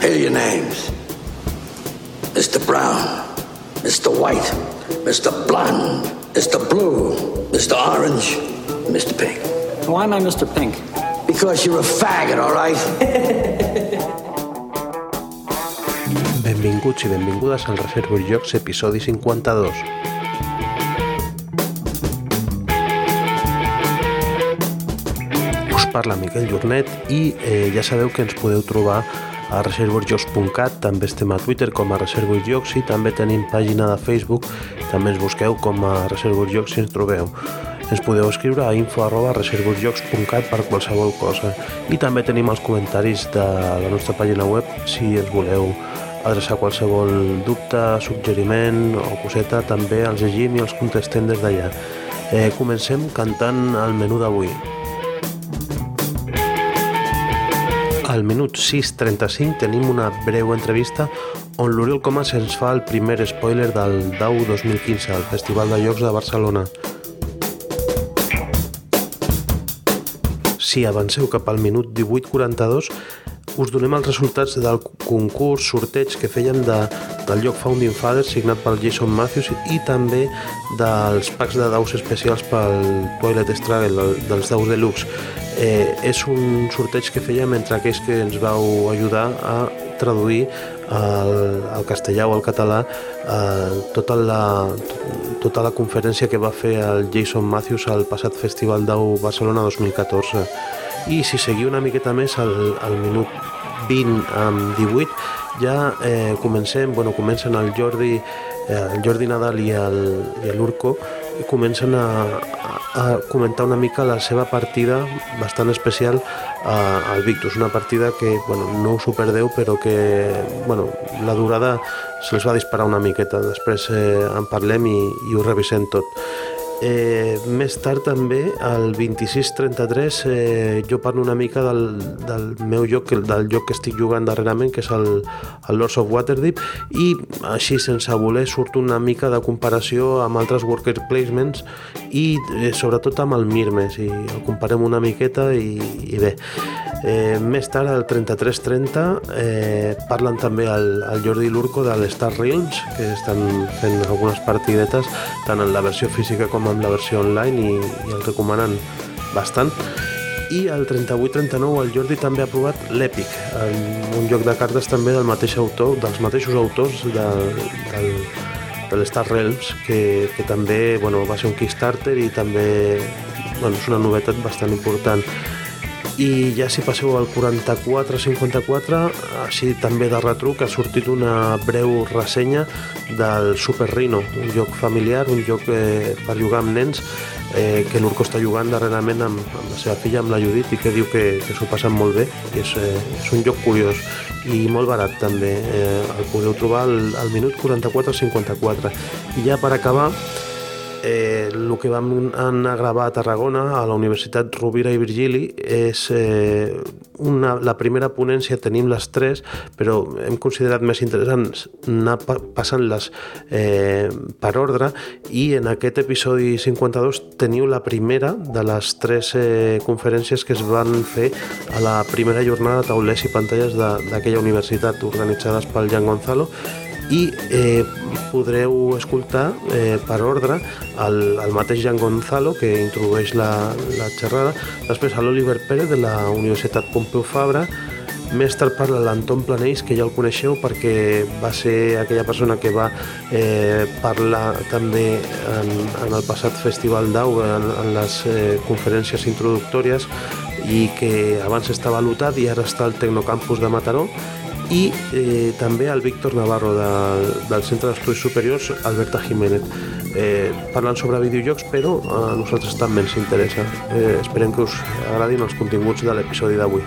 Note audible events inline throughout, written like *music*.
Here are your names Mr. Brown, Mr. White, Mr. Blonde, Mr. Blue, Mr. Orange, Mr. Pink. Why am I Mr. Pink? Because you're a faggot, all right? Benvinguts i benvingudes al Reservoir Jocs, episodi 52. Us parla Miquel Jornet i eh, ja sabeu que ens podeu trobar a reservoirjocs.cat, també estem a Twitter com a Reservoir Jocs i també tenim pàgina de Facebook, també ens busqueu com a Reservoir Jocs si ens trobeu. Ens podeu escriure a info arroba per qualsevol cosa i també tenim els comentaris de la nostra pàgina web si ens voleu adreçar qualsevol dubte, suggeriment o coseta, també els llegim i els contestem des d'allà. Eh, comencem cantant el menú d'avui. Al minut 6.35 tenim una breu entrevista on l'Oriol Comas ens fa el primer spoiler del DAU 2015, el Festival de Llocs de Barcelona. Si avanceu cap al minut 18.42, us donem els resultats del concurs sorteig que fèiem de, del lloc Founding Fathers signat pel Jason Matthews i també dels packs de daus especials pel Toilet Struggle, dels daus deluxe eh, és un sorteig que fèiem entre aquells que ens vau ajudar a traduir al, al castellà o al català eh, tota, la, tota la conferència que va fer el Jason Matthews al passat Festival d'Au Barcelona 2014 i si seguiu una miqueta més al, al minut 20 amb 18 ja eh, comencem, bueno, comencen el Jordi eh, el Jordi Nadal i l'Urco comencen a, a comentar una mica la seva partida bastant especial a, al Victus, una partida que bueno, no us ho perdeu però que bueno, la durada se'ls va disparar una miqueta. Després eh, en parlem i, i ho revisem tot Eh, més tard també, al 26-33, eh, jo parlo una mica del, del meu joc, del joc que estic jugant darrerament, que és el, el Lords of Waterdeep, i així, sense voler, surt una mica de comparació amb altres worker placements i eh, sobretot amb el Mirmes, i el comparem una miqueta i, i bé. Eh, més tard, al 33-30, eh, parlen també el, el Jordi Lurco de l'Star Realms, que estan fent algunes partidetes, tant en la versió física com amb la versió online, i, i el recomanen bastant. I al 38-39 el Jordi també ha provat l'Epic, un joc de cartes també del mateix autor, dels mateixos autors de, del, de l'Star Realms, que, que també bueno, va ser un Kickstarter i també bueno, és una novetat bastant important i ja si passeu al 44-54 així també de retruc ha sortit una breu ressenya del Super Rhino, un joc familiar un joc eh, per jugar amb nens eh, que l'Urco està jugant darrerament amb, amb la seva filla, amb la Judit i que diu que, que s'ho passen molt bé i és, eh, és un joc curiós i molt barat també. Eh, el podeu trobar al, al minut 44-54 i ja per acabar eh, el que vam anar a gravar a Tarragona, a la Universitat Rovira i Virgili, és eh, una, la primera ponència, tenim les tres, però hem considerat més interessants anar pa passant-les eh, per ordre i en aquest episodi 52 teniu la primera de les tres eh, conferències que es van fer a la primera jornada de taulers i pantalles d'aquella universitat organitzades pel Jan Gonzalo i eh, podreu escoltar eh, per ordre el, el mateix Jan Gonzalo que introdueix la, la xerrada, després a l'Oliver Pérez de la Universitat Pompeu Fabra, més tard parla l'Anton Planells, que ja el coneixeu perquè va ser aquella persona que va eh, parlar també en, en el passat Festival d'Au, en, en les eh, conferències introductòries, i que abans estava lotat i ara està al Tecnocampus de Mataró, i eh, també el Víctor Navarro de, del Centre d'Estudis Superiors, Alberta Jiménez. Eh, parlant sobre videojocs, però a nosaltres també ens interessa. Eh, esperem que us agradin els continguts de l'episodi d'avui.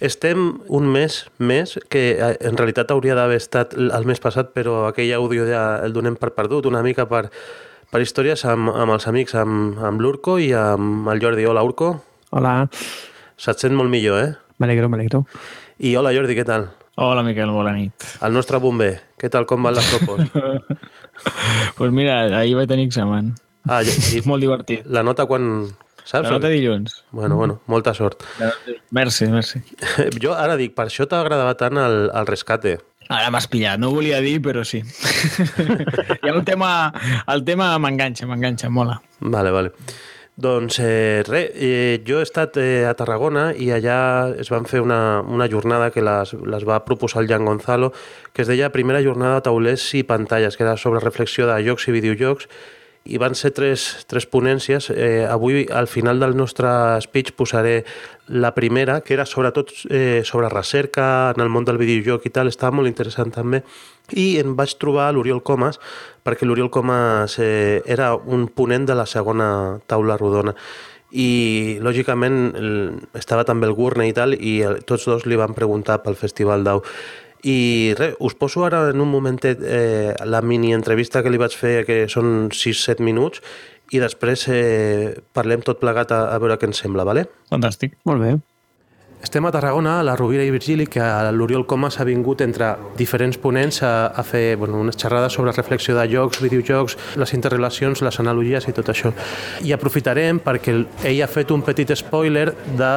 Estem un mes més, que eh, en realitat hauria d'haver estat el mes passat, però aquell àudio ja el donem per perdut, una mica per, per històries amb, amb els amics, amb, amb l'Urco i amb el Jordi. Hola, Urco. Hola, Se't sent molt millor, eh? m'alegro, m'alegro. I hola, Jordi, què tal? Hola, Miquel, bona nit. El nostre bomber, què tal, com van les propos? *laughs* pues mira, ahir vaig tenir examen. Ah, i, i Molt divertit. la nota quan... Saps? La nota dilluns. Bueno, bueno, molta sort. Merci, merci. *laughs* Jo ara dic, per això t'agradava tant el, el rescate. Ara m'has pillat, no ho volia dir, però sí. *laughs* I el tema, el tema m'enganxa, m'enganxa, mola. Vale, vale. Doncs eh, res, eh, jo he estat eh, a Tarragona i allà es van fer una, una jornada que les, les va proposar el Jan Gonzalo, que es deia Primera jornada taulers i pantalles, que era sobre reflexió de jocs i videojocs, i van ser tres, tres ponències. Eh, avui, al final del nostre speech, posaré la primera, que era sobretot eh, sobre recerca en el món del videojoc i tal, estava molt interessant també. I em vaig trobar l'Oriol Comas, perquè l'Oriol Comas eh, era un ponent de la segona taula rodona i lògicament estava també el Gurney i tal i tots dos li van preguntar pel Festival d'Au i res, us poso ara en un momentet eh, la mini entrevista que li vaig fer que són 6-7 minuts i després eh, parlem tot plegat a, a veure què ens sembla, vale? Fantàstic. Molt bé. Estem a Tarragona, a la Rovira i Virgili, que l'Oriol Comas ha vingut entre diferents ponents a, a fer bueno, unes xerrades sobre reflexió de jocs, videojocs, les interrelacions, les analogies i tot això. I aprofitarem perquè el- ell ha fet un petit spoiler de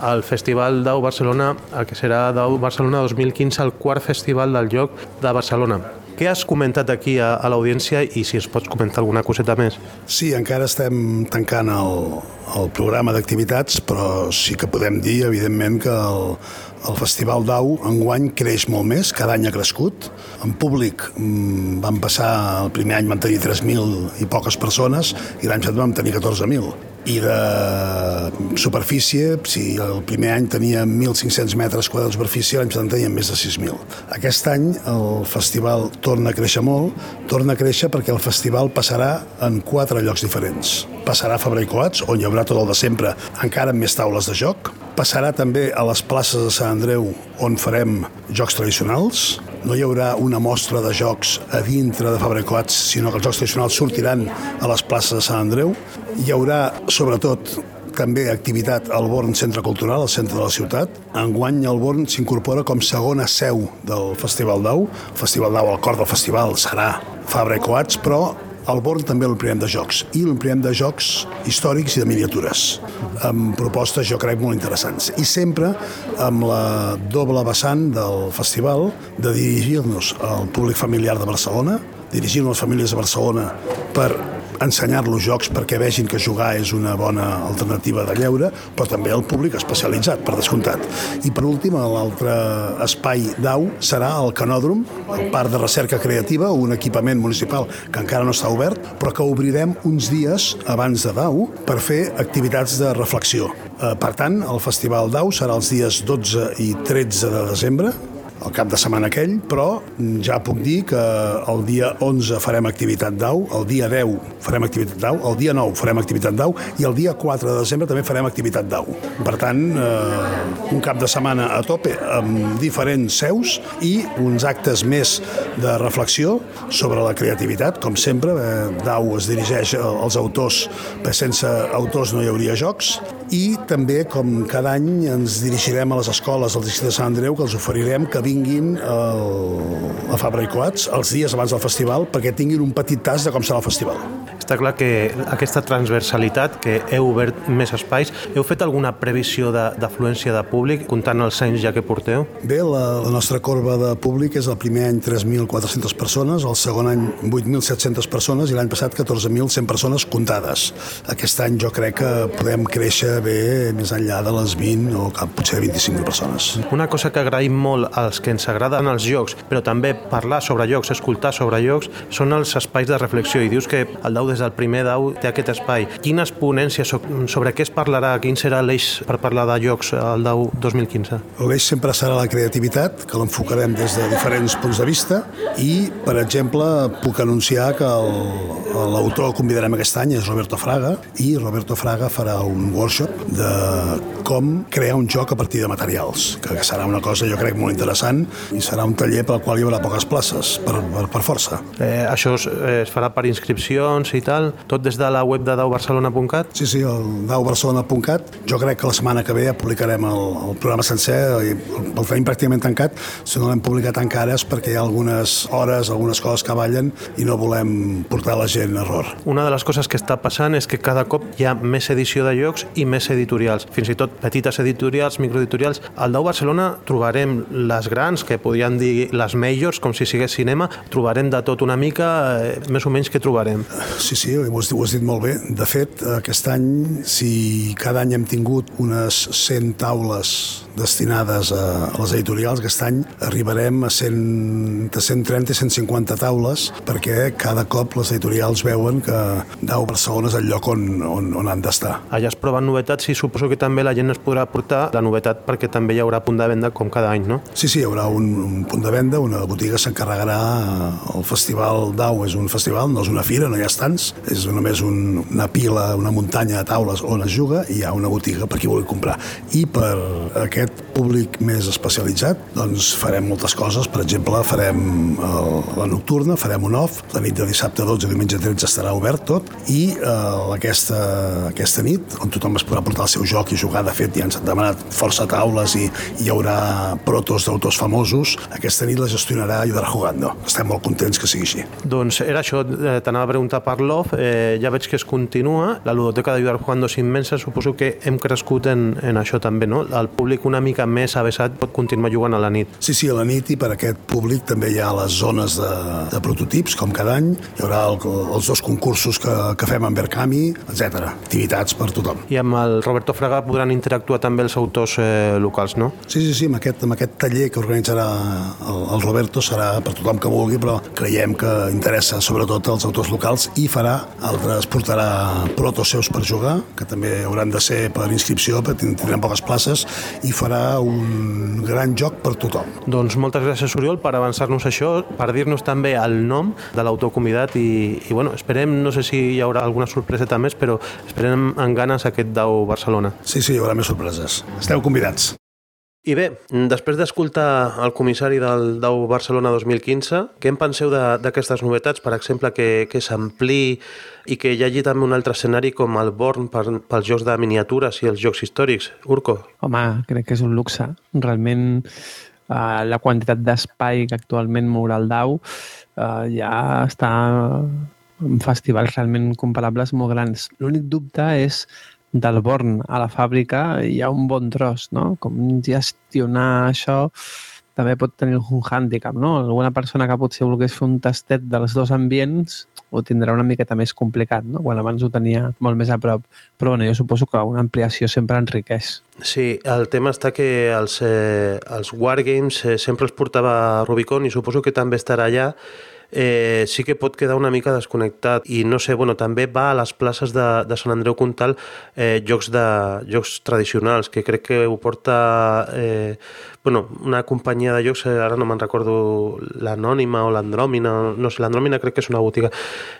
al Festival d'Au Barcelona, el que serà d'Au Barcelona 2015, el quart festival del joc de Barcelona. Què has comentat aquí a, a l'audiència i si es pots comentar alguna coseta més? Sí, encara estem tancant el, el programa d'activitats, però sí que podem dir, evidentment, que el, el Festival d'Au enguany creix molt més, cada any ha crescut. En públic mm, vam passar, el primer any vam tenir 3.000 i poques persones i l'any passat vam tenir 14.000. I de superfície, si el primer any teníem 1.500 metres quadrats de superfície, l'any passat en teníem més de 6.000. Aquest any el festival torna a créixer molt, torna a créixer perquè el festival passarà en quatre llocs diferents. Passarà a Fabra i Coats, on hi haurà tot el de sempre, encara amb més taules de joc. Passarà també a les places de Sant Andreu, on farem jocs tradicionals. No hi haurà una mostra de jocs a dintre de Coats, sinó que els jocs tradicionals sortiran a les places de Sant Andreu. Hi haurà, sobretot, també activitat al Born Centre Cultural, al centre de la ciutat. Enguany el Born s'incorpora com segona seu del Festival d'Au. El Festival d'Au, el cor del festival, serà Fabra i Coats, però al Born també l'omplirem de jocs, i l'omplirem de jocs històrics i de miniatures, amb propostes, jo crec, molt interessants. I sempre amb la doble vessant del festival de dirigir-nos al públic familiar de Barcelona, dirigir-nos a les famílies de Barcelona per ensenyar-los jocs perquè vegin que jugar és una bona alternativa de lleure, però també al públic especialitzat, per descomptat. I per últim, l'altre espai d'au serà el Canòdrom, el Parc de Recerca Creativa, un equipament municipal que encara no està obert, però que obrirem uns dies abans de d'au per fer activitats de reflexió. Eh, Per tant, el Festival d'au serà els dies 12 i 13 de desembre, el cap de setmana aquell, però ja puc dir que el dia 11 farem activitat d'au, el dia 10 farem activitat d'au, el dia 9 farem activitat d'au i el dia 4 de desembre també farem activitat d'au. Per tant, eh, un cap de setmana a tope amb diferents seus i uns actes més de reflexió sobre la creativitat, com sempre. Eh, d'au es dirigeix als autors, perquè sense autors no hi hauria jocs, i també, com cada any, ens dirigirem a les escoles del districte de Sant Andreu, que els oferirem que vinguin el, a Fabra i Coats els dies abans del festival perquè tinguin un petit tas de com serà el festival. Està clar que aquesta transversalitat, que heu obert més espais, heu fet alguna previsió de- d'afluència de, de públic, comptant els anys ja que porteu? Bé, la, la nostra corba de públic és el primer any 3.400 persones, el segon any 8.700 persones i l'any passat 14.100 persones comptades. Aquest any jo crec que podem créixer bé més enllà de les 20 o cap, potser 25.000 persones. Una cosa que agraïm molt als que ens agraden els jocs, però també parlar sobre jocs, escoltar sobre jocs, són els espais de reflexió. I dius que el Dau des del primer Dau té aquest espai. Quines ponències sobre què es parlarà? Quin serà l'eix per parlar de jocs al Dau 2015? L'eix sempre serà la creativitat, que l'enfocarem des de diferents punts de vista i, per exemple, puc anunciar que l'autor que convidarem aquest any és Roberto Fraga i Roberto Fraga farà un workshop de com crear un joc a partir de materials, que serà una cosa jo crec molt interessant i serà un taller pel qual hi haurà poques places, per, per, per força. Eh, això es, es farà per inscripcions i tal, tot des de la web de daubarcelona.cat? Sí, sí, el daubarcelona.cat. Jo crec que la setmana que ve ja publicarem el, el programa sencer, i el, el tenim pràcticament tancat, si no l'hem publicat encara és perquè hi ha algunes hores, algunes coses que ballen i no volem portar la gent a error. Una de les coses que està passant és que cada cop hi ha més edició de jocs i més editorials, fins i tot petites editorials, microeditorials. Al Dau Barcelona trobarem les grans, que podríem dir les majors, com si sigués cinema, trobarem de tot una mica, eh, més o menys què trobarem. Sí, sí, ho has, ho has dit molt bé. De fet, aquest any, si cada any hem tingut unes 100 taules destinades a, a les editorials, aquest any arribarem a 100, de 130 i 150 taules perquè cada cop les editorials veuen que Dau Barcelona és el lloc on, on, on han d'estar. Allà es proven novetats i suposo que també la gent es podrà portar la novetat perquè també hi haurà punt de venda com cada any, no? Sí, sí, hi haurà un, un punt de venda, una botiga s'encarregarà, el Festival Dau és un festival, no és una fira, no hi ha estants, és només un, una pila, una muntanya de taules on es juga i hi ha una botiga per qui vulgui comprar. I per aquest públic més especialitzat, doncs farem moltes coses, per exemple, farem el, la nocturna, farem un off, la nit de dissabte 12 i diumenge 13 estarà obert tot, i eh, aquesta, aquesta nit, on tothom es podrà portar el seu joc i jugar, de fet ja ens han demanat força taules i, i hi haurà protos d'autors famosos, aquesta nit la gestionarà Ayudar Jugando. Estem molt contents que sigui així. Doncs era això, eh, t'anava a preguntar per l'off, eh, ja veig que es continua, la ludoteca d'Ayudar Jugando és immensa, suposo que hem crescut en, en això també, no? El públic una mica més avessat pot continuar jugant a la nit. Sí, sí, a la nit i per aquest públic també hi ha les zones de, de prototips, com cada any. Hi haurà el, els dos concursos que, que fem amb Berkami, etc. Activitats per tothom. I amb el Roberto Fraga podran interactuar també els autors eh, locals, no? Sí, sí, sí, amb aquest, amb aquest taller que organitzarà el, el Roberto serà per tothom que vulgui, però creiem que interessa sobretot als autors locals i farà, altres portarà protos seus per jugar, que també hauran de ser per inscripció, perquè tindrem poques places, i farà un gran joc per tothom. Doncs moltes gràcies, Oriol, per avançar-nos això, per dir-nos també el nom de l'autor convidat i, i bueno, esperem, no sé si hi haurà alguna sorpreseta més, però esperem amb ganes aquest Dau Barcelona. Sí, sí, hi haurà més sorpreses. Esteu convidats. I bé, després d'escoltar el comissari del Dau Barcelona 2015, què en penseu d'aquestes novetats? Per exemple, que, que s'ampli i que hi hagi també un altre escenari com el Born per, pels jocs de miniatures i els jocs històrics. Urco? Home, crec que és un luxe. Realment, eh, la quantitat d'espai que actualment mourà el Dau eh, ja està en festivals realment comparables molt grans. L'únic dubte és del Born a la fàbrica hi ha un bon tros, no? Com gestionar això també pot tenir un hàndicap, no? Alguna persona que potser volgués fer un tastet dels dos ambients ho tindrà una miqueta més complicat, no? Quan abans ho tenia molt més a prop. Però bueno, jo suposo que una ampliació sempre enriqueix. Sí, el tema està que els, eh, els Wargames eh, sempre els portava Rubicon i suposo que també estarà allà eh, sí que pot quedar una mica desconnectat i no sé, bueno, també va a les places de, de Sant Andreu Comtal eh, jocs, de, jocs tradicionals que crec que ho porta eh, bueno, una companyia de jocs, eh, ara no me'n recordo l'Anònima o l'Andròmina, no sé, l'Andròmina crec que és una botiga.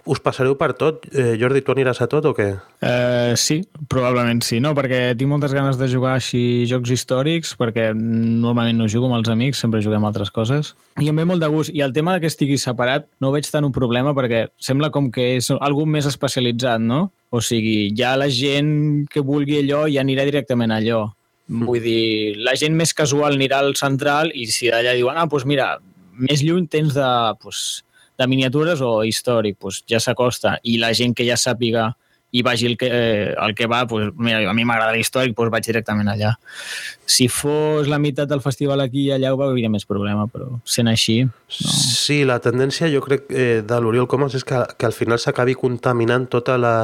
Us passareu per tot? Eh, Jordi, tu aniràs a tot o què? Eh, sí, probablement sí, no? Perquè tinc moltes ganes de jugar així jocs històrics, perquè normalment no jugo amb els amics, sempre juguem altres coses. I em ve molt de gust. I el tema que estigui separat no veig tant un problema perquè sembla com que és algú més especialitzat, no? O sigui, ja la gent que vulgui allò ja anirà directament allò. Mm. Vull dir, la gent més casual anirà al central i si d'allà diuen, ah, doncs mira, més lluny tens de, doncs, de miniatures o històric, doncs ja s'acosta. I la gent que ja sàpiga i vagi el que, eh, el que va, pues, mira, a mi m'agrada l'històric, doncs vaig directament allà. Si fos la meitat del festival aquí i allà ho veuria més problema, però sent així... No. Sí, la tendència jo crec eh, de l'Oriol Comas és que, que al final s'acabi contaminant tota la,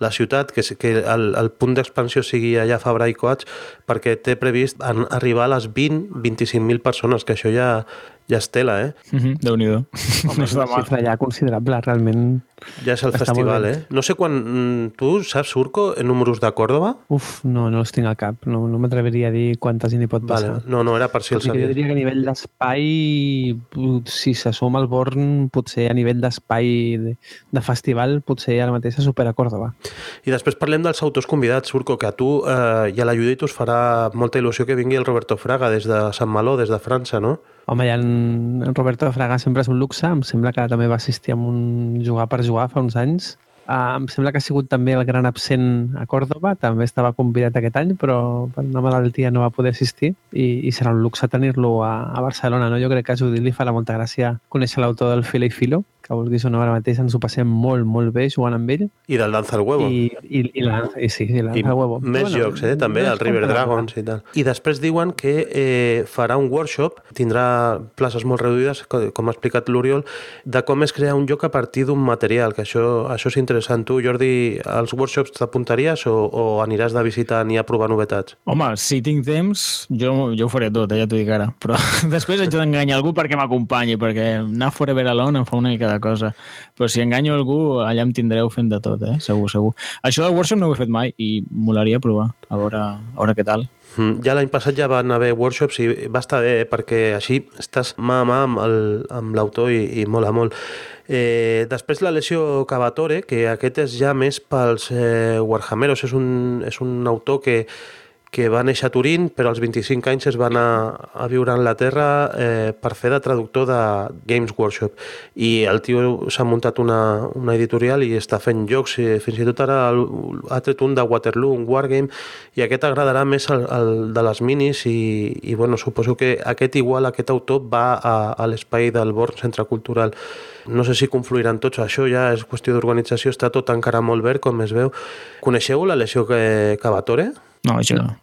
la ciutat, que, que el, el punt d'expansió sigui allà a Fabra i Coats, perquè té previst arribar a les 20-25.000 persones, que això ja, ja és tela, eh? Mm -hmm, Déu-n'hi-do. No és una xifra ja considerable, realment. Ja és el Està festival, eh? No sé quan... mm, Tu saps, Surco, en números de Còrdoba? Uf, no, no els tinc al cap. No, no m'atreviria a dir quantes n'hi pot passar. Vale. No, no, era per si el que jo diria que a nivell d'espai, si se suma el Born, potser a nivell d'espai de, de festival, potser ara mateix se supera Còrdoba. I després parlem dels autors convidats, Surco, que a tu eh, i a la Judit us farà molta il·lusió que vingui el Roberto Fraga des de Sant Maló, des de França, no? Home, ja en, Roberto Fraga sempre és un luxe. Em sembla que també va assistir a un jugar per jugar fa uns anys. Uh, em sembla que ha sigut també el gran absent a Còrdoba. També estava convidat aquest any, però per una malaltia no va poder assistir i, i serà un luxe tenir-lo a, a Barcelona. No? Jo crec que a Judit li farà molta gràcia conèixer l'autor del Fila i Filo, que vulguis o no, ara mateix ens ho passem molt, molt bé jugant amb ell. I del Danza al Huevo. I, i, i, la, i sí, i la I el huevo. més Bueno, jocs, eh? també, el River. Dragons i tal. I després diuen que eh, farà un workshop, tindrà places molt reduïdes, co- com ha explicat l'Oriol, de com es crea un joc a partir d'un material, que això, això és interessant. Tu, Jordi, als workshops t'apuntaries o, o aniràs de visitant i a provar novetats? Home, si tinc temps, jo, jo ho faré tot, eh, ja t'ho dic ara. Però *laughs* després haig d'enganyar algú perquè m'acompanyi, perquè anar forever alone em fa una mica de cosa. Però si enganyo algú, allà em tindreu fent de tot, eh? segur, segur. Això del workshop no ho he fet mai i molaria provar, a veure, a veure què tal. Mm, Ja l'any passat ja van haver workshops i va estar bé, eh, perquè així estàs mà a mà amb l'autor i, i mola molt. Eh, després la lesió Cavatore, que aquest és ja més pels eh, Warhammeros, és un, és un autor que, que va néixer a Turín, però als 25 anys es va anar a viure a Anglaterra eh, per fer de traductor de Games Workshop. I el tio s'ha muntat una, una editorial i està fent jocs, i fins i tot ara ha tret un de Waterloo, un Wargame, i aquest agradarà més el, el de les minis i, i bueno, suposo que aquest igual, aquest autor va a, a l'espai del Born Centre Cultural. No sé si confluiran tots, això ja és qüestió d'organització, està tot encara molt verd, com es veu. Coneixeu la lesió que Cavatore? No, això no.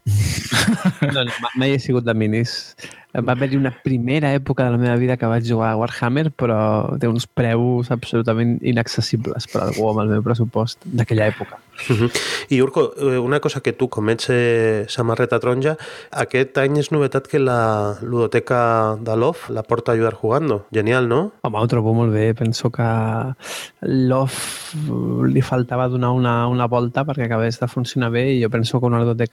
No, no, ma- mai he sigut de minis. Va haver-hi una primera època de la meva vida que vaig jugar a Warhammer, però té uns preus absolutament inaccessibles per algú amb el meu pressupost d'aquella època. Uh -huh. I Urco, eh, una cosa que tu, com ets eh, samarreta taronja, aquest any és novetat que la ludoteca de l'OF la porta a ayudar jugando. Genial, no? Home, ho trobo molt bé. Penso que l'OF li faltava donar una, una volta perquè acabés de funcionar bé i jo penso que una ludoteca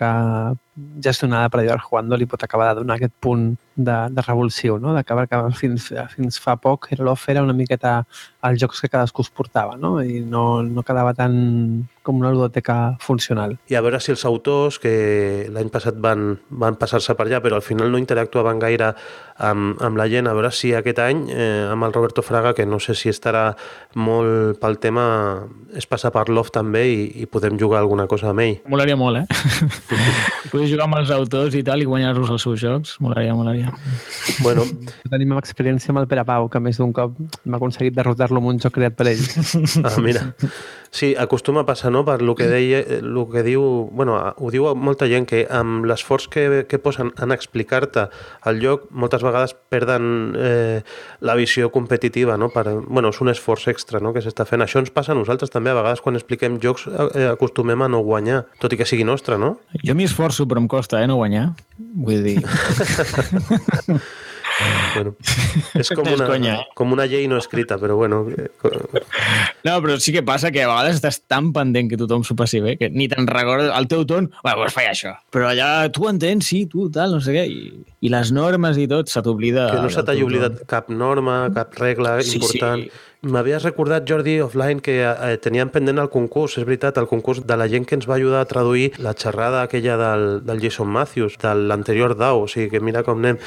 gestionada per Ayudar Jugando li pot acabar de donar aquest punt de, de revulsiu, no? d'acabar que fins, fins fa poc era l'OF era una miqueta els jocs que cadascú es portava no? i no, no quedava tan com una ludoteca funcional. I a veure si els autors, que l'any passat van, van passar-se per allà, però al final no interactuaven gaire amb, amb la gent, a veure si aquest any, eh, amb el Roberto Fraga, que no sé si estarà molt pel tema, es passa per l'OF també i, i podem jugar alguna cosa amb ell. Molaria molt, eh? *laughs* Poder jugar amb els autors i tal i guanyar-los els seus jocs. Molaria, molaria. Bueno, Tenim experiència amb el Pere Pau, que més d'un cop m'ha aconseguit derrotar-lo amb un joc creat per ell. Ah, mira. Sí, acostuma a passar, no?, per lo que, deia, lo que diu... Bueno, ho diu molta gent, que amb l'esforç que, que posen en explicar-te el lloc, moltes vegades perden eh, la visió competitiva, no? Per, bueno, és un esforç extra no?, que s'està fent. Això ens passa a nosaltres també, a vegades quan expliquem jocs eh, acostumem a no guanyar, tot i que sigui nostre, no? Jo m'hi esforço, però em costa, eh, no guanyar. Vull dir... *laughs* Bueno, *laughs* és com una, conya, eh? com una llei no escrita, però bueno... eh, No, però sí que passa que a vegades estàs tan pendent que tothom s'ho passi bé, que ni te'n recordes el teu torn, bueno, doncs faig això. Però allà tu entens, sí, tu, tal, no sé què, i, i les normes i tot, se t'oblida... Que no se t'hagi oblidat cap norma, cap regla Sí, important. sí. M'havies recordat, Jordi, offline, que eh, teníem pendent el concurs, és veritat, el concurs de la gent que ens va ajudar a traduir la xerrada aquella del, del Jason Matthews, de l'anterior DAO, o sigui que mira com anem.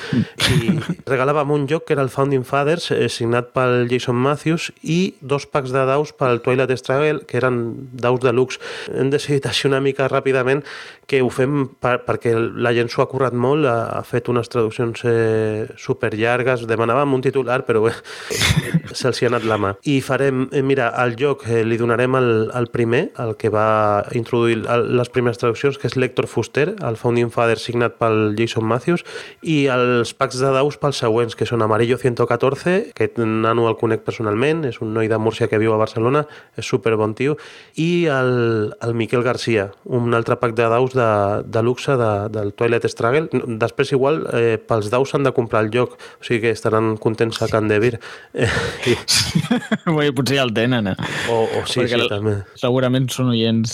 I *laughs* regalàvem un joc que era el Founding Fathers, eh, signat pel Jason Matthews, i dos packs de daus pel Twilight Struggle, que eren daus de luxe. Hem decidit així una mica ràpidament que ho fem per, perquè la gent s'ho ha currat molt, ha, ha fet unes traduccions eh, superllargues, demanàvem un titular, però bé, *laughs* se'ls ha anat la mà. Programa. I farem, eh, mira, al joc eh, li donarem el, el primer, el que va introduir el, les primeres traduccions, que és l'Hector Fuster, el Founding Father signat pel Jason Matthews, i els packs de daus pels següents, que són Amarillo 114, que nano el conec personalment, és un noi de Múrcia que viu a Barcelona, és super bon tio, i el, el Miquel Garcia, un altre pack de daus de, de luxe de, del Twilight Struggle. Després, igual, eh, pels daus s'han de comprar el joc, o sigui que estaran contents a Can Devir. Eh, i... *laughs* Bé, potser ja el tenen, eh? O, o sí, Perquè sí, també. Segurament són oients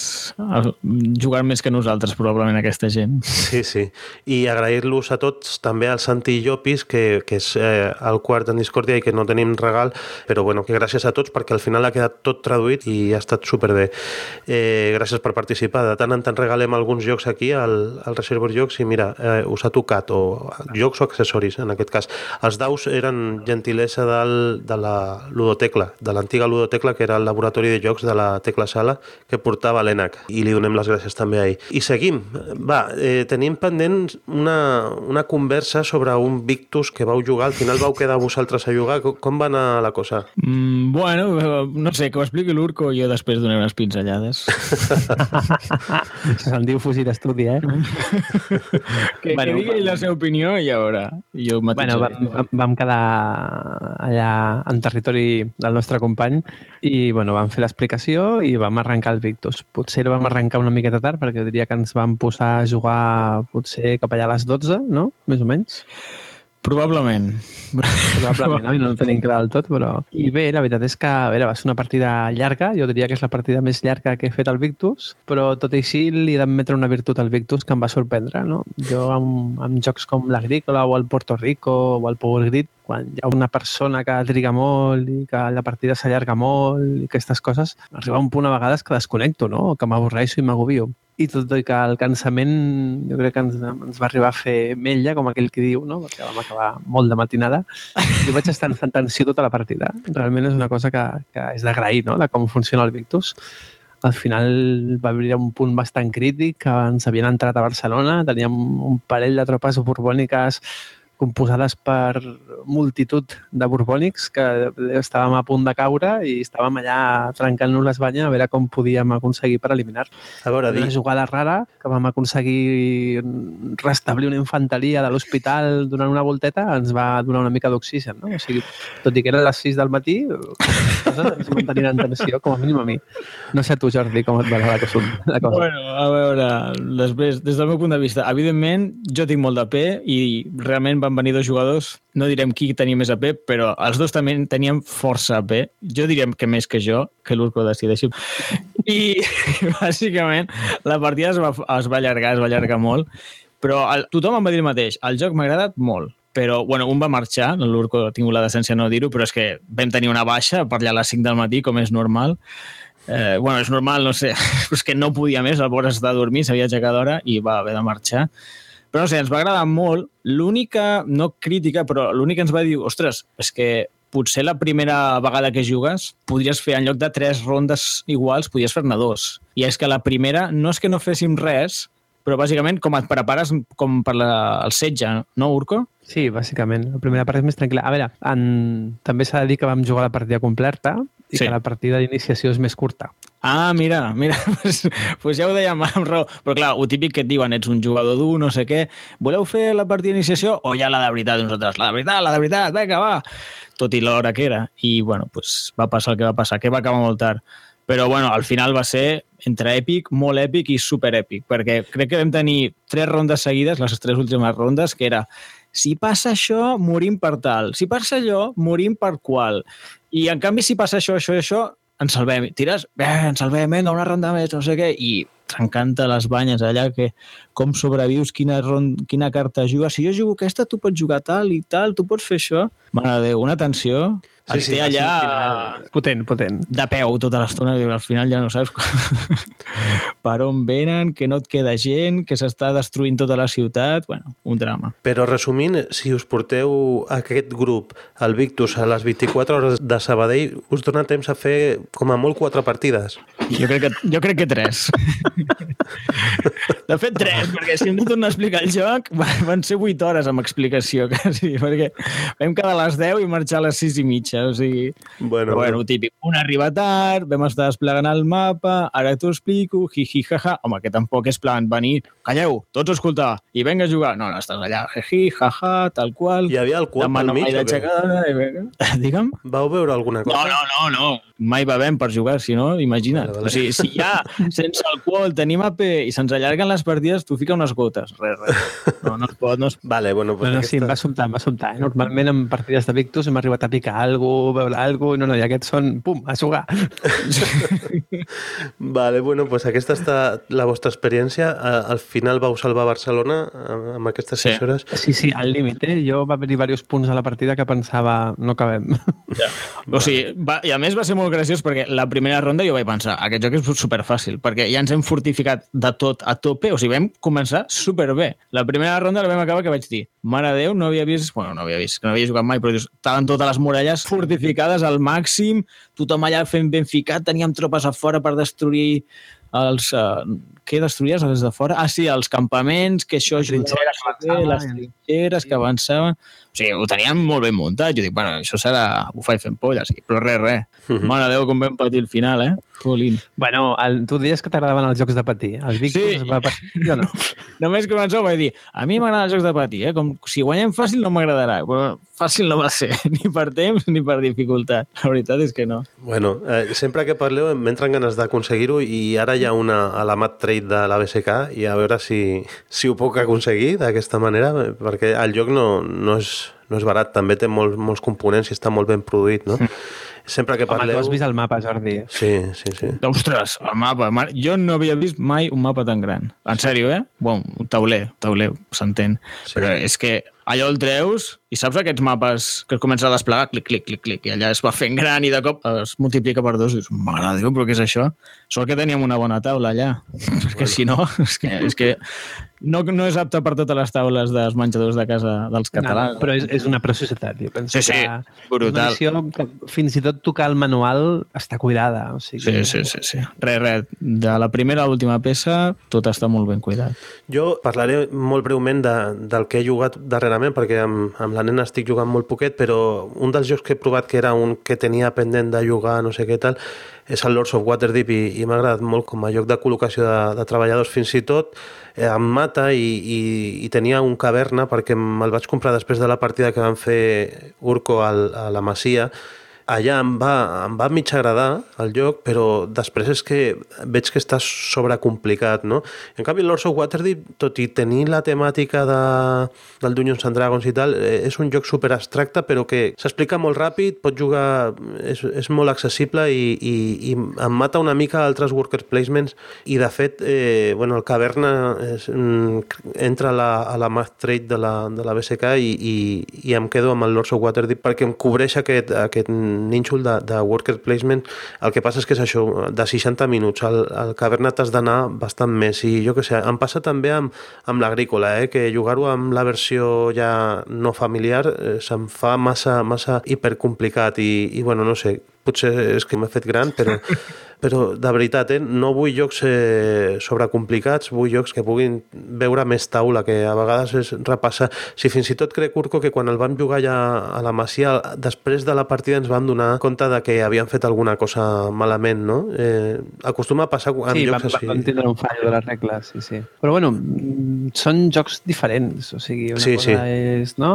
jugant més que nosaltres, probablement, aquesta gent. Sí, sí. I agrair-los a tots, també al Santi Llopis, que, que és eh, el quart en Discordia i que no tenim regal, però bueno, que gràcies a tots perquè al final ha quedat tot traduït i ha estat superbé. Eh, gràcies per participar. De tant en tant regalem alguns jocs aquí al, al Reservoir Jocs i mira, eh, us ha tocat, o jocs o accessoris en aquest cas. Els daus eren gentilesa del, de la ludotecla, de l'antiga ludotecla, que era el laboratori de jocs de la Tecla Sala, que portava l'ENAC, i li donem les gràcies també a ell. I seguim. Va, eh, tenim pendent una, una conversa sobre un Victus que vau jugar, al final vau quedar vosaltres a jugar. Com, va anar la cosa? Mm, bueno, no sé, que ho expliqui l'Urco i jo després donem unes pinzellades. *laughs* Se'n diu fugir d'estudi, eh? que, Bueno, que digui la seva opinió i a veure, jo Bueno, vam- vam quedar allà en territori del nostre company i bueno, vam fer l'explicació i vam arrencar el Victus. Potser vam arrencar una miqueta tard perquè diria que ens vam posar a jugar potser cap allà a les 12, no? Més o menys. Probablement. Probablement, no? No ho tenim clar del tot, però... I bé, la veritat és que, a veure, va ser una partida llarga, jo diria que és la partida més llarga que he fet al Victus, però tot i així li he d'admetre una virtut al Victus que em va sorprendre, no? Jo amb, amb jocs com l'Agrícola o el Puerto Rico o el Power Grid, quan hi ha una persona que triga molt i que la partida s'allarga molt i aquestes coses, arriba un punt a vegades que desconnecto, no? Que m'avorreixo i m'agobio. I tot i que el cansament jo crec que ens, ens va arribar a fer mella, com aquell que diu, no? perquè vam acabar molt de matinada, jo vaig estar en tensió tota la partida. Realment és una cosa que, que és d'agrair, no?, de com funciona el Victus. Al final va haver un punt bastant crític, que ens havien entrat a Barcelona, teníem un parell de tropes borbòniques composades per multitud de borbònics que estàvem a punt de caure i estàvem allà trencant-nos les banyes a veure com podíem aconseguir per eliminar. A veure, Una di, jugada rara que vam aconseguir restablir una infanteria de l'hospital durant una volteta ens va donar una mica d'oxigen, no? O sigui, tot i que eren les 6 del matí, ens mantenien en tensió, com a mínim a mi. No sé a tu, Jordi, com et va la cosa. La cosa. Bueno, a veure, després, des del meu punt de vista, evidentment, jo tinc molt de P i realment van venir dos jugadors, no direm qui tenia més AP, però els dos també tenien força AP. Jo diríem que més que jo, que l'Urco decideixi. I, *laughs* bàsicament, la partida es va, es va allargar, es va allargar molt, però el, tothom em va dir el mateix. El joc m'ha agradat molt, però, bueno, un va marxar, l'Urco ha tingut la decència de no dir-ho, però és que vam tenir una baixa per allà a les 5 del matí, com és normal. Eh, bueno, és normal, no sé, *laughs* és que no podia més, el pobre estava dormint, s'havia aixecat d'hora i va haver de marxar. Però no sé, ens va agradar molt. L'única, no crítica, però l'únic que ens va dir, ostres, és que potser la primera vegada que jugues podries fer, en lloc de tres rondes iguals, podries fer-ne dos. I és que la primera no és que no féssim res, però bàsicament com et prepares com per la, el setge, no, Urco? Sí, bàsicament. La primera part és més tranquil·la. A veure, en... també s'ha de dir que vam jugar la partida completa i Sí. que la partida d'iniciació és més curta. Ah, mira, mira, *laughs* pues, pues ja ho dèiem amb raó. Però clar, ho típic que et diuen, ets un jugador dur, no sé què, voleu fer la partida d'iniciació o ja la de veritat de nosaltres? La de veritat, la de veritat, vinga, va! Tot i l'hora que era. I, bueno, pues va passar el que va passar, que va acabar molt tard. Però, bueno, al final va ser entre èpic, molt èpic i super èpic, perquè crec que vam tenir tres rondes seguides, les tres últimes rondes, que era si passa això, morim per tal. Si passa allò, morim per qual. I, en canvi, si passa això, això i això, ens salvem. Tires, bé, ens salvem, vinga, una ronda més, no sé què, i trencant les banyes allà, que com sobrevius, quina, ron, quina carta jugues. Si jo jugo aquesta, tu pots jugar tal i tal, tu pots fer això. Mare de Déu, una tensió. Sí, Sí, allà Potent, potent. de peu tota l'estona i al final ja no saps. *laughs* per on venen, que no et queda gent, que s'està destruint tota la ciutat... Bueno, un drama. Però resumint, si us porteu aquest grup al Victus a les 24 hores de Sabadell, us dona temps a fer com a molt quatre partides. Jo crec que, jo crec que tres. De fet, tres, perquè si hem de tornar a explicar el joc, van ser vuit hores amb explicació, *laughs* quasi, perquè vam quedar a les 10 i marxar a les 6 i mitja, o sigui... Bueno, Però, bueno, típic, un arriba tard, vam estar desplegant el mapa, ara t'ho explico, jiji, jaja... Home, que tampoc és plan venir, calleu, tots a escoltar, i venga a jugar. No, no, estàs allà, jiji, jaja, tal qual... Hi havia alcohol pel demano mig, vinga. *laughs* Digue'm? Vau veure alguna cosa? No, no, no, no. Mai bevem per jugar, si no, imagina't. Vale, vale. O sigui, si ja sense alcohol tenim AP i se'ns allarguen les partides, tu fica unes gotes. Res, res. No, no es pot, no es Vale, bueno, pues No, no, sí, em va sobtar, em va sobtar. Eh? Normalment en partides de Victus hem arribat a picar alguna cosa, beure alguna cosa, i no, no, i aquests són, pum, a jugar. *laughs* Vale, bueno, pues aquesta està la vostra experiència. Al final vau salvar Barcelona amb amb aquestes Sí. 6 hores. Sí, sí, al límit, eh? Jo va haver-hi diversos punts a la partida que pensava, no acabem. Ja. O sigui, va, i a més va ser molt graciós perquè la primera ronda jo vaig pensar, aquest joc és superfàcil, perquè ja ens hem fortificat de tot a tope, o sigui, vam començar superbé. La primera ronda la vam acabar que vaig dir, mare Déu, no havia vist, bueno, no havia vist, que no havia jugat mai, però dius, estaven totes les muralles fortificades al màxim, tothom allà fent ben ficat, teníem tropes a fora per destruir els... Uh, què destruïes des de fora? Ah, sí, els campaments, que això ajudava trinxeres que les trinxeres que avançaven. O sigui, ho teníem molt ben muntat. Jo dic, bueno, això serà bufar i fent polles, sí. però res, res. Mhm. Mare de Déu, com vam patir el final, eh? Colin. bueno, el, tu dies que t'agradaven els jocs de patir. Els Victus Sí. va patir, jo no. *laughs* Només començar vaig dir, a mi m'agraden els jocs de patir, eh? Com, si guanyem fàcil no m'agradarà. Però fàcil no va ser, *laughs* ni per temps ni per dificultat. La veritat és que no. Bueno, eh, sempre que parleu m'entren ganes d'aconseguir-ho i ara hi ha una a la mat trade de la BSK i a veure si, si ho puc aconseguir d'aquesta manera, eh, perquè el joc no, no, és, no és barat, també té molts, molts components i està molt ben produït, no? Sempre que Home, tu parleu... has vist el mapa, Jordi. Sí, sí, sí. Ostres, el mapa. Jo no havia vist mai un mapa tan gran. En sèrio, eh? Bon, un tauler, tauler, s'entén. Sí. Però és que allò el treus i saps aquests mapes que es comença a desplegar, clic, clic, clic, clic, i allà es va fent gran i de cop es multiplica per dos i dius, mare de Déu, però què és això? Sort que teníem una bona taula allà, *laughs* perquè si no, és que, és que no, no és apte per totes les taules dels menjadors de casa dels catalans. No, però és, és una preciositat. Jo penso Sí, sí, que brutal. És una edició que fins i tot tocar el manual està cuidada. O sigui, Sí, sí, sí, sí. Res, res. De la primera a l'última peça, tot està molt ben cuidat. Jo parlaré molt breument de, del que he jugat darrerament, perquè amb, amb la nena estic jugant molt poquet, però un dels jocs que he provat que era un que tenia pendent de jugar, no sé què tal, és el Lords of Waterdeep i, i m'ha agradat molt com a lloc de col·locació de, de treballadors. Fins i tot eh, amb mata i, i, i tenia un caverna perquè me'l vaig comprar després de la partida que van fer Urco a la Masia allà em va, em va mig agradar el joc, però després és que veig que està sobrecomplicat, no? En canvi, Lords of Waterdeep, tot i tenir la temàtica de, del Dungeons and Dragons i tal, eh, és un joc super abstracte, però que s'explica molt ràpid, pot jugar, és, és molt accessible i, i, i em mata una mica altres worker placements i, de fet, eh, bueno, el Caverna és, mm, entra a la, a la math trade de la, de la BSK i, i, i em quedo amb el Lords of Waterdeep perquè em cobreix aquest, aquest nínxol de, de worker placement. El que passa és que és això, de 60 minuts. Al, al Caverna t'has d'anar bastant més i jo que sé, em passa també amb, amb l'agrícola, eh, que jugar-ho amb la versió ja no familiar eh, se'm fa massa, massa hipercomplicat i, i bueno, no sé, potser és que m'he fet gran, però, *laughs* però de veritat, eh, no vull jocs eh, sobrecomplicats, vull jocs que puguin veure més taula, que a vegades és repassar. Si fins i tot crec, Urco, que quan el vam jugar ja a la Masia, després de la partida ens vam donar compte de que havien fet alguna cosa malament, no? Eh, acostuma a passar amb Sí, jocs vam, així. vam tindre un fallo de les regles, sí, sí. Però bueno, són jocs diferents, o sigui, una Sí, cosa sí. és no?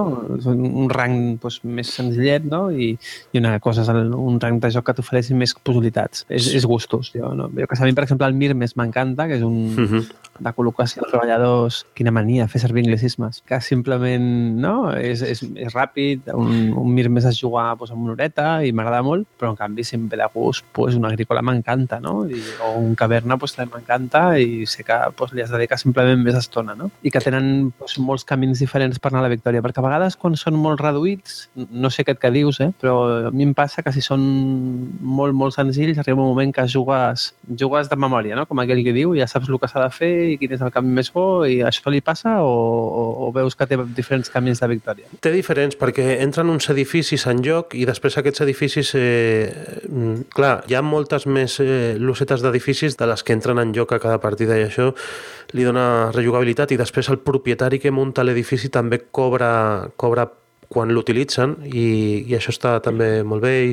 Un rang doncs, més senzillet no? I, i una cosa és un rang joc que t'ofereixi més possibilitats. És, és gustos. Jo, no? jo que a mi, per exemple, el Mirmes m'encanta, que és un, Mhm. de col·locació de treballadors, quina mania fer servir anglicismes, que simplement no? és, és, és ràpid, un, un mir més es jugar doncs, amb una horeta i m'agrada molt, però en canvi sempre de gust, doncs, una agrícola m'encanta, no? I, o un caverna doncs, també m'encanta i sé que doncs, li has de dedicar simplement més estona, no? I que tenen doncs, molts camins diferents per anar a la victòria, perquè a vegades quan són molt reduïts, no sé aquest que dius, eh? però a mi em passa que si són molt, molt senzills, arriba un moment que jugues, jugues de memòria, no? com aquell que diu, ja saps el que s'ha de fer i quin és el camí més bo, i això li passa o, o, o veus que té diferents camins de victòria? Té diferents, perquè entren uns edificis en joc i després aquests edificis, eh, mm, clar, hi ha moltes més eh, losetes d'edificis de les que entren en joc a cada partida i això li dona rejugabilitat i després el propietari que munta l'edifici també cobra, cobra quan l'utilitzen i, i això està també molt bé i,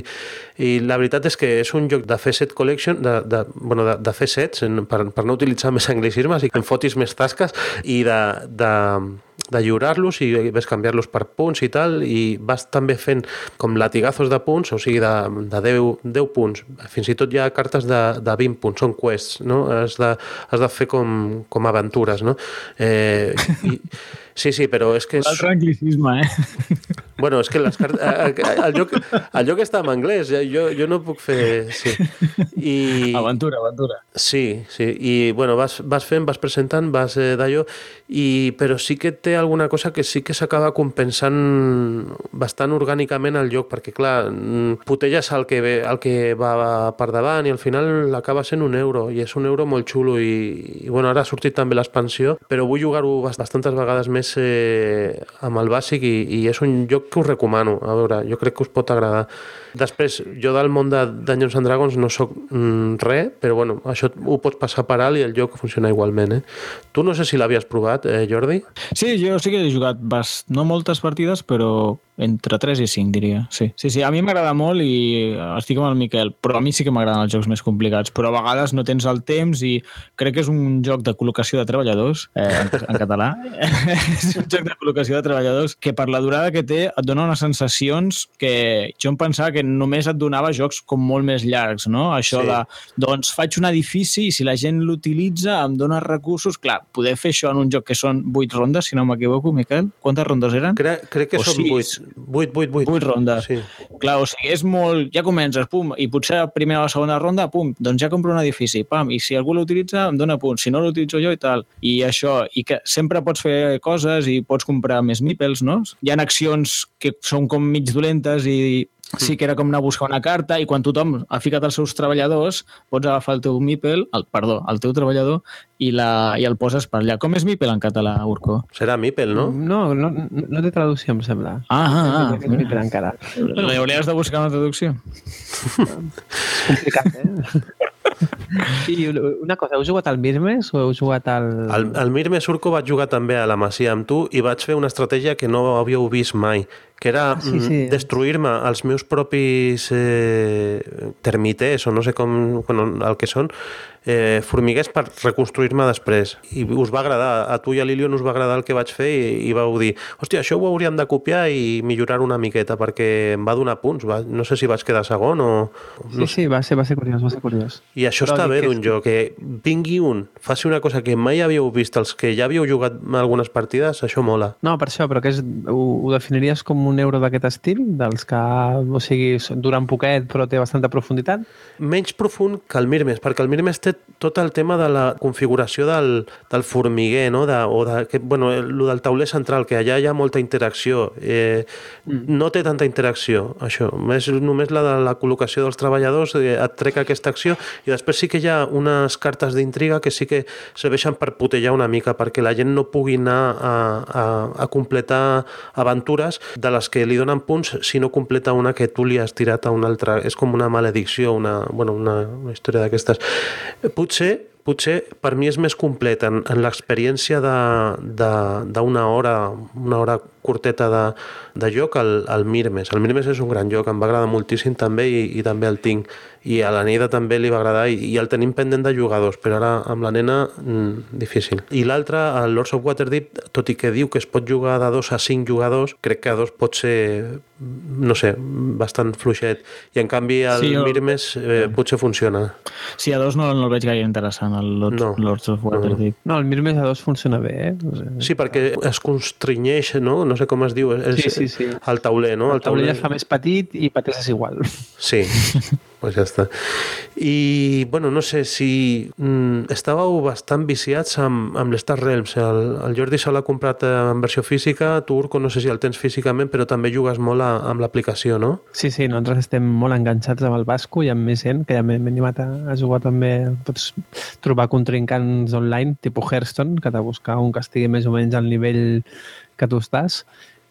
i la veritat és que és un joc de fer set collection de, de, bueno, de, de fer sets en, per, per no utilitzar *laughs* més anglicismes i que en fotis més tasques i de, de, de lliurar-los i ves canviar-los per punts i tal i vas també fent com latigazos de punts, o sigui de, de 10, 10 punts, fins i tot hi ha cartes de, de 20 punts, són quests no? has, de, has de fer com, com aventures no? eh, i, *laughs* Sí, sí, però és que... És... L'altre anglicisme, eh? Bueno, és que les cartes... El joc, el joc està en anglès, jo, jo no puc fer... Sí. I... *laughs* Aventura, aventura. Sí, sí. I, bueno, vas, vas fent, vas presentant, vas eh, d'allò, i... però sí que té alguna cosa que sí que s'acaba compensant bastant orgànicament el joc, perquè, clar, putelles el que, ve, el que va per davant i al final acaba sent un euro, i és un euro molt xulo, i, i bueno, ara ha sortit també l'expansió, però vull jugar-ho bastantes vegades més eh, amb el bàsic i, i és un joc que us recomano. A veure, jo crec que us pot agradar. Després, jo del món de Dungeons and Dragons no sóc mm, res, però bueno, això ho pots passar per alt i el joc funciona igualment. Eh? Tu no sé si l'havies provat, eh, Jordi? Sí, jo sí que he jugat bast... no moltes partides, però entre 3 i 5, diria. Sí, sí, sí a mi m'agrada molt i estic amb el Miquel, però a mi sí que m'agraden els jocs més complicats, però a vegades no tens el temps i crec que és un joc de col·locació de treballadors, eh, en, en català. *laughs* és un joc de col·locació de treballadors que per la durada que té et dona unes sensacions que jo em pensava que només et donava jocs com molt més llargs, no? Això sí. de, doncs faig un edifici i si la gent l'utilitza em dona recursos. Clar, poder fer això en un joc que són 8 rondes, si no m'equivoco, Miquel. Quantes rondes eren? Crec, crec que o són 8. 8, 8, 8. 8 rondes. Sí. Clar, o sigui, és molt... Ja comences, pum, i potser la primera o la segona ronda, pum, doncs ja compro un edifici, pam, i si algú l'utilitza em dona punts, si no l'utilitzo jo i tal. I això, i que sempre pots fer coses i pots comprar més meeples, no? Hi ha accions que són com mig dolentes i sí que era com anar a buscar una carta i quan tothom ha ficat els seus treballadors pots agafar el teu Mipel, el, perdó, el teu treballador i, la, i el poses per allà. Com és Mipel en català, Urco? Serà Mipel, no? No, no, no té traducció, em sembla. Ah, ah, ah. No Mipel encara. Li hauries de buscar una traducció. És complicat, eh? *laughs* I una cosa, heu jugat al Mirmes o heu jugat al... Al, al Mirmes Urco vaig jugar també a la Masia amb tu i vaig fer una estratègia que no havíeu vist mai, que era ah, sí, sí. destruir-me els meus propis eh, termiters o no sé com, bueno, el que són, eh, formiguers per reconstruir-me després. I us va agradar, a tu i a l'Ilion us va agradar el que vaig fer i, i vau dir, hòstia, això ho hauríem de copiar i millorar una miqueta perquè em va donar punts. Va, no sé si vaig quedar segon o... No sí, sí, va ser, va ser curiós, va ser curiós. I això Però està bé d'un joc, que vingui un, faci una cosa que mai havíeu vist, els que ja havíeu jugat algunes partides, això mola. No, per això, però que és, ho, ho definiries com un euro d'aquest estil, dels que, o sigui, duren poquet però té bastanta profunditat? Menys profund que el Mirmes, perquè el Mirmes té tot el tema de la configuració del, del formiguer, no? de, o de, que, bueno, el del tauler central, que allà hi ha molta interacció. Eh, mm. No té tanta interacció, això. És només la de la col·locació dels treballadors, eh, et trec aquesta acció, i després sí que hi ha unes cartes d'intriga que sí que serveixen per putellar una mica, perquè la gent no pugui anar a, a, a completar aventures de les que li donen punts si no completa una que tu li has tirat a una altra. És com una maledicció, una, bueno, una, una història d'aquestes potser potser per mi és més complet en, en l'experiència d'una hora, una hora curteta de, de joc al, al Mirmes. El Mirmes és un gran joc, em va agradar moltíssim també i, i també el tinc i a la Neida també li va agradar i, i el tenim pendent de jugadors, però ara amb la nena mm, difícil. I l'altre, el Lords of Waterdeep, tot i que diu que es pot jugar de dos a cinc jugadors, crec que a dos pot ser, no sé, bastant fluixet. I en canvi el sí, jo... Mirmes eh, potser funciona. Sí, a dos no, no el veig gaire interessant, el Lords, no. Lords of Waterdeep. No, el Mirmes a dos funciona bé, eh? Sí, perquè es constrinyeix, no? No sé com es diu, és sí, sí, sí. el tauler, no? El tauler, el tauler ja fa més petit i pateixes igual. Sí. *laughs* pues ja està. I, bueno, no sé si mm, estàveu bastant viciats amb, amb l'Star Realms. El, el Jordi se l'ha comprat en versió física, tu, Urco, no sé si el tens físicament, però també jugues molt a, amb l'aplicació, no? Sí, sí, nosaltres estem molt enganxats amb el Basco i amb més gent, que ja m'he animat a, a jugar també. Pots trobar contrincants online, tipus Hearthstone, que t'ha buscar un que estigui més o menys al nivell que tu estàs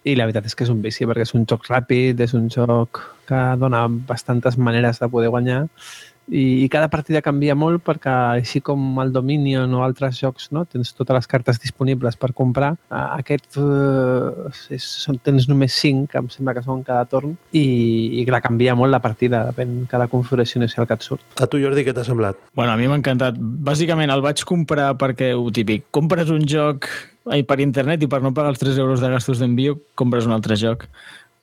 i la veritat és que és un vici perquè és un joc ràpid, és un joc que dona bastantes maneres de poder guanyar i, i cada partida canvia molt perquè així com el Dominion o altres jocs no, tens totes les cartes disponibles per comprar, aquest uh, és, són, tens només 5, que em sembla que són cada torn, i, i la canvia molt la partida, depèn cada configuració inicial que et surt. A tu, Jordi, què t'ha semblat? Bueno, a mi m'ha encantat. Bàsicament el vaig comprar perquè, ho típic, compres un joc per internet i per no pagar els 3 euros de gastos d'envio compres un altre joc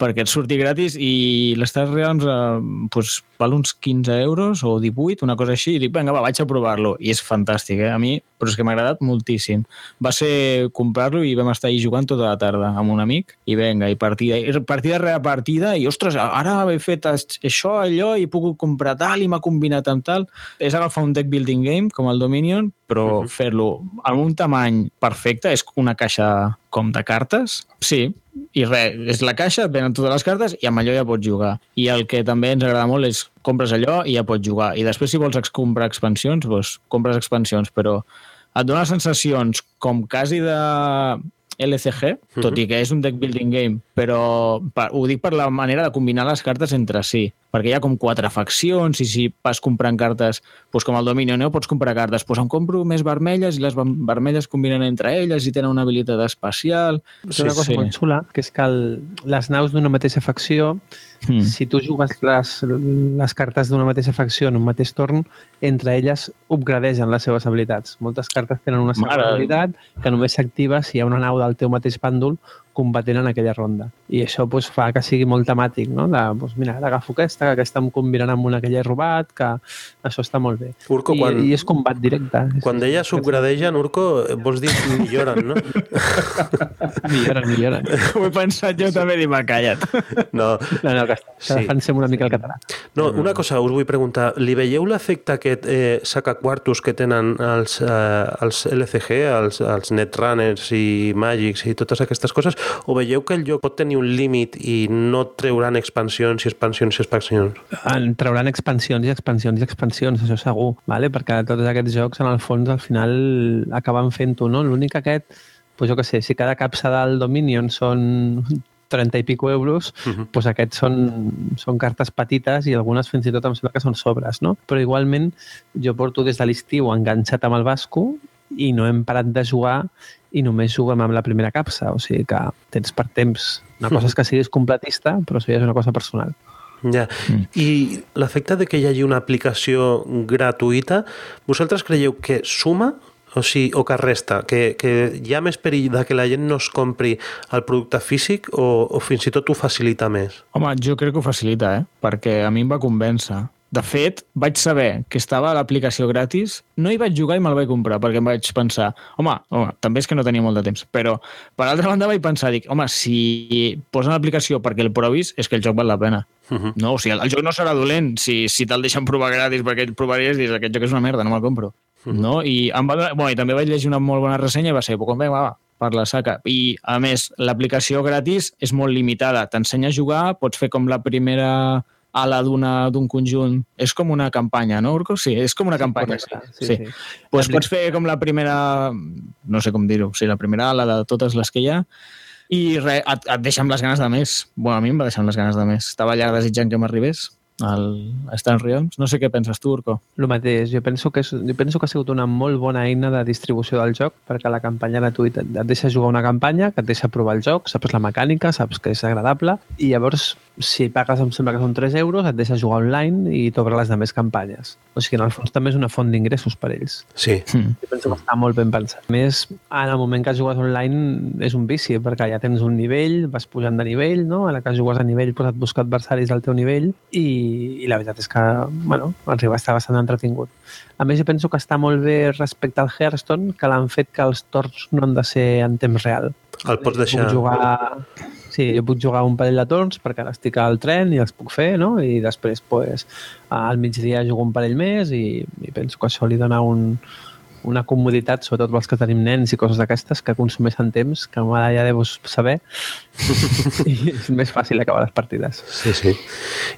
perquè et surti gratis i l'Star Realms eh, pues, val uns 15 euros o 18, una cosa així, i dic, vinga, va, vaig a provar-lo. I és fantàstic, eh? A mi, però és que m'ha agradat moltíssim. Va ser comprar-lo i vam estar ahí jugant tota la tarda amb un amic, i vinga, i partida, i partida rere partida, i ostres, ara he fet això, allò, i he pogut comprar tal, i m'ha combinat amb tal. És agafar un deck building game, com el Dominion, però uh -huh. fer-lo amb un tamany perfecte, és una caixa com de cartes, sí, i res, és la caixa, venen totes les cartes i amb allò ja pots jugar. I el que també ens agrada molt és compres allò i ja pots jugar. I després si vols comprar expansions, doncs compres expansions, però et dona sensacions com quasi de LCG, tot i que és un deck building game, però per, ho dic per la manera de combinar les cartes entre si, perquè hi ha com quatre faccions i si vas comprant cartes, doncs com el Dominion, no? pots comprar cartes, doncs em compro més vermelles i les vermelles combinen entre elles i tenen una habilitat especial. És una cosa sí. molt xula, que és que el, les naus d'una mateixa facció Mm. Si tu jugues les, les cartes d'una mateixa facció en un mateix torn, entre elles upgradegen les seves habilitats. Moltes cartes tenen una segona habilitat que només s'activa si hi ha una nau del teu mateix pàndol combatent en aquella ronda. I això pues, fa que sigui molt temàtic, no? De, pues, mira, agafo aquesta, que aquesta em combinarà amb una que ja he robat, que això està molt bé. Urco, I, quan, I és combat directe. Quan deia subgradegen, Urco, vols dir milloren, no? *laughs* milloren, milloren. *laughs* Ho he pensat jo també, i m'ha callat. *laughs* No, no, no que, que sí. defensem una mica el català. No, una cosa us vull preguntar. Li veieu l'efecte aquest eh, sacaquartos que tenen els, eh, els LCG, els, els Netrunners i Magics i totes aquestes coses? O veieu que el joc pot tenir un límit i no treuran expansions i expansions i expansions? En trauran expansions i expansions i expansions, això segur, vale? perquè tots aquests jocs, en el fons, al final acaben fent-ho, no? L'únic aquest, pues jo què sé, si cada capsa del Dominion són *laughs* 30 i pico euros, uh -huh. doncs aquests són, són cartes petites i algunes fins i tot em sembla que són sobres, no? Però igualment jo porto des de l'estiu enganxat amb el Basco i no hem parat de jugar i només juguem amb la primera capsa, o sigui que tens per temps. Una cosa és que siguis completista, però això ja és una cosa personal. Ja. Mm. I l'efecte de que hi hagi una aplicació gratuïta, vosaltres creieu que suma o, sigui, o que resta? Que, que hi ha més perill de que la gent no es compri el producte físic o, o fins i tot ho facilita més? Home, jo crec que ho facilita, eh? perquè a mi em va convèncer. De fet, vaig saber que estava a l'aplicació gratis, no hi vaig jugar i me'l vaig comprar, perquè em vaig pensar, home, home, també és que no tenia molt de temps, però per altra banda vaig pensar, dic, home, si posen l'aplicació perquè el provis, és que el joc val la pena. Uh -huh. No, o sigui, el, el joc no serà dolent si, si te'l deixen provar gratis perquè el provaries i dius, aquest joc és una merda, no me'l compro. Uh -huh. no? I, em va, bueno, i també vaig llegir una molt bona ressenya i va ser, com bé, va, va, per la saca. I, a més, l'aplicació gratis és molt limitada. T'ensenya a jugar, pots fer com la primera ala d'un conjunt. És com una campanya, no, Urco? Sí, és com una sí, campanya. Correcte. Sí, sí. sí. Pues pots fer com la primera, no sé com dir-ho, sí, la primera ala de totes les que hi ha i re, et, et deixa amb les ganes de més. Bueno, a mi em va deixar amb les ganes de més. Estava allà desitjant que m'arribés al Stan Realms. No sé què penses tu, Urco. El mateix. Jo penso, que és, jo penso que ha sigut una molt bona eina de distribució del joc perquè la campanya gratuïta et deixa jugar una campanya, que et deixa provar el joc, saps la mecànica, saps que és agradable i llavors si pagues, em sembla que són 3 euros, et deixa jugar online i t'obre les demés campanyes. O sigui, en el fons també és una font d'ingressos per ells. Sí. Mm. Jo penso que està molt ben pensat. A més, en el moment que jugues online és un vici, perquè ja tens un nivell, vas pujant de nivell, no? A la que jugues a nivell, pues et busca adversaris del teu nivell i, i la veritat és que, bueno, arriba a estar bastant entretingut. A més, jo penso que està molt bé respecte al Hearthstone, que l'han fet que els torns no han de ser en temps real. El pots deixar... Puc jugar Sí, jo puc jugar un parell de torns perquè ara estic al tren i els puc fer, no? I després, pues, al migdia jugo un parell més i, i penso que això li dona un, una comoditat, sobretot pels que tenim nens i coses d'aquestes, que consumeixen temps, que ara ja deus saber, *laughs* i és més fàcil acabar les partides. Sí, sí.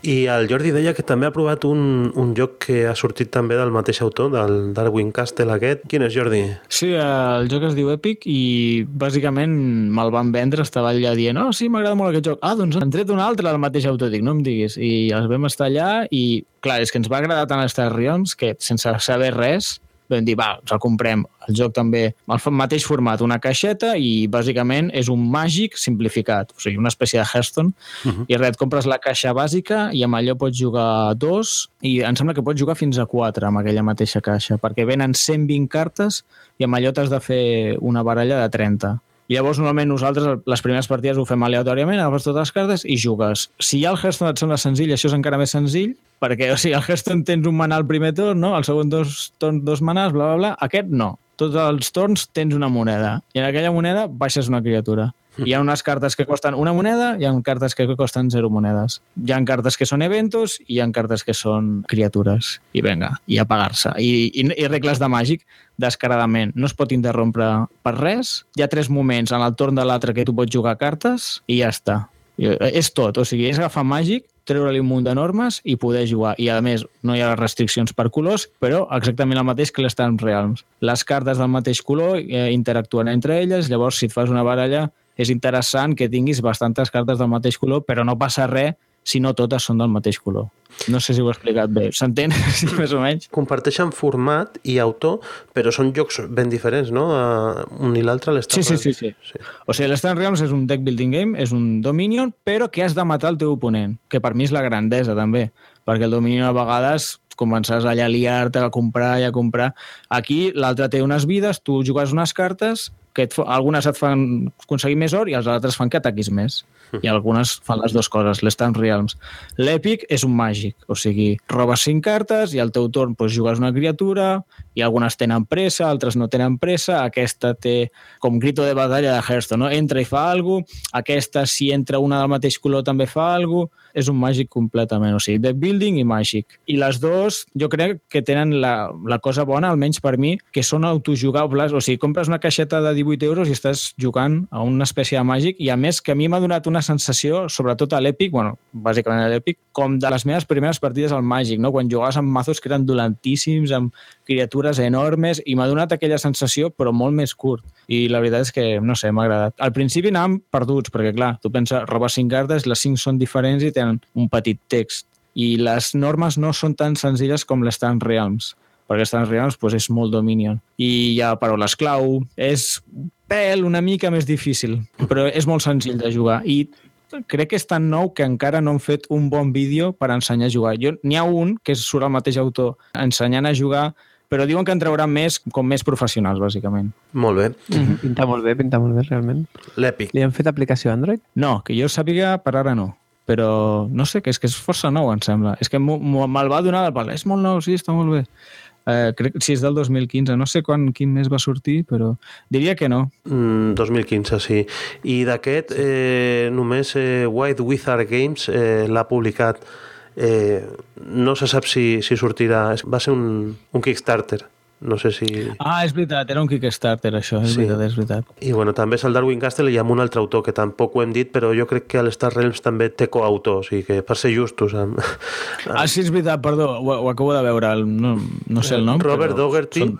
I el Jordi deia que també ha provat un, un joc que ha sortit també del mateix autor, del Darwin Castle aquest. Quin és, Jordi? Sí, el joc es diu Epic i bàsicament me'l van vendre, estava allà dient oh, sí, m'agrada molt aquest joc. Ah, doncs han tret un altre del mateix autor, dic, no em diguis. I els vam estar allà i, clar, és que ens va agradar tant Star Realms que sense saber res vam dir, va, ens el comprem. El joc també, el mateix format, una caixeta i bàsicament és un màgic simplificat, o sigui, una espècie de Hearthstone. Uh -huh. I res, compres la caixa bàsica i amb allò pots jugar dos i em sembla que pots jugar fins a quatre amb aquella mateixa caixa, perquè venen 120 cartes i amb allò t'has de fer una baralla de 30. Llavors, normalment, nosaltres, les primeres partides ho fem aleatòriament, agafes totes les cartes i jugues. Si ja el Hearthstone et sembla senzill, això és encara més senzill, perquè, o sigui, el Hearthstone tens un manà al primer torn, no? El segon dos torns, dos manars, bla, bla, bla. Aquest no. Tots els torns tens una moneda. I en aquella moneda baixes una criatura. Hi ha unes cartes que costen una moneda, hi ha cartes que costen zero monedes. Hi ha cartes que són eventos i hi ha cartes que són criatures. I venga, i a pagar-se. I, i, I regles de màgic, descaradament. No es pot interrompre per res. Hi ha tres moments en el torn de l'altre que tu pots jugar cartes i ja està. I, és tot. O sigui, és agafar màgic, treure-li un munt de normes i poder jugar. I, a més, no hi ha restriccions per colors, però exactament el mateix que les Time Realms. Les cartes del mateix color eh, interactuen entre elles, llavors, si et fas una baralla, és interessant que tinguis bastantes cartes del mateix color, però no passa res si no totes són del mateix color. No sé si ho he explicat bé. S'entén? *laughs* Sí, més o menys. Comparteixen format i autor, però són jocs ben diferents, no? Uh, un i l'altre, l'Star sí, sí, sí, sí, sí. O sigui, l'Star Realms és un deck building game, és un Dominion, però que has de matar el teu oponent, que per mi és la grandesa, també, perquè el Dominion a vegades començaràs allà a liar-te, a comprar i a comprar. Aquí l'altre té unes vides, tu jugues unes cartes, que et, algunes et fan aconseguir més or i els altres fan que ataquis més. I algunes fan les dues coses, les Time Realms. L'èpic és un màgic, o sigui, robes cinc cartes i al teu torn doncs, jugues una criatura i algunes tenen pressa, altres no tenen pressa, aquesta té com grito de batalla de Hearthstone, no? entra i fa alguna cosa, aquesta si entra una del mateix color també fa alguna cosa, és un màgic completament, o sigui, deck building i màgic. I les dues jo crec que tenen la, la cosa bona, almenys per mi, que són autojugables, o sigui, compres una caixeta de 18 euros i estàs jugant a una espècie de màgic i a més que a mi m'ha donat una sensació, sobretot a l'Epic, bueno, bàsicament a l'Epic, com de les meves primeres partides al màgic, no? quan jugaves amb mazos que eren dolentíssims, amb criatures enormes, i m'ha donat aquella sensació, però molt més curt. I la veritat és que, no sé, m'ha agradat. Al principi anàvem perduts, perquè clar, tu penses, robes cinc cartes, les cinc són diferents i tenen un petit text. I les normes no són tan senzilles com les Tan Realms perquè Star Realms pues, és molt Dominion. I hi ha paraules clau, és pèl una mica més difícil, però és molt senzill de jugar. I crec que és tan nou que encara no han fet un bon vídeo per ensenyar a jugar. N'hi ha un, que surt el mateix autor, ensenyant a jugar, però diuen que en trauran més, com més professionals, bàsicament. Molt bé. Mm -hmm. Pinta molt bé, pinta molt bé, realment. L'Epic. Li han fet aplicació a Android? No, que jo sàpiga, per ara no però no sé, que és que és força nou, em sembla. És que me'l va donar el pal. És molt nou, sí, està molt bé. Eh, crec si és del 2015, no sé quan, quin mes va sortir, però diria que no. Mm, 2015, sí. I d'aquest, eh, només eh, White Wizard Games eh, l'ha publicat. Eh, no se sap si, si sortirà. Va ser un, un Kickstarter. No sé si... Ah, és veritat, era un Kickstarter, això, és sí. veritat, és veritat. I bueno, també és el Darwin Castle i amb un altre autor, que tampoc ho hem dit, però jo crec que l'Star Realms també té coautor, o sigui que per ser justos... Amb, amb... Ah, sí, és veritat, perdó, ho, ho acabo de veure, el, no, no sé el nom, Robert però... Dougherty, són...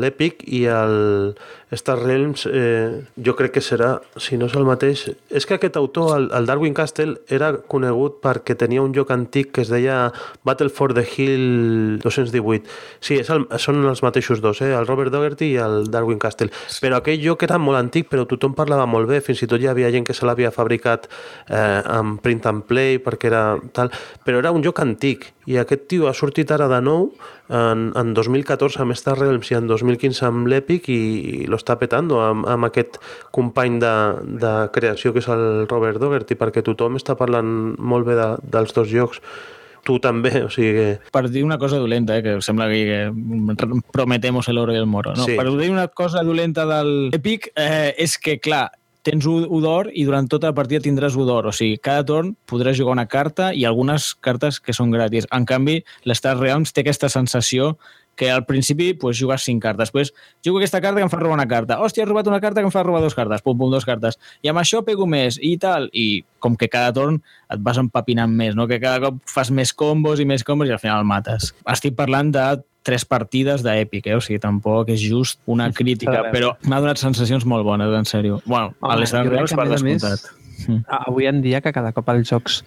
l'Epic uh -huh. i el Star Realms eh, jo crec que serà, si no és el mateix... És que aquest autor, el, el Darwin Castle, era conegut perquè tenia un joc antic que es deia Battle for the Hill 218. Sí, és el, són els mateixos dos, eh? el Robert Dougherty i el Darwin Castle. Però aquell joc era molt antic, però tothom parlava molt bé, fins i tot hi havia gent que se l'havia fabricat eh, amb print and play perquè era tal... Però era un joc antic i aquest tio ha sortit ara de nou en, en 2014 amb Star Realms i en 2015 amb l'Epic i, i lo està petant amb, amb aquest company de, de creació que és el Robert Dougherty perquè tothom està parlant molt bé de, dels dos jocs tu també, o sigui que... Per dir una cosa dolenta, eh, que sembla que, que prometemos el oro i el moro, no? Sí. Per dir una cosa dolenta del Epic eh, és que, clar, tens un un d'or i durant tota la partida tindràs un d'or. O sigui, cada torn podràs jugar una carta i algunes cartes que són gratis. En canvi, l'Star Realms té aquesta sensació que al principi pues, jugues 5 cartes. Després jugo aquesta carta que em fa robar una carta. Hòstia, he robat una carta que em fa robar dues cartes. Pum, pum, dues cartes. I amb això pego més i tal. I com que cada torn et vas empapinant més, no? que cada cop fas més combos i més combos i al final el mates. Estic parlant de tres partides d'èpic, eh? o sigui, tampoc és just una crítica, però m'ha donat sensacions molt bones, en sèrio. Bueno, a Home, Realms que, a per a més, descomptat. Mm. Avui en dia que cada cop els jocs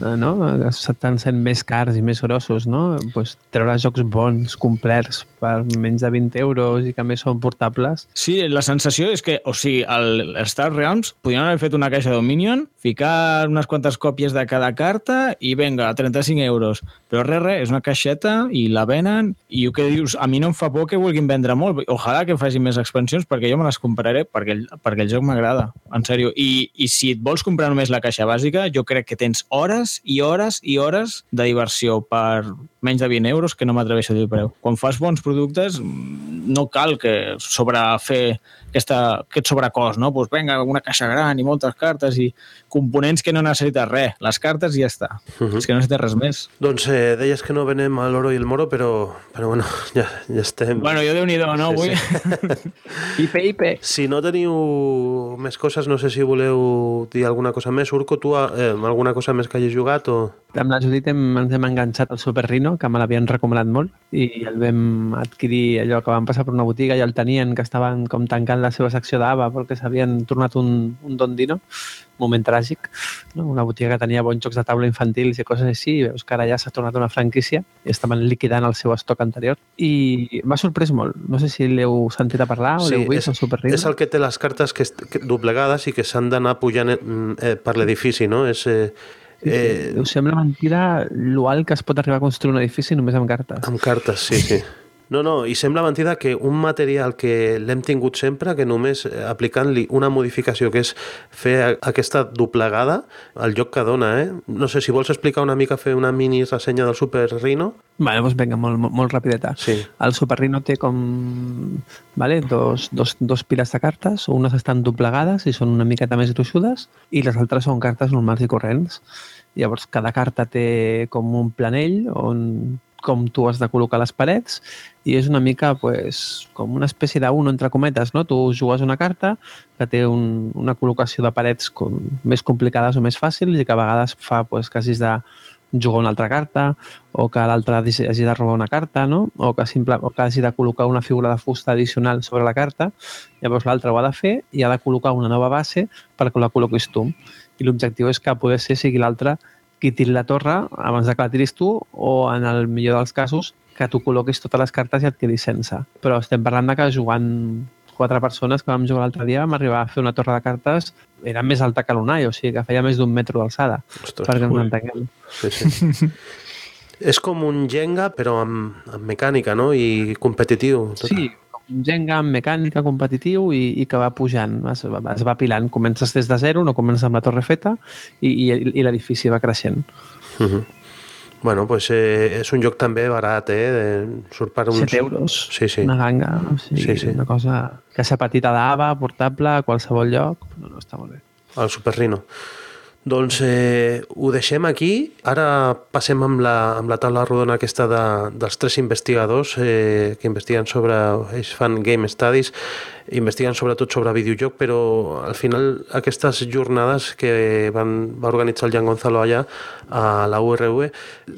no? estan sent més cars i més grossos, no? Pues, treure jocs bons, complets, per menys de 20 euros i que més són portables. Sí, la sensació és que, o sigui, el Star Realms podien haver fet una caixa Dominion, ficar unes quantes còpies de cada carta i venga, 35 euros. Però res, res, és una caixeta i la venen i el que dius, a mi no em fa por que vulguin vendre molt. Ojalà que facin més expansions perquè jo me les compraré perquè el, perquè el joc m'agrada, en sèrio. I, I si et vols comprar només la caixa bàsica, jo crec que tens hores i hores i hores de diversió per menys de 20 euros, que no m'atreveixo a dir preu. Quan fas bons productes, no cal que sobrefer aquesta, aquest sobrecost, no? Pues venga, una caixa gran i moltes cartes i components que no necessites res. Les cartes i ja està. Uh -huh. És que no necessites res més. Doncs eh, deies que no venem a l'oro i el moro, però, però bueno, *laughs* ja, ja estem... Bueno, jo déu-n'hi-do, no, Sí, avui? sí. *laughs* IP, IP. Si no teniu més coses, no sé si voleu dir alguna cosa més. Urco, tu eh, alguna cosa més que hagis jugat o... Amb la Judit hem, ens hem enganxat al Super Rino, que me l'havien recomanat molt, i el vam adquirir allò que vam passar per una botiga i el tenien, que estaven com tancant la seva secció d'AVA perquè s'havien tornat un, un dondino, moment tràgic, no? una botiga que tenia bons jocs de taula infantils i coses així, i veus que ara ja s'ha tornat una franquícia i estaven liquidant el seu estoc anterior. I m'ha sorprès molt. No sé si l'heu sentit a parlar o l'heu vist, és, Super és el que té les cartes que, que doblegades i que s'han d'anar pujant eh, eh, per l'edifici, no? És, eh, eh, Us sembla mentida l'alt que es pot arribar a construir un edifici només amb cartes. amb cartes, sí, sí. No, no, i sembla mentida que un material que l'hem tingut sempre, que només eh, aplicant-li una modificació, que és fer aquesta doblegada, el lloc que dona, eh? No sé si vols explicar una mica, fer una mini ressenya del Super Rhino. Vale, doncs vinga, molt, molt, molt rapideta. Sí. El Super Rhino té com vale, dos, dos, dos piles de cartes, unes estan doblegades i són una miqueta més gruixudes i les altres són cartes normals i corrents. Llavors, cada carta té com un planell on com tu has de col·locar les parets i és una mica pues, com una espècie d'uno entre cometes, no? Tu jugues una carta que té un, una col·locació de parets com, més complicades o més fàcils i que a vegades fa pues, que hagis de jugar una altra carta o que l'altre hagi de robar una carta, no? o, que simple, o que hagi de col·locar una figura de fusta addicional sobre la carta, llavors l'altre ho ha de fer i ha de col·locar una nova base perquè la col·loquis tu. I l'objectiu és que poder ser sigui l'altre qui tiri la torre abans de que la tiris tu o, en el millor dels casos, que tu col·loquis totes les cartes i et quedis sense. Però estem parlant de que jugant quatre persones que vam jugar l'altre dia vam arribar a fer una torre de cartes era més alta que l'Unai, o sigui que feia més d'un metro d'alçada, perquè ens entenguem. Sí, sí. *laughs* és com un Jenga, però amb, amb mecànica, no? I competitiu. Tot. Sí, Jenga amb mecànica competitiu i, i que va pujant, es, va- es va pilant. Comences des de zero, no comences amb la torre feta i, i, i l'edifici va creixent. Uh -huh. Bueno, pues eh, és un joc també barat, eh? De, surt per uns... 7 euros, Sí, sí. una ganga, o sigui, Sí, sí. una cosa que ser petita d'ava, portable, a qualsevol lloc, no, no, està molt bé. El Super Rhino. Doncs eh, ho deixem aquí. Ara passem amb la, amb la taula rodona aquesta de, dels tres investigadors eh, que investiguen sobre... Ells fan Game Studies, investiguen sobretot sobre videojoc, però al final aquestes jornades que van, va organitzar el Jan Gonzalo allà a la URV,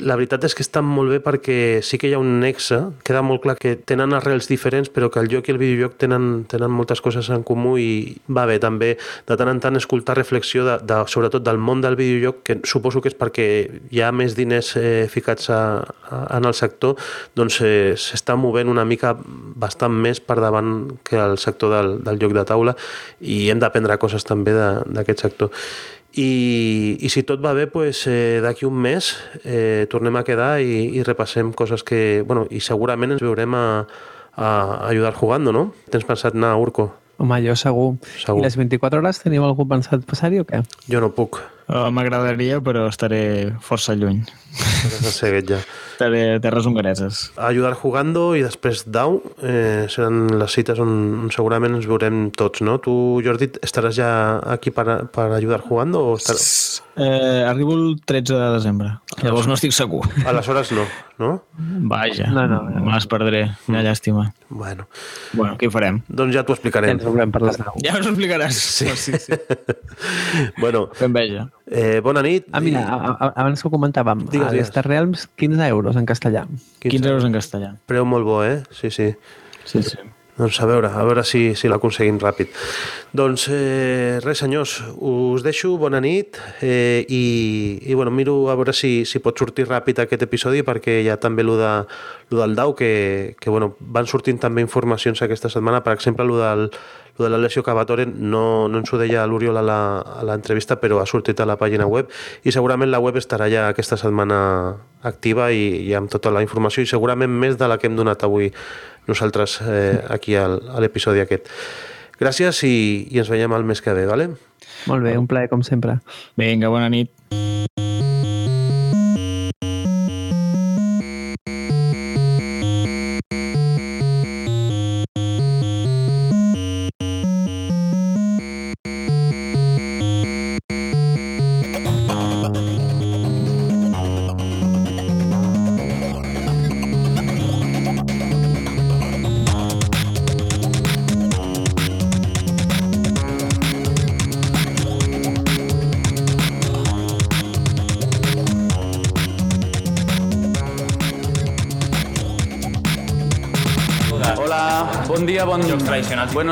la veritat és que estan molt bé perquè sí que hi ha un nexe, queda molt clar que tenen arrels diferents, però que el joc i el videojoc tenen, tenen moltes coses en comú i va bé també de tant en tant escoltar reflexió de, de, sobretot del món del videojoc, que suposo que és perquè hi ha més diners eh, ficats a, a, en el sector, doncs eh, s'està movent una mica bastant més per davant que el sector del, del joc de taula i hem d'aprendre coses també d'aquest sector. I, I si tot va bé, pues, eh, d'aquí un mes eh, tornem a quedar i, i repassem coses que... Bueno, I segurament ens veurem a, a ajudar jugando, no? Tens pensat anar a Urco? Home, jo segur. Segur. I les 24 hores teniu algú pensat passar-hi o què? Jo no puc. Uh, M'agradaria, però estaré força lluny. De seguet ja. Estaré a terres hongareses. Ayudar jugando i després DAO eh, seran les cites on, on segurament ens veurem tots, no? Tu, Jordi, estaràs ja aquí per, per Ayudar jugando o estaràs... Eh, arribo el 13 de desembre. Llavors no estic segur. Aleshores no, no? Vaja, No, no, no. me les perdré. Una llàstima. Bueno, Bueno, què hi farem? doncs ja t'ho Ja explicarem. ens veurem per les 9. Ja us ho explicaràs. Sí, sí, sí. *laughs* bueno, Que enveja. eh, bona nit. Ah, mira, a, a, abans que ho comentàvem, Digues, a digues. l'Star Realms, 15 euros en castellà. 15 euros en castellà. Preu molt bo, eh? Sí, sí. Sí, sí. Doncs a veure, a veure si, si l'aconseguim ràpid. Doncs eh, res, senyors, us deixo, bona nit, eh, i, i bueno, miro a veure si, si pot sortir ràpid aquest episodi, perquè hi ha també lo, de, del DAO, que, que bueno, van sortint també informacions aquesta setmana, per exemple, lo del, lo de l'Alessio Cavatore no, no ens ho deia l'Oriol la- a l'entrevista, però ha sortit a la pàgina web i segurament la web estarà ja aquesta setmana activa i, i amb tota la informació i segurament més de la que hem donat avui nosaltres eh, aquí al, a l'episodi aquest. Gràcies i, i ens veiem el mes que ve, ¿vale? Molt bé, un plaer com sempre. Vinga, bona nit.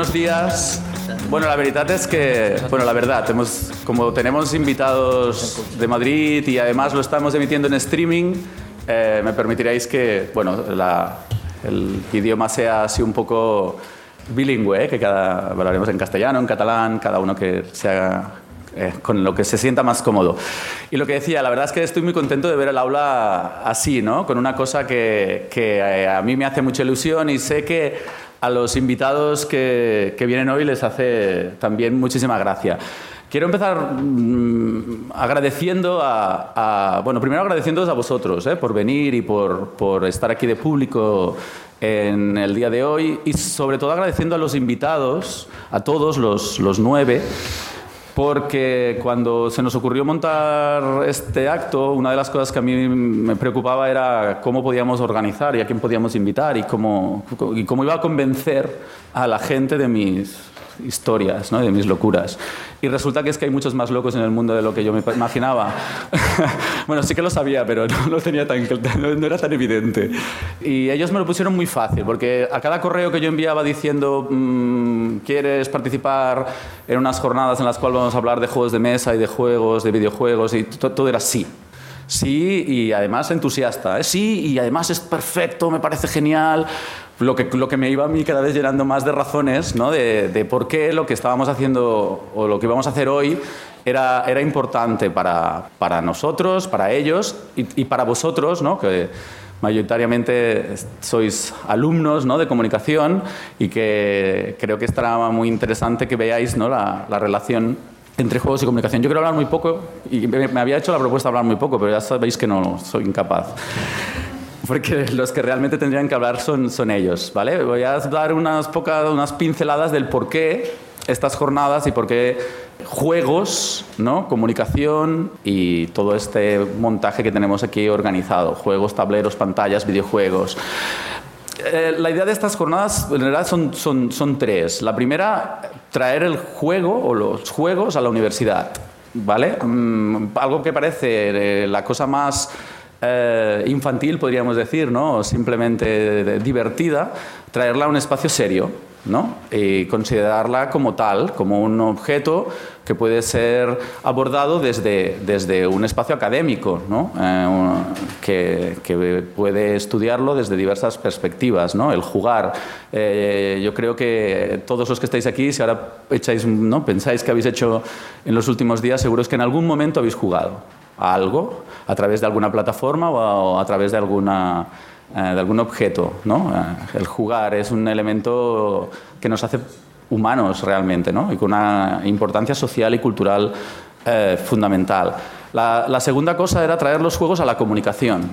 Buenos días. Bueno, la verdad es que, bueno, la verdad, hemos, como tenemos invitados de Madrid y además lo estamos emitiendo en streaming, eh, me permitiréis que, bueno, la- el idioma sea así un poco bilingüe, ¿eh? que cada, hablaremos en castellano, en catalán, cada uno que se haga eh, con lo que se sienta más cómodo. Y lo que decía, la verdad es que estoy muy contento de ver el aula así, ¿no? Con una cosa que, que, eh, a mí me hace mucha ilusión y sé que a los invitados que, vienen hoy les hace también muchísima gracia. Quiero empezar mm, agradeciendo a, a- bueno, primero agradeciéndoos a vosotros ¿eh? por venir y por, por estar aquí de público en el día de hoy y sobre todo agradeciendo a los invitados, a todos los, los nueve, porque cuando se nos ocurrió montar este acto, una de las cosas que a mí me preocupaba era cómo podíamos organizar y a quién podíamos invitar y cómo, y cómo iba a convencer a la gente de mis historias, ¿no? de mis locuras. Y resulta que es que hay muchos más locos en el mundo de lo que yo me imaginaba. *laughs* bueno, sí que lo sabía, pero no lo tenía tan, *laughs* no, era tan evidente. Y ellos me lo pusieron muy fácil, porque a cada correo que yo enviaba diciendo mm, ¿quieres participar en unas jornadas en las cuales vamos a hablar de juegos de mesa y de juegos, de videojuegos? Y to- todo era sí. Sí, y además entusiasta. ¿eh? Sí, y además es perfecto, me parece genial. Lo que, lo que me iba a mí cada vez llenando más de razones, ¿no? de, de por qué lo que estábamos haciendo o lo que íbamos a hacer hoy era, era importante para, para nosotros, para ellos y, y para vosotros, ¿no? que mayoritariamente sois alumnos ¿no? de comunicación y que creo que estará muy interesante que veáis ¿no? la, la relación entre juegos y comunicación. Yo quiero hablar muy poco y me, había hecho la propuesta de hablar muy poco, pero ya sabéis que no soy incapaz. Porque los que realmente tendrían que hablar son, ellos, ¿vale? Voy a dar unas pocas, unas pinceladas del por qué estas jornadas y por qué juegos, ¿no? comunicación y todo este montaje que tenemos aquí organizado. Juegos, tableros, pantallas, videojuegos. Eh, la idea de estas jornadas en realidad son tres. La primera, traer el juego o los juegos a la universidad. ¿Vale? Mm, algo que parece eh, la cosa más eh, infantil, podríamos decir, ¿no? O simplemente divertida, traerla a un espacio serio. ¿no? Y considerarla como tal, como un objeto que puede ser abordado desde, desde un espacio académico, ¿no? Eh, que puede estudiarlo desde diversas perspectivas. ¿no? El jugar. Eh, yo creo que todos los que estáis aquí, si ahora echáis, ¿no? pensáis que habéis hecho en los últimos días, seguro es que en algún momento habéis jugado a algo a través de alguna plataforma o a, través de alguna eh, de algún objeto. ¿no? Eh, el jugar es un elemento que nos hace humanos realmente ¿no? y con una importancia social y cultural eh, fundamental. La, la segunda cosa era traer los juegos a la comunicación.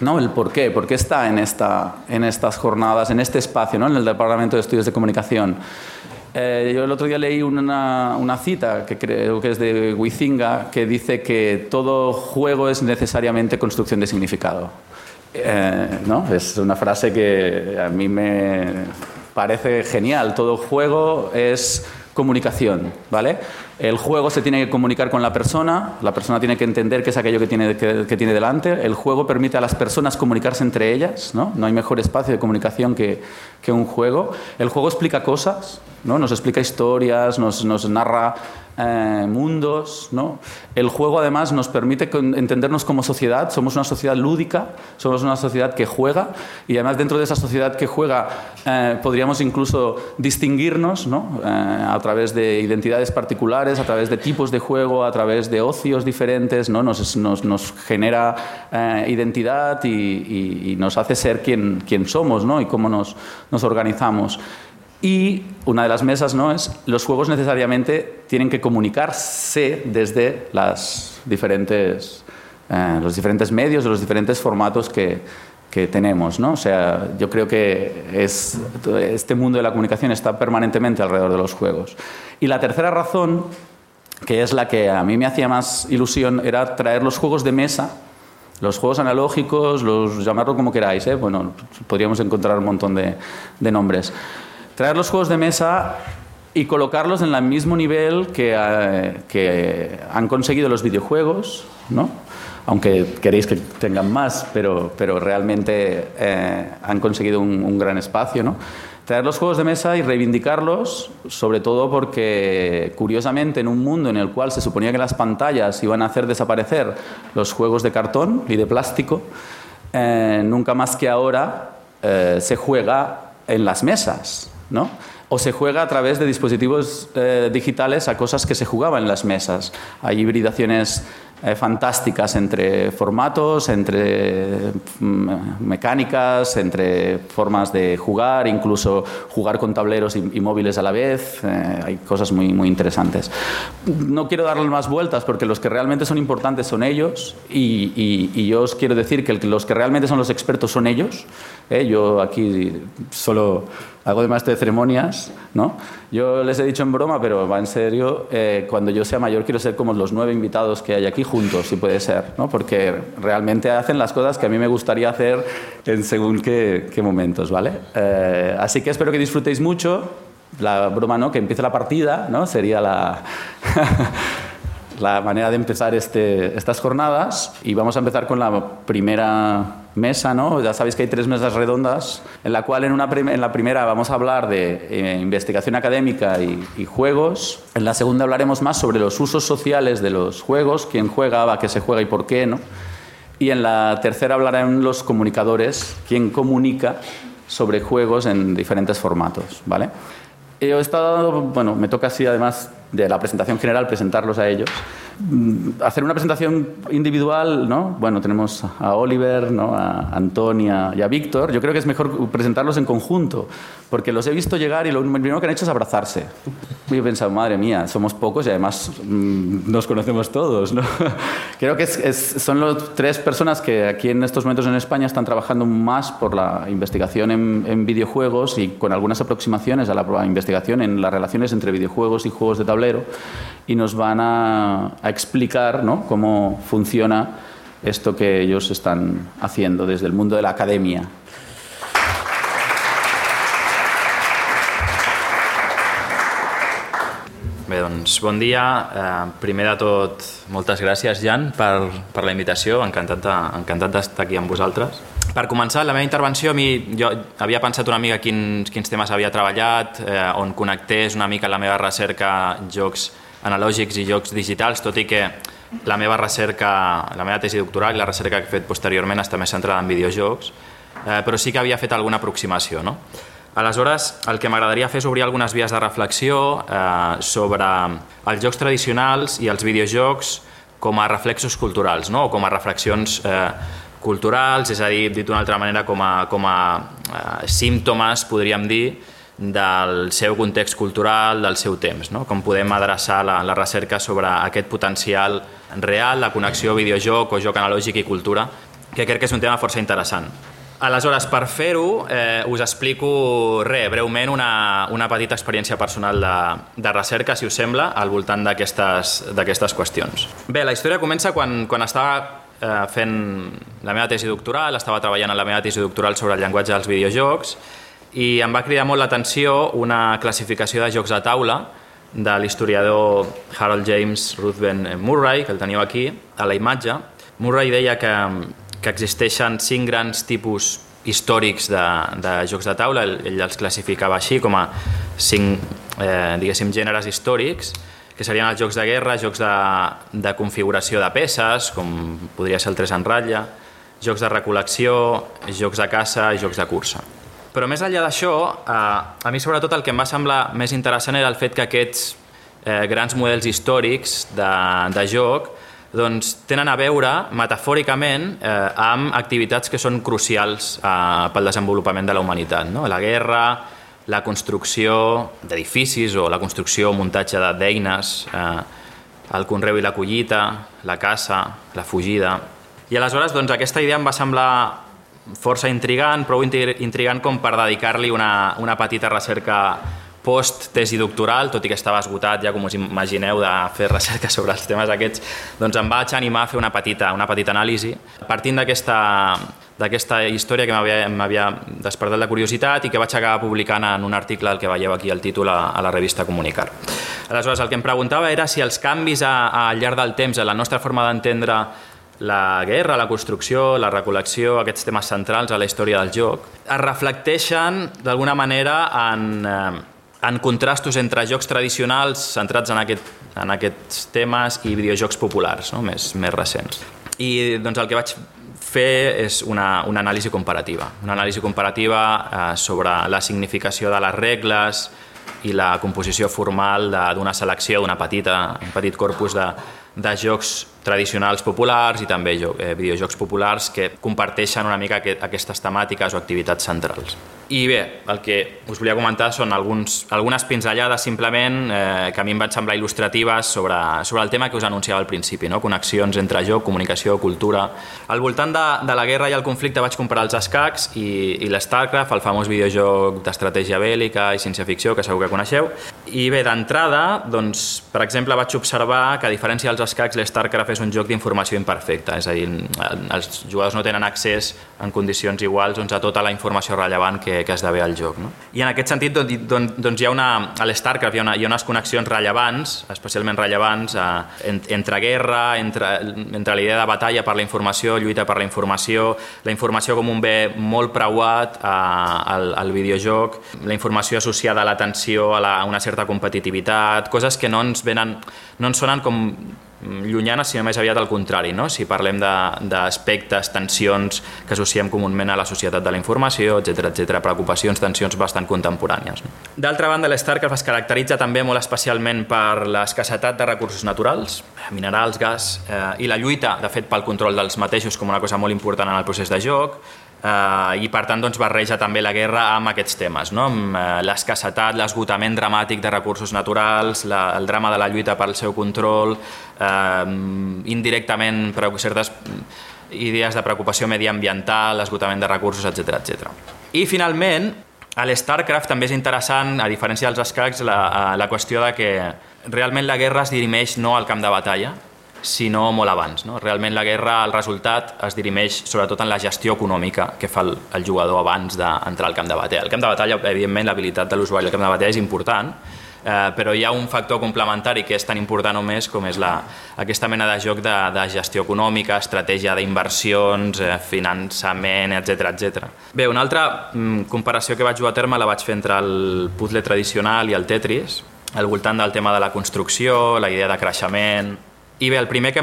¿no? El por qué, por qué está en, esta, en estas jornadas, en este espacio, ¿no? en el Departamento de Estudios de Comunicación. Eh, yo el otro día leí una, cita que creo que es de Huizinga que dice que todo juego es necesariamente construcción de significado. Eh, ¿no? Es una frase que a mí me parece genial. Todo juego es comunicación, ¿vale? El juego se tiene que comunicar con la persona, la persona tiene que entender qué es aquello que tiene, que, tiene delante, el juego permite a las personas comunicarse entre ellas, ¿no? No hay mejor espacio de comunicación que, que un juego. El juego explica cosas, ¿no? Nos explica historias, nos, nos narra eh, mundos. ¿no? El juego además nos permite entendernos como sociedad, somos una sociedad lúdica, somos una sociedad que juega y además dentro de esa sociedad que juega eh, podríamos incluso distinguirnos ¿no? eh, a través de identidades particulares, a través de tipos de juego, a través de ocios diferentes, ¿no? nos, nos, nos genera identidad y, nos hace ser quien, quien somos ¿no? y cómo nos, nos organizamos. Y una de las mesas no es los juegos necesariamente tienen que comunicarse desde las diferentes, eh, los diferentes medios, los diferentes formatos que, que tenemos. ¿no? O sea, yo creo que es, este mundo de la comunicación está permanentemente alrededor de los juegos. Y la tercera razón, que es la que a mí me hacía más ilusión, era traer los juegos de mesa los juegos analógicos, los llamarlo como queráis, ¿eh? bueno, podríamos encontrar un montón de, de nombres traer los juegos de mesa y colocarlos en el mismo nivel que, eh, que han conseguido los videojuegos, ¿no? aunque queréis que tengan más, pero, pero realmente eh, han conseguido un, gran espacio. ¿no? Traer los juegos de mesa y reivindicarlos, sobre todo porque, curiosamente, en un mundo en el cual se suponía que las pantallas iban a hacer desaparecer los juegos de cartón y de plástico, eh, nunca más que ahora eh, se juega en las mesas. ¿No? O se juega a través de dispositivos eh, digitales a cosas que se jugaban en las mesas. Hay hibridaciones eh, fantásticas entre formatos, entre mm, mecánicas, entre formas de jugar, incluso jugar con tableros y, móviles a la vez. Eh, hay cosas muy, muy interesantes. No quiero darle más vueltas porque los que realmente son importantes son ellos y, y, yo os quiero decir que los que realmente son los expertos son ellos. Yo aquí solo hago de maestro de ceremonias, ¿no? Yo les he dicho en broma, pero va en serio, eh, cuando yo sea mayor quiero ser como los nueve invitados que hay aquí juntos, si puede ser, ¿no? Porque realmente hacen las cosas que a mí me gustaría hacer en según qué, qué momentos, ¿vale? Eh, así que espero que disfrutéis mucho. La broma, ¿no? Que empiece la partida, ¿no? Sería la... *laughs* la manera de empezar este, estas jornadas y vamos a empezar con la primera mesa, ¿no? Ya sabéis que hay tres mesas redondas, en la cual en, una en la primera vamos a hablar de eh, investigación académica y, juegos, en la segunda hablaremos más sobre los usos sociales de los juegos, quién juega, a qué se juega y por qué, ¿no? Y en la tercera hablarán los comunicadores, quién comunica sobre juegos en diferentes formatos, ¿vale? Yo he estado, bueno, me toca así además de la presentación general presentarlos a ellos. Hacer una presentación individual, ¿no? Bueno, tenemos a Oliver, ¿no? a Antonia y a Víctor. Yo creo que es mejor presentarlos en conjunto, porque los he visto llegar y lo primero que han hecho es abrazarse. Y he pensado, madre mía, somos pocos y además mmm, nos conocemos todos, ¿no? *laughs* Creo que es, es, son las tres personas que aquí en estos momentos en España están trabajando más por la investigación en, en videojuegos y con algunas aproximaciones a la, investigación en las relaciones entre videojuegos y juegos de y nos van a, explicar cómo funciona esto que ellos están haciendo desde el mundo de la academia. Doncs bon dia. Eh, primer de tot, moltes gràcies, Jan, per, per la invitació. Encantat d'estar encantat aquí amb vosaltres. Per començar, la meva intervenció, a mi, jo havia pensat una mica quins, quins temes havia treballat, eh, on connectés una mica la meva recerca jocs analògics i jocs digitals, tot i que la meva recerca, la meva tesi doctoral i la recerca que he fet posteriorment està més centrada en videojocs, eh, però sí que havia fet alguna aproximació. No? Aleshores, el que m'agradaria fer és obrir algunes vies de reflexió eh, sobre els jocs tradicionals i els videojocs com a reflexos culturals, no? o com a reflexions eh, culturals, és a dir, dit d'una altra manera, com a, com a eh, símptomes, podríem dir, del seu context cultural, del seu temps, no? com podem adreçar la, la recerca sobre aquest potencial real, la connexió videojoc o joc analògic i cultura, que crec que és un tema força interessant. Aleshores, per fer-ho, eh, us explico, re, breument, una, una petita experiència personal de, de recerca, si us sembla, al voltant d'aquestes qüestions. Bé, la història comença quan, quan estava eh, fent la meva tesi doctoral, estava treballant en la meva tesi doctoral sobre el llenguatge dels videojocs i em va cridar molt l'atenció una classificació de jocs de taula de l'historiador Harold James Ruthven Murray, que el teniu aquí, a la imatge. Murray deia que, que existeixen cinc grans tipus històrics de, de jocs de taula, ell, ell els classificava així com a cinc, eh, diguéssim, gèneres històrics, que serien els jocs de guerra, jocs de, de configuració de peces, com podria ser el 3 en ratlla, jocs de recol·lecció, jocs de caça i jocs de cursa. Però més enllà d'això, eh, a mi sobretot el que em va semblar més interessant era el fet que aquests eh, grans models històrics de, de joc doncs, tenen a veure, metafòricament, eh, amb activitats que són crucials eh, pel desenvolupament de la humanitat. No? La guerra, la construcció d'edificis o la construcció o muntatge d'eines, eh, el conreu i la collita, la caça, la fugida... I aleshores doncs, aquesta idea em va semblar força intrigant, prou intrigant com per dedicar-li una, una petita recerca post-tesi doctoral, tot i que estava esgotat ja com us imagineu de fer recerca *laughs* sobre els temes aquests, doncs em vaig animar a fer una petita, una petita anàlisi partint d'aquesta història que m'havia despertat la curiositat i que vaig acabar publicant en un article el que veieu aquí el títol a, a la revista Comunicar. Aleshores, el que em preguntava era si els canvis a, al llarg del temps en la nostra forma d'entendre la guerra, la construcció, la recol·lecció, aquests temes centrals a la història del joc, es reflecteixen d'alguna manera en, eh, en contrastos entre jocs tradicionals centrats en, aquest, en aquests temes i videojocs populars, no? més, més recents. I doncs, el que vaig fer és una, una anàlisi comparativa. Una anàlisi comparativa eh, sobre la significació de les regles i la composició formal d'una selecció, d'una petita, un petit corpus de, de jocs tradicionals populars i també eh, videojocs populars que comparteixen una mica aquestes temàtiques o activitats centrals. I bé, el que us volia comentar són alguns, algunes pinzellades simplement eh, que a mi em van semblar il·lustratives sobre, sobre el tema que us anunciava al principi, no? connexions entre joc, comunicació, cultura... Al voltant de, de la guerra i el conflicte vaig comparar els escacs i, i l'StarCraft, el famós videojoc d'estratègia bèl·lica i ciència-ficció que segur que coneixeu. I bé, d'entrada, doncs, per exemple, vaig observar que a diferència dels escacs, l'StarCraft és un joc d'informació imperfecta, és a dir, els jugadors no tenen accés en condicions iguals doncs, a tota la informació rellevant que, que, esdevé el joc. No? I en aquest sentit doncs, doncs, doncs hi ha una, a l'StarCraft hi, ha una, hi ha unes connexions rellevants, especialment rellevants, eh, entre guerra, entre, entre la idea de batalla per la informació, lluita per la informació, la informació com un bé molt preuat eh, al, al videojoc, la informació associada a l'atenció, a, la, a una certa competitivitat, coses que no ens venen, no ens sonen com llunyana, sinó més aviat al contrari, no? si parlem d'aspectes, tensions que associem comunament a la societat de la informació, etc etc, preocupacions, tensions bastant contemporànies. No? D'altra banda, l'StarCraft es caracteritza també molt especialment per l'escassetat de recursos naturals, minerals, gas, eh, i la lluita, de fet, pel control dels mateixos com una cosa molt important en el procés de joc, eh, i per tant doncs, barreja també la guerra amb aquests temes, no? amb eh, l'escassetat, l'esgotament dramàtic de recursos naturals, la, el drama de la lluita pel seu control, eh, indirectament però certes idees de preocupació mediambiental, l'esgotament de recursos, etc etc. I finalment, a l'StarCraft també és interessant, a diferència dels escacs, la, eh, la qüestió de que realment la guerra es dirimeix no al camp de batalla, sinó molt abans. No? Realment la guerra, el resultat, es dirimeix sobretot en la gestió econòmica que fa el, el jugador abans d'entrar al camp de batalla. El camp de batalla, evidentment, l'habilitat de l'usuari al camp de batalla és important, eh, però hi ha un factor complementari que és tan important o més com és la, aquesta mena de joc de, de gestió econòmica, estratègia d'inversions, eh, finançament, etc etc. Bé, una altra mm, comparació que vaig jugar a terme la vaig fer entre el puzzle tradicional i el Tetris, al voltant del tema de la construcció, la idea de creixement, i bé, el primer que,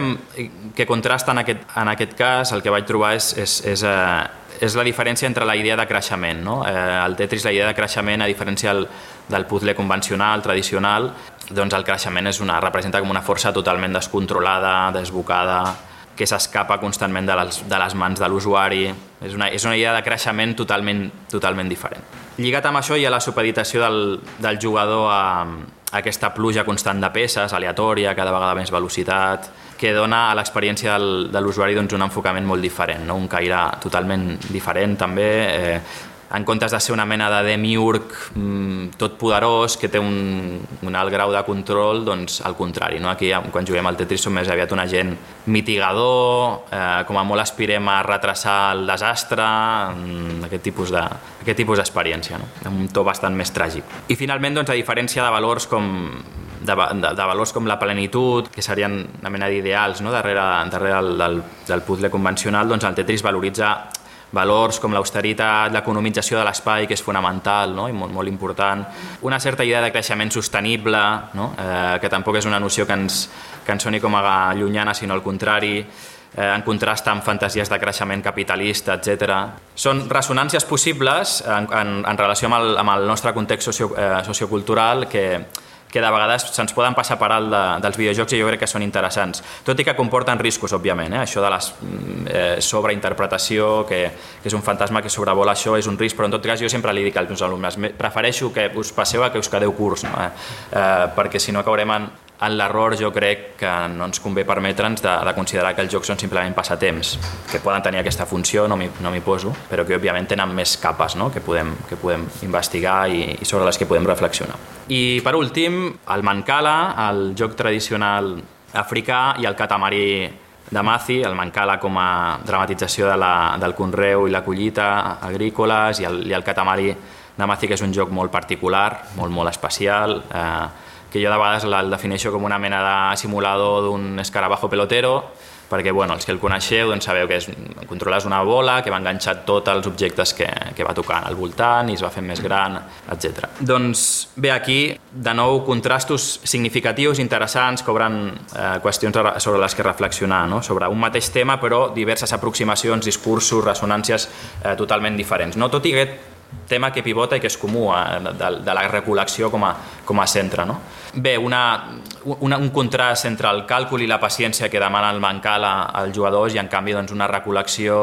que contrasta en aquest, en aquest cas, el que vaig trobar és, és, és, eh, és la diferència entre la idea de creixement. No? Eh, el Tetris, la idea de creixement, a diferència del, del puzzle convencional, tradicional, doncs el creixement és una, representa com una força totalment descontrolada, desbocada, que s'escapa constantment de les, de les mans de l'usuari. És, una, és una idea de creixement totalment, totalment diferent. Lligat amb això hi ha la supeditació del, del jugador a, aquesta pluja constant de peces, aleatòria, cada vegada més velocitat, que dona a l'experiència de l'usuari doncs, un enfocament molt diferent, no? un caire totalment diferent també, eh, en comptes de ser una mena de demiurg mm, tot poderós que té un, un alt grau de control, doncs al contrari. No? Aquí, quan juguem al Tetris, som més aviat un agent mitigador, eh, com a molt aspirem a retrasar el desastre, mm, aquest tipus de, aquest tipus d'experiència, no? amb un to bastant més tràgic. I finalment, doncs, a diferència de valors com de, de, de valors com la plenitud, que serien una mena d'ideals no? darrere, darrere del, del, del puzzle convencional, doncs el Tetris valoritza valors com l'austeritat, l'economització de l'espai, que és fonamental no? i molt, molt important, una certa idea de creixement sostenible, no? eh, que tampoc és una noció que ens, que ens soni com a llunyana, sinó al contrari, eh, en contrast amb fantasies de creixement capitalista, etc. Són ressonàncies possibles en, en, en relació amb el, amb el nostre context socio, eh, sociocultural que, que de vegades se'ns poden passar per alt de, dels videojocs i jo crec que són interessants. Tot i que comporten riscos, òbviament. Eh? Això de la mm, eh, sobreinterpretació, que, que és un fantasma que sobrevola això, és un risc, però en tot cas jo sempre li dic als meus alumnes, prefereixo que us passeu a que us quedeu curts, no? eh? Eh, perquè si no caurem en, en l'error jo crec que no ens convé permetre'ns de, de considerar que els jocs són simplement passatemps, que poden tenir aquesta funció, no m'hi no poso, però que òbviament tenen més capes no? que, podem, que podem investigar i, i sobre les que podem reflexionar. I per últim, el Mancala, el joc tradicional africà i el catamarí de Mazi, el Mancala com a dramatització de la, del conreu i la collita agrícoles i el, i el catamarí de Mazi, que és un joc molt particular, molt, molt especial, eh, que jo de vegades el defineixo com una mena de simulador d'un escarabajo pelotero, perquè bueno, els que el coneixeu doncs sabeu que és, controles una bola que va enganxar tots els objectes que, que va tocant al voltant i es va fent més gran, etc. Doncs bé, aquí de nou contrastos significatius, interessants, que obren eh, qüestions sobre les que reflexionar, no? sobre un mateix tema però diverses aproximacions, discursos, ressonàncies eh, totalment diferents. No? Tot i aquest tema que pivota i que és comú eh, de, de la recol·lecció com a, com a centre. No? Bé, una, una, un contrast entre el càlcul i la paciència que demana el Mancala als jugadors i en canvi doncs, una recol·lecció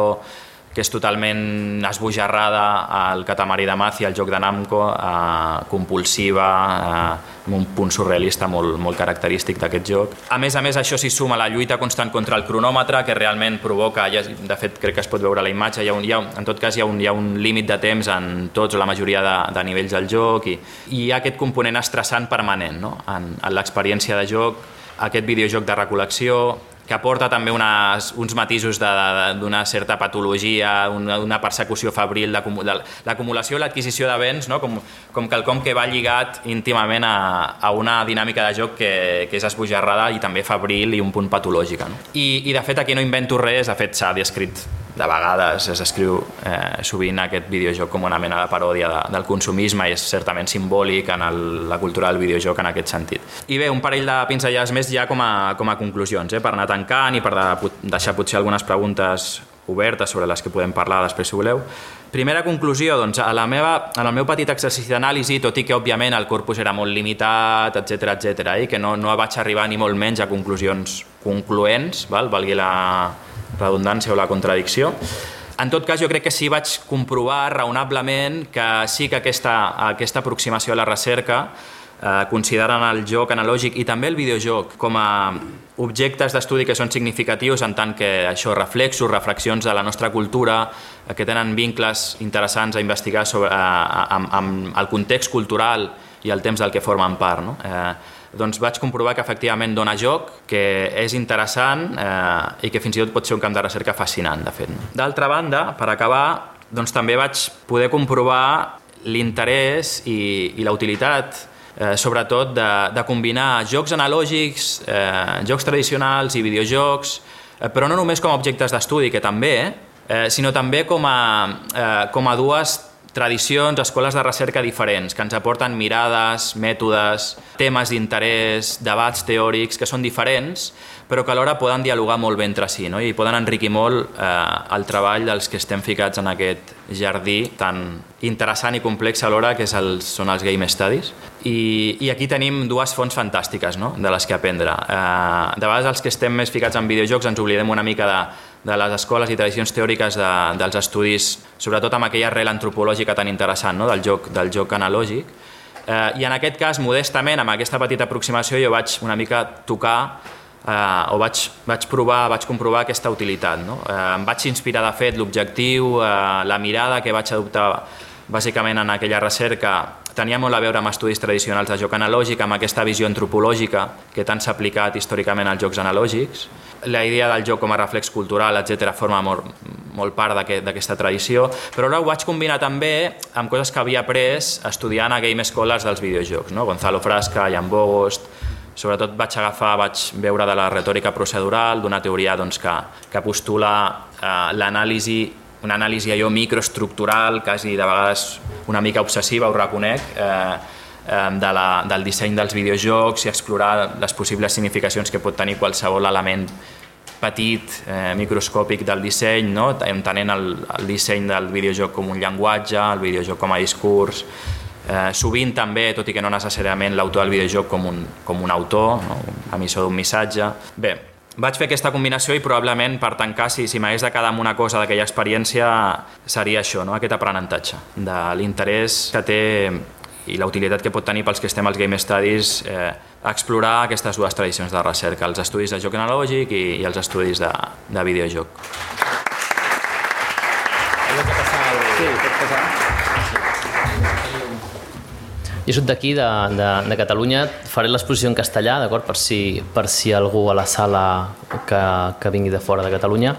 que és totalment esbojarrada al catamarí de Mazi, al joc de Namco, eh, compulsiva, eh, amb un punt surrealista molt, molt característic d'aquest joc. A més a més, això s'hi suma la lluita constant contra el cronòmetre, que realment provoca, ja, de fet crec que es pot veure la imatge, hi ha un, hi ha, en tot cas hi ha un, hi ha un límit de temps en tots o la majoria de, de nivells del joc i, i hi ha aquest component estressant permanent no? en, en l'experiència de joc, aquest videojoc de recol·lecció, que aporta també unes, uns matisos d'una certa patologia, una, una persecució febril, l'acumulació i l'adquisició de béns, no? com, com quelcom que va lligat íntimament a, a una dinàmica de joc que, que és esbojarrada i també febril i un punt patològica. No? I, I de fet aquí no invento res, de fet s'ha descrit de vegades es descriu eh, sovint aquest videojoc com una mena de paròdia de, del consumisme i és certament simbòlic en el, la cultura del videojoc en aquest sentit. I bé, un parell de pinzellades més ja com a, com a conclusions, eh, per anar tancant i per de, deixar potser algunes preguntes obertes sobre les que podem parlar després si voleu. Primera conclusió, doncs, a la meva, en el meu petit exercici d'anàlisi, tot i que òbviament el corpus era molt limitat, etc etc, i que no, no vaig arribar ni molt menys a conclusions concloents, val? valgui la, redundància o la contradicció. En tot cas, jo crec que sí vaig comprovar raonablement que sí que aquesta, aquesta aproximació a la recerca eh, consideren el joc analògic i també el videojoc com a objectes d'estudi que són significatius en tant que això, reflexos, reflexions de la nostra cultura, eh, que tenen vincles interessants a investigar sobre, eh, amb, amb el context cultural i el temps del que formen part. No? Eh, doncs vaig comprovar que efectivament dona joc, que és interessant eh, i que fins i tot pot ser un camp de recerca fascinant, de fet. D'altra banda, per acabar, doncs també vaig poder comprovar l'interès i, i la utilitat eh, sobretot de, de combinar jocs analògics, eh, jocs tradicionals i videojocs, eh, però no només com a objectes d'estudi, que també, eh, sinó també com a, eh, com a dues tradicions, escoles de recerca diferents, que ens aporten mirades, mètodes, temes d'interès, debats teòrics que són diferents, però que alhora poden dialogar molt bé entre si no? i poden enriquir molt eh, el treball dels que estem ficats en aquest jardí tan interessant i complex alhora, que és el, són els Game Studies. I, I aquí tenim dues fonts fantàstiques no? de les que aprendre. Eh, de vegades els que estem més ficats en videojocs ens oblidem una mica de, de les escoles i tradicions teòriques de, dels estudis, sobretot amb aquella arrel antropològica tan interessant no? del, joc, del joc analògic. Eh, I en aquest cas, modestament, amb aquesta petita aproximació, jo vaig una mica tocar eh, o vaig, vaig provar, vaig comprovar aquesta utilitat. No? Eh, em vaig inspirar, de fet, l'objectiu, eh, la mirada que vaig adoptar bàsicament en aquella recerca tenia molt a veure amb estudis tradicionals de joc analògic, amb aquesta visió antropològica que tant s'ha aplicat històricament als jocs analògics. La idea del joc com a reflex cultural, etc forma molt, molt part d'aquesta tradició, però ara ho vaig combinar també amb coses que havia après estudiant a Game Scholars dels videojocs, no? Gonzalo Frasca, Jan Bogost, sobretot vaig agafar, vaig veure de la retòrica procedural, d'una teoria doncs, que, que postula eh, l'anàlisi una anàlisi allò microestructural, quasi de vegades una mica obsessiva, ho reconec, eh, eh, de la, del disseny dels videojocs i explorar les possibles significacions que pot tenir qualsevol element petit, eh, microscòpic del disseny, no? entenent el, el disseny del videojoc com un llenguatge, el videojoc com a discurs, eh, sovint també, tot i que no necessàriament l'autor del videojoc com un, com un autor, no? emissor d'un missatge. Bé, vaig fer aquesta combinació i probablement per tancar, si, si m'hagués de quedar amb una cosa d'aquella experiència, seria això, no? aquest aprenentatge, de l'interès que té i la utilitat que pot tenir pels que estem als Game Studies eh, explorar aquestes dues tradicions de recerca, els estudis de joc analògic i, i els estudis de, de videojoc. Sí, pot passar. Jo soc d'aquí, de, de, de Catalunya. Faré l'exposició en castellà, d'acord? Per, si, per si algú a la sala que, que vingui de fora de Catalunya.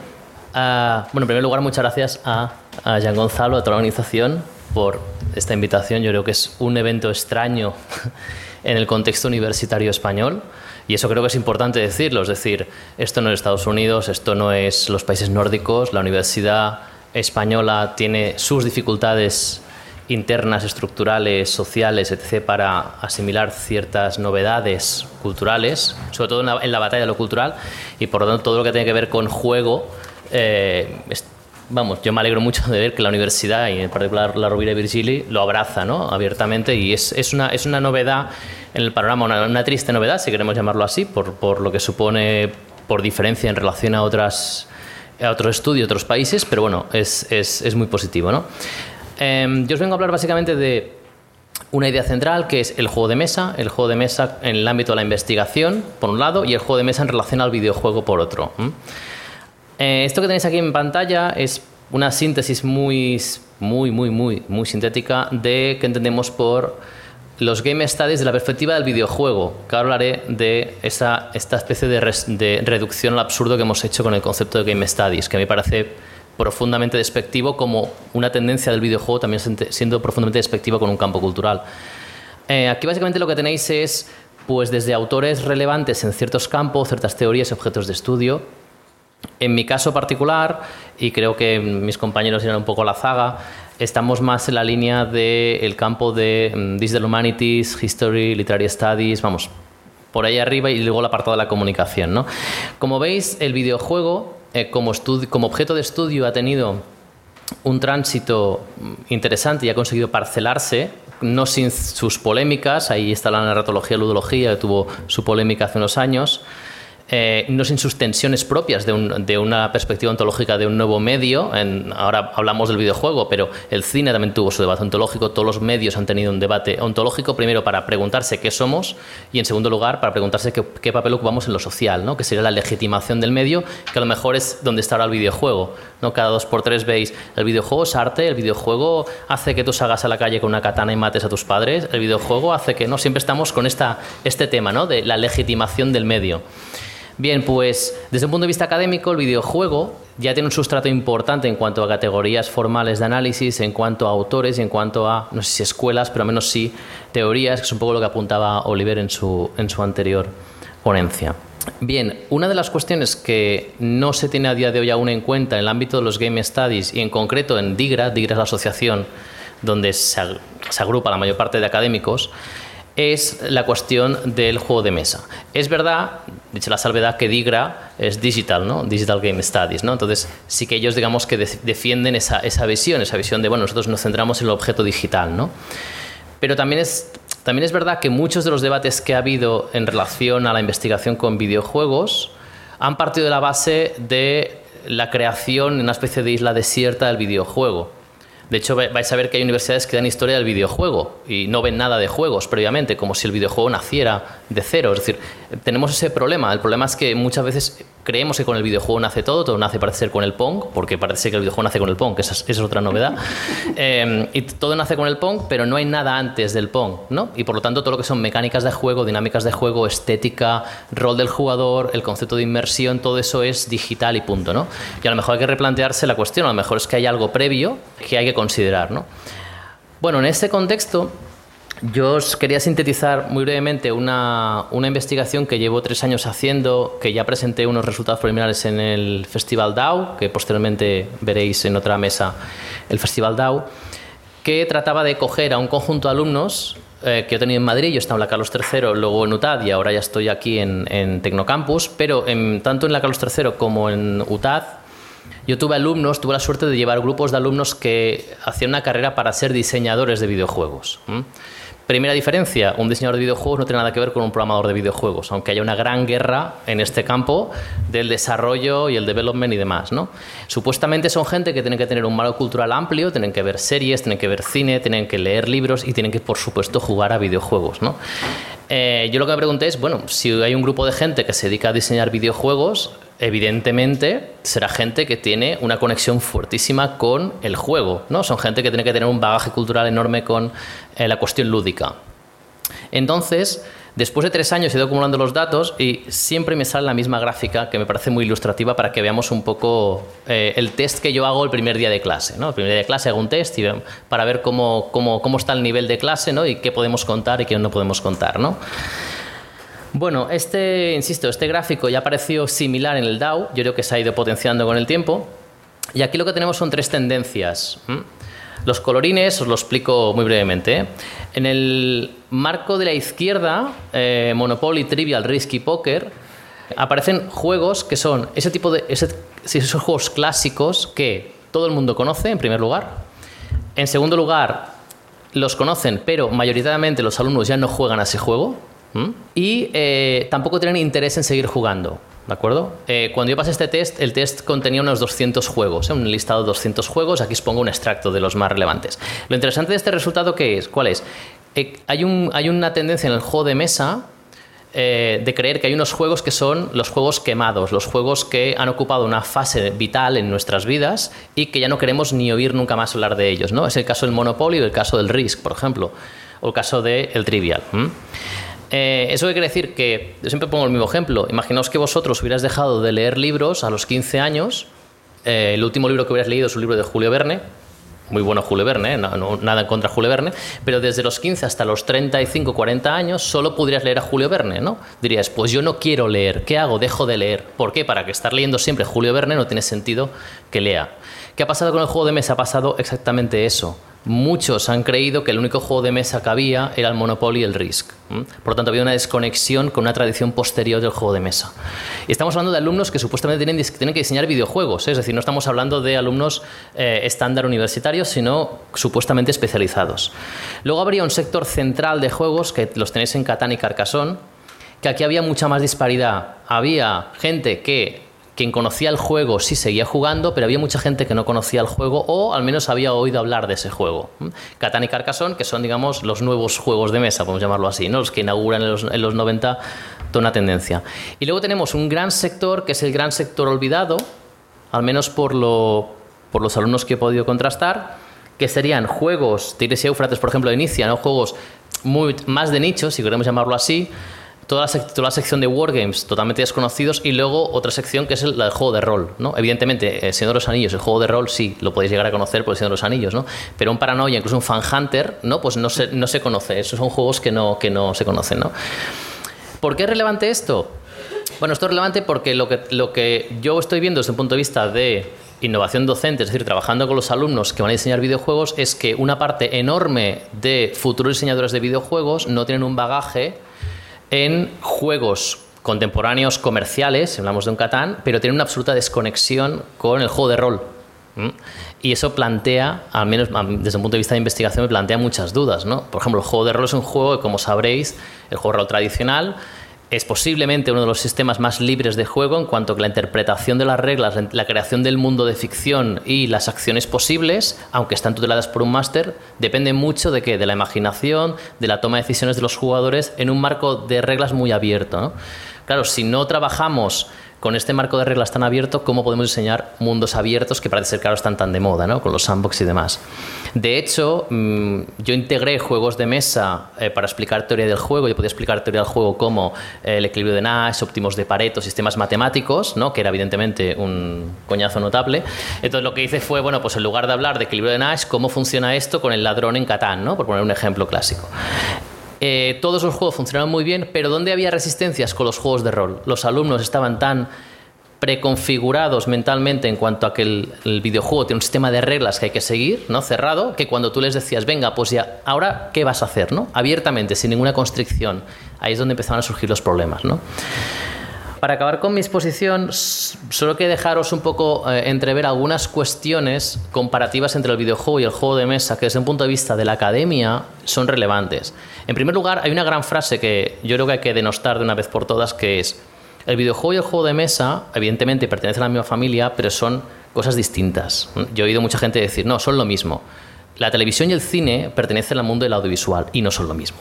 Uh, bueno, en primer lugar, muchas gracias a, a Jean Gonzalo, a toda la organización, por esta invitación. Yo creo que es un evento extraño *laughs* en el contexto universitario español. Y eso creo que es importante decirlo. Es decir, esto no es Estados Unidos, esto no es los países nórdicos. La universidad española tiene sus dificultades internas, estructurales, sociales, etc., para asimilar ciertas novedades culturales, sobre todo en la, batalla de lo cultural, y por lo tanto todo lo que tiene que ver con juego, eh, vamos, yo me alegro mucho de ver que la universidad, y en particular la Rovira y Virgili, lo abraza ¿no? abiertamente, y es, es, una, es una novedad en el panorama, una, triste novedad, si queremos llamarlo así, por, por lo que supone por diferencia en relación a otras a otros estudios, otros países, pero bueno, es, es, es muy positivo, ¿no? Eh, yo os vengo a hablar básicamente de una idea central que es el juego de mesa, el juego de mesa en el ámbito de la investigación, por un lado, y el juego de mesa en relación al videojuego, por otro. Eh, esto que tenéis aquí en pantalla es una síntesis muy, muy, muy, muy, muy sintética de qué entendemos por los game studies de la perspectiva del videojuego, que ahora hablaré de esta especie de, de reducción al absurdo que hemos hecho con el concepto de game studies, que me parece profundamente despectivo como una tendencia del videojuego también siendo profundamente despectiva con un campo cultural. Eh, aquí básicamente lo que tenéis es pues desde autores relevantes en ciertos campos, ciertas teorías y objetos de estudio. En mi caso particular, y creo que mis compañeros irán un poco a la zaga, estamos más en la línea del campo de um, Digital Humanities, History, Literary Studies, vamos, por ahí arriba y luego el apartado de la comunicación. ¿no? Como veis, el videojuego eh, como, como objeto de estudio ha tenido un tránsito interesante y ha conseguido parcelarse, no sin sus polémicas, ahí está la narratología, ludología, que tuvo su polémica hace unos años, eh, no sin sus tensiones propias de, un, de, una perspectiva ontológica de un nuevo medio. Ahora hablamos del videojuego, pero el cine también tuvo su debate ontológico. Todos los medios han tenido un debate ontológico, primero para preguntarse qué somos y en segundo lugar para preguntarse qué, qué papel ocupamos en lo social, ¿no? que sería la legitimación del medio, que a lo mejor es donde está ahora el videojuego. ¿no? Cada dos por tres veis, el videojuego es arte, el videojuego hace que tú salgas a la calle con una katana y mates a tus padres, el videojuego hace que no, siempre estamos con esta, este tema ¿no? de la legitimación del medio. Bien, pues desde un punto de vista académico, el videojuego ya tiene un sustrato importante en cuanto a categorías formales de análisis, en cuanto a autores y en cuanto a, no sé si escuelas, pero al menos sí teorías, que es un poco lo que apuntaba Oliver en su, en su anterior ponencia. Bien, una de las cuestiones que no se tiene a día de hoy aún en cuenta en el ámbito de los Game Studies y en concreto en DIGRA, DIGRA es la asociación donde se, se agrupa la mayor parte de académicos, es la cuestión del juego de mesa. Es verdad, dicho la salvedad, que DIGRA es digital, ¿no? Digital Game Studies, ¿no? Entonces, sí que ellos, digamos, que defienden esa, esa visión, esa visión de, bueno, nosotros nos centramos en el objeto digital, ¿no? Pero también es, también es verdad que muchos de los debates que ha habido en relación a la investigación con videojuegos han partido de la base de la creación de una especie de isla desierta del videojuego. De hecho, vais a ver que hay universidades que dan historia del videojuego y no ven nada de juegos previamente, como si el videojuego naciera de cero. Es decir, tenemos ese problema. El problema es que muchas veces creemos que con el videojuego nace todo, todo nace parece ser con el Pong, porque parece que el videojuego nace con el Pong, que esa es, otra novedad. *laughs* Eh, y todo nace con el Pong, pero no hay nada antes del Pong, ¿no? Y por lo tanto, todo lo que son mecánicas de juego, dinámicas de juego, estética, rol del jugador, el concepto de inmersión, todo eso es digital y punto, ¿no? Y a lo mejor hay que replantearse la cuestión, a lo mejor es que hay algo previo que hay que considerar, ¿no? Bueno, en este contexto, yo os quería sintetizar muy brevemente una, investigación que llevo tres años haciendo, que ya presenté unos resultados preliminares en el Festival DAO, que posteriormente veréis en otra mesa el Festival DAO, que trataba de coger a un conjunto de alumnos eh, que yo tenía en Madrid, yo estaba en la Carlos III, luego en UTAD y ahora ya estoy aquí en, en Tecnocampus, pero tanto en la Carlos III como en UTAD yo tuve alumnos, tuve la suerte de llevar grupos de alumnos que hacían una carrera para ser diseñadores de videojuegos. Primera diferencia, un diseñador de videojuegos no tiene nada que ver con un programador de videojuegos, aunque haya una gran guerra en este campo del desarrollo y el development y demás. ¿no? Supuestamente son gente que tienen que tener un marco cultural amplio, tienen que ver series, tienen que ver cine, tienen que leer libros y tienen que, por supuesto, jugar a videojuegos. ¿no? Eh, yo lo que me pregunté es, bueno, si hay un grupo de gente que se dedica a diseñar videojuegos, evidentemente será gente que tiene una conexión fuertísima con el juego, ¿no? Son gente que tiene que tener un bagaje cultural enorme con eh, la cuestión lúdica. Entonces, después de tres años he ido acumulando los datos y siempre me sale la misma gráfica que me parece muy ilustrativa para que veamos un poco eh, el test que yo hago el primer día de clase. ¿no? El primer día de clase hago un test para ver cómo, cómo, cómo, está el nivel de clase ¿no? y qué podemos contar y qué no podemos contar. ¿no? Bueno, este, insisto, este gráfico ya pareció similar en el DAO, yo creo que se ha ido potenciando con el tiempo. Y aquí lo que tenemos son tres tendencias. Los colorines os lo explico muy brevemente. ¿eh? En el marco de la izquierda, eh, Monopoly, Trivial, Risk y Poker, aparecen juegos que son ese tipo de esos juegos clásicos que todo el mundo conoce, en primer lugar. En segundo lugar, los conocen, pero mayoritariamente los alumnos ya no juegan a ese juego. Y eh, tampoco tienen interés en seguir jugando. ¿De acuerdo? Eh, cuando yo pasé este test, el test contenía unos 200 juegos, ¿eh? un listado de 200 juegos. Aquí os pongo un extracto de los más relevantes. Lo interesante de este resultado, ¿qué es? ¿cuál es? hay, un, hay una tendencia en el juego de mesa de creer que hay unos juegos que son los juegos quemados, los juegos que han ocupado una fase vital en nuestras vidas y que ya no queremos ni oír nunca más hablar de ellos. ¿no? Es el caso del Monopoly o el caso del Risk, por ejemplo, o el caso del Trivial. Eh, ¿Eso quiere decir? Que yo siempre pongo el mismo ejemplo. Imaginaos que vosotros hubieras dejado de leer libros a los 15 años. Eh, el último libro que hubieras leído es un libro de Julio Verne. Muy bueno Julio Verne, ¿eh? nada en contra de Julio Verne, pero desde los 15 hasta los 35, 40 años solo podrías leer a Julio Verne, ¿no? Dirías, pues yo no quiero leer, ¿qué hago? Dejo de leer. ¿Por qué? Para que estar leyendo siempre Julio Verne no tiene sentido que lea. ¿Qué ha pasado con el juego de mesa? Ha pasado exactamente eso muchos han creído que el único juego de mesa que había era el Monopoly y el Risk. Por lo tanto, había una desconexión con una tradición posterior del juego de mesa. Y estamos hablando de alumnos que supuestamente tienen, que diseñar videojuegos, ¿eh? es decir, no estamos hablando de alumnos eh, estándar universitarios, sino supuestamente especializados. Luego habría un sector central de juegos que los tenéis en Catán y Carcassonne, que aquí había mucha más disparidad. Había gente que quien conocía el juego sí seguía jugando, pero había mucha gente que no conocía el juego o al menos había oído hablar de ese juego. Catán y Carcassonne, que son, digamos, los nuevos juegos de mesa, podemos llamarlo así, ¿no? los que inauguran en los, en los 90 toda una tendencia. Y luego tenemos un gran sector, que es el gran sector olvidado, al menos por, lo, por los alumnos que he podido contrastar, que serían juegos, Tigres y Eufrates, por ejemplo, inicia, ¿no? juegos muy, más de nicho, si queremos llamarlo así, toda la, sección de Wargames totalmente desconocidos y luego otra sección que es la del juego de rol. ¿no? Evidentemente, el Señor de los Anillos, el juego de rol sí, lo podéis llegar a conocer por el Señor de los Anillos, ¿no? pero un Paranoia, incluso un Fan Hunter, ¿no? pues no se, no se conoce. Esos son juegos que no, que no se conocen. ¿no? ¿Por qué es relevante esto? Bueno, esto es relevante porque lo que, lo que yo estoy viendo desde un punto de vista de innovación docente, es decir, trabajando con los alumnos que van a diseñar videojuegos, es que una parte enorme de futuros diseñadores de videojuegos no tienen un bagaje en juegos contemporáneos comerciales, hablamos de un Catán, pero tienen una absoluta desconexión con el juego de rol. Y eso plantea, al menos desde un punto de vista de investigación, plantea muchas dudas. ¿no? Por ejemplo, el juego de rol es un juego que, como sabréis, el juego de rol tradicional es posiblemente uno de los sistemas más libres de juego en cuanto que la interpretación de las reglas, la creación del mundo de ficción y las acciones posibles, aunque están tuteladas por un máster, depende mucho de qué, de la imaginación, de la toma de decisiones de los jugadores en un marco de reglas muy abierto. Claro, si no trabajamos con este marco de reglas tan abierto, ¿cómo podemos diseñar mundos abiertos que parece ser que ahora están tan de moda, ¿no? con los sandbox y demás? De hecho, mm, yo integré juegos de mesa eh, para explicar teoría del juego. Yo podía explicar teoría del juego como eh, el equilibrio de Nash, óptimos de Pareto, sistemas matemáticos, ¿no? que era evidentemente un coñazo notable. Entonces lo que hice fue, bueno, pues en lugar de hablar de equilibrio de Nash, ¿cómo funciona esto con el ladrón en Catán? ¿no? Por poner un ejemplo clásico. Eh, todos los juegos funcionaban muy bien, pero ¿dónde había resistencias con los juegos de rol? Los alumnos estaban tan preconfigurados mentalmente en cuanto a que el, videojuego tiene un sistema de reglas que hay que seguir, ¿no? Cerrado, que cuando tú les decías, venga, pues ya, ahora, ¿qué vas a hacer? ¿no? Abiertamente, sin ninguna constricción. Ahí es donde empezaban a surgir los problemas, ¿no? Para acabar con mi exposición, solo que dejaros un poco eh, entrever algunas cuestiones comparativas entre el videojuego y el juego de mesa que desde un punto de vista de la academia son relevantes. En primer lugar, hay una gran frase que yo creo que hay que denostar de una vez por todas, que es, el videojuego y el juego de mesa, evidentemente, pertenecen a la misma familia, pero son cosas distintas. Yo he oído mucha gente decir, no, son lo mismo. La televisión y el cine pertenecen al mundo del audiovisual y no son lo mismo.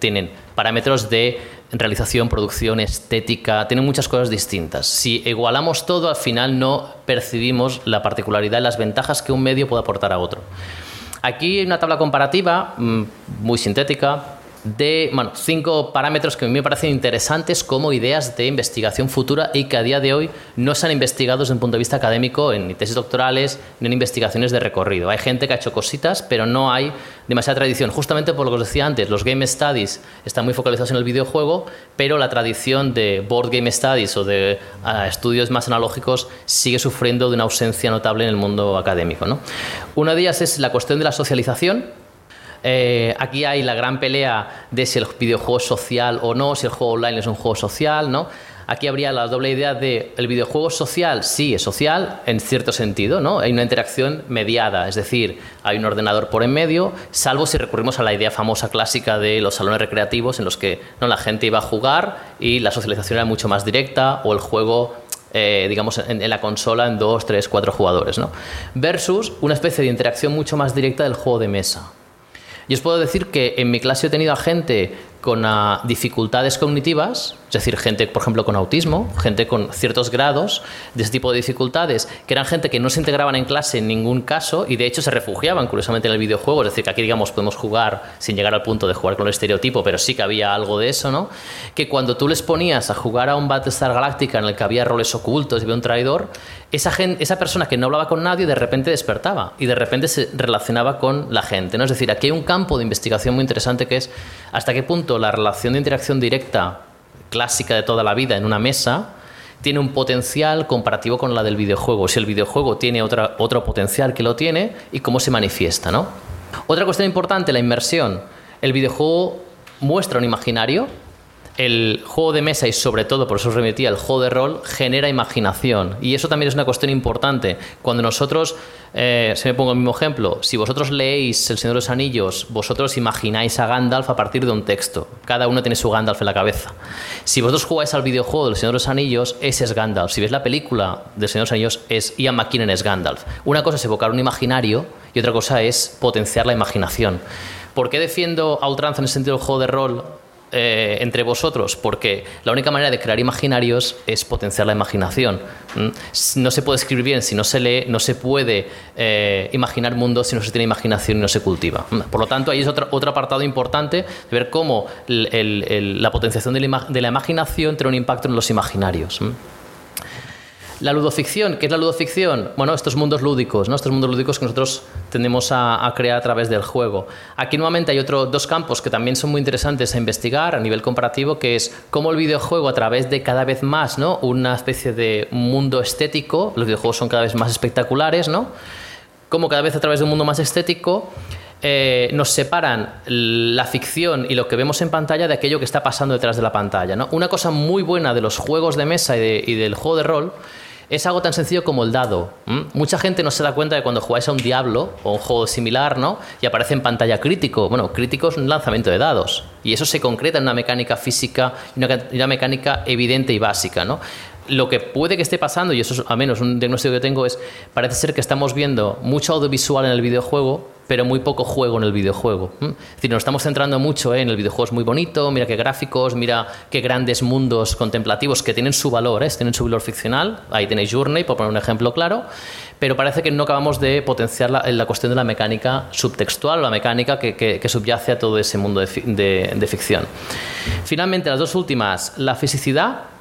Tienen parámetros de realización, producción, estética, tienen muchas cosas distintas. Si igualamos todo, al final no percibimos la particularidad y las ventajas que un medio puede aportar a otro. Aquí hay una tabla comparativa mm, muy sintética, de bueno, cinco parámetros que a mí me parecen interesantes como ideas de investigación futura y que a día de hoy no se han investigado desde un punto de vista académico en tesis doctorales ni en investigaciones de recorrido. Hay gente que ha hecho cositas, pero no hay demasiada tradición. Justamente por lo que os decía antes, los game studies están muy focalizados en el videojuego, pero la tradición de board game studies o de ah, estudios más analógicos sigue sufriendo de una ausencia notable en el mundo académico. ¿no? Una de ellas es la cuestión de la socialización eh, aquí hay la gran pelea de si el videojuego es social o no, si el juego online es un juego social, ¿no? Aquí habría la doble idea de el videojuego social, sí, es social en cierto sentido, ¿no? Hay una interacción mediada, es decir, hay un ordenador por en medio, salvo si recurrimos a la idea famosa clásica de los salones recreativos en los que ¿no? la gente iba a jugar y la socialización era mucho más directa o el juego eh, digamos, en, en, la consola en dos, tres, cuatro jugadores, ¿no? Versus una especie de interacción mucho más directa del juego de mesa. Y os puedo decir que en mi clase he tenido a gente con uh, dificultades cognitivas, es decir, gente, por ejemplo, con autismo, gente con ciertos grados de ese tipo de dificultades, que eran gente que no se integraban en clase en ningún caso y de hecho se refugiaban curiosamente en el videojuego, es decir, que aquí, digamos, podemos jugar sin llegar al punto de jugar con el estereotipo, pero sí que había algo de eso, ¿no? Que cuando tú les ponías a jugar a un Battlestar Galactica en el que había roles ocultos y había un traidor, esa, gente, esa persona que no hablaba con nadie de repente despertaba y de repente se relacionaba con la gente, ¿no? Es decir, aquí hay un campo de investigación muy interesante que es hasta qué punto la relación de interacción directa clásica de toda la vida en una mesa tiene un potencial comparativo con la del videojuego, si el videojuego tiene otra, otro potencial que lo tiene y cómo se manifiesta. ¿no? Otra cuestión importante, la inmersión. El videojuego muestra un imaginario, el juego de mesa y sobre todo, por eso os remitía, el juego de rol genera imaginación. Y eso también es una cuestión importante. Cuando nosotros, eh, se me pongo el mismo ejemplo, si vosotros leéis El Señor de los Anillos, vosotros imagináis a Gandalf a partir de un texto. Cada uno tiene su Gandalf en la cabeza. Si vosotros jugáis al videojuego del Señor de los Anillos, ese es Gandalf. Si ves la película del Señor de los Anillos, es Ian McKinnon es Gandalf. Una cosa es evocar un imaginario y otra cosa es potenciar la imaginación. ¿Por qué defiendo a en el sentido del juego de rol eh, entre vosotros, porque la única manera de crear imaginarios es potenciar la imaginación. No se puede escribir bien si no se lee, no se puede eh, imaginar mundos si no se tiene imaginación y no se cultiva. Por lo tanto, ahí es otro, otro apartado importante, ver cómo la potenciación de la, de la, imaginación tiene un impacto en los imaginarios. La ludoficción, ¿qué es la ludoficción? Bueno, estos mundos lúdicos, ¿no? Estos mundos lúdicos que nosotros tendemos a, crear a través del juego. Aquí nuevamente hay otros dos campos que también son muy interesantes a investigar a nivel comparativo, que es cómo el videojuego a través de cada vez más, ¿no? Una especie de mundo estético, los videojuegos son cada vez más espectaculares, ¿no? Cómo cada vez a través de un mundo más estético eh, nos separan la ficción y lo que vemos en pantalla de aquello que está pasando detrás de la pantalla. ¿no? Una cosa muy buena de los juegos de mesa y, de- y del juego de rol es algo tan sencillo como el dado. Mucha gente no se da cuenta de cuando jugáis a un Diablo o un juego similar, ¿no? Y aparece en pantalla crítico. Bueno, crítico es un lanzamiento de dados. Y eso se concreta en una mecánica física y una, una mecánica evidente y básica, ¿no? Lo que puede que esté pasando, y eso es al menos un diagnóstico que tengo, es parece ser que estamos viendo mucho audiovisual en el videojuego, pero muy poco juego en el videojuego. ¿m? Es decir, nos estamos centrando mucho ¿eh? en el videojuego es muy bonito, mira qué gráficos, mira qué grandes mundos contemplativos que tienen su valor, ¿eh? tienen su valor ficcional. Ahí tenéis Journey, por poner un ejemplo claro, pero parece que no acabamos de potenciar la, cuestión de la mecánica subtextual, la mecánica que, subyace a todo ese mundo de- de ficción. Finalmente, las dos últimas, la fisicidad.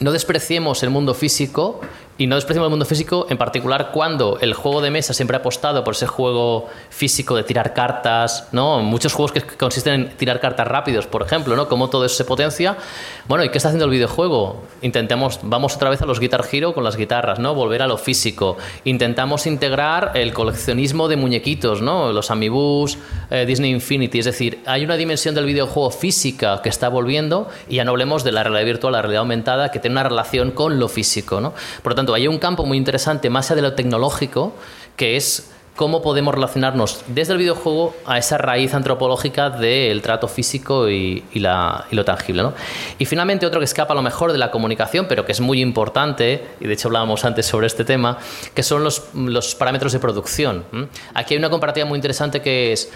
No despreciemos el mundo físico y no despreciemos el mundo físico en particular cuando el juego de mesa siempre ha apostado por ese juego físico de tirar cartas, ¿no? Muchos juegos que consisten en tirar cartas rápidos, por ejemplo, ¿no? Cómo todo eso se potencia. Bueno, ¿y qué está haciendo el videojuego? Intentemos, vamos otra vez a los Guitar Hero con las guitarras, ¿no? Volver a lo físico. Intentamos integrar el coleccionismo de muñequitos, ¿no? Los Amibus, eh, Disney Infinity, es decir, hay una dimensión del videojuego física que está volviendo y ya no hablemos de la realidad virtual, la realidad aumentada, que tiene una relación con lo físico, ¿no? Por lo tanto, hay un campo muy interesante más allá de lo tecnológico, que es cómo podemos relacionarnos desde el videojuego a esa raíz antropológica del trato físico y, lo tangible. Y finalmente otro que escapa a lo mejor de la comunicación, pero que es muy importante, y de hecho hablábamos antes sobre este tema, que son los, parámetros de producción. Aquí hay una comparativa muy interesante que es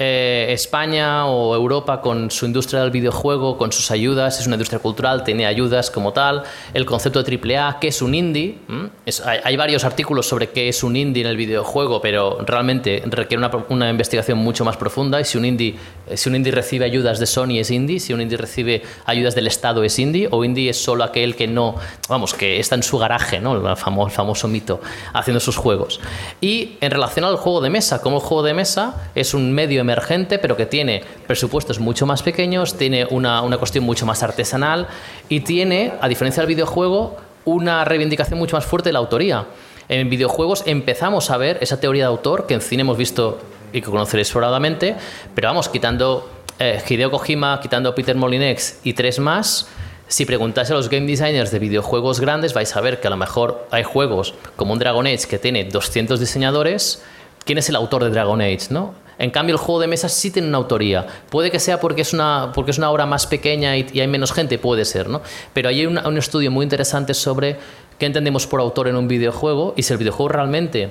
eh, España o Europa con su industria del videojuego, con sus ayudas, es una industria cultural, tiene ayudas como tal, el concepto de AAA, ¿qué es un indie? ¿Mm? Hay, varios artículos sobre qué es un indie en el videojuego, pero realmente requiere una, investigación mucho más profunda y si un, indie, si un indie recibe ayudas de Sony es indie, si un indie recibe ayudas del Estado es indie, o indie es solo aquel que no, vamos, que está en su garaje, ¿no? el, famoso, famoso mito, haciendo sus juegos. Y en relación al juego de mesa, como el juego de mesa es un medio emergente, pero que tiene presupuestos mucho más pequeños, tiene una, una cuestión mucho más artesanal y tiene, a diferencia del videojuego, una reivindicación mucho más fuerte de la autoría. En videojuegos empezamos a ver esa teoría de autor que en cine hemos visto y que conoceréis sobradamente, pero vamos, quitando eh, Hideo Kojima, quitando Peter Molinex y tres más, si preguntáis a los game designers de videojuegos grandes, vais a ver que a lo mejor hay juegos como un Dragon Age que tiene 200 diseñadores. ¿Quién es el autor de Dragon Age? ¿no? En cambio, el juego de mesa sí tiene una autoría. Puede que sea porque es una, porque es una obra más pequeña y, hay menos gente, puede ser, ¿no? Pero hay un estudio muy interesante sobre qué entendemos por autor en un videojuego y si el videojuego realmente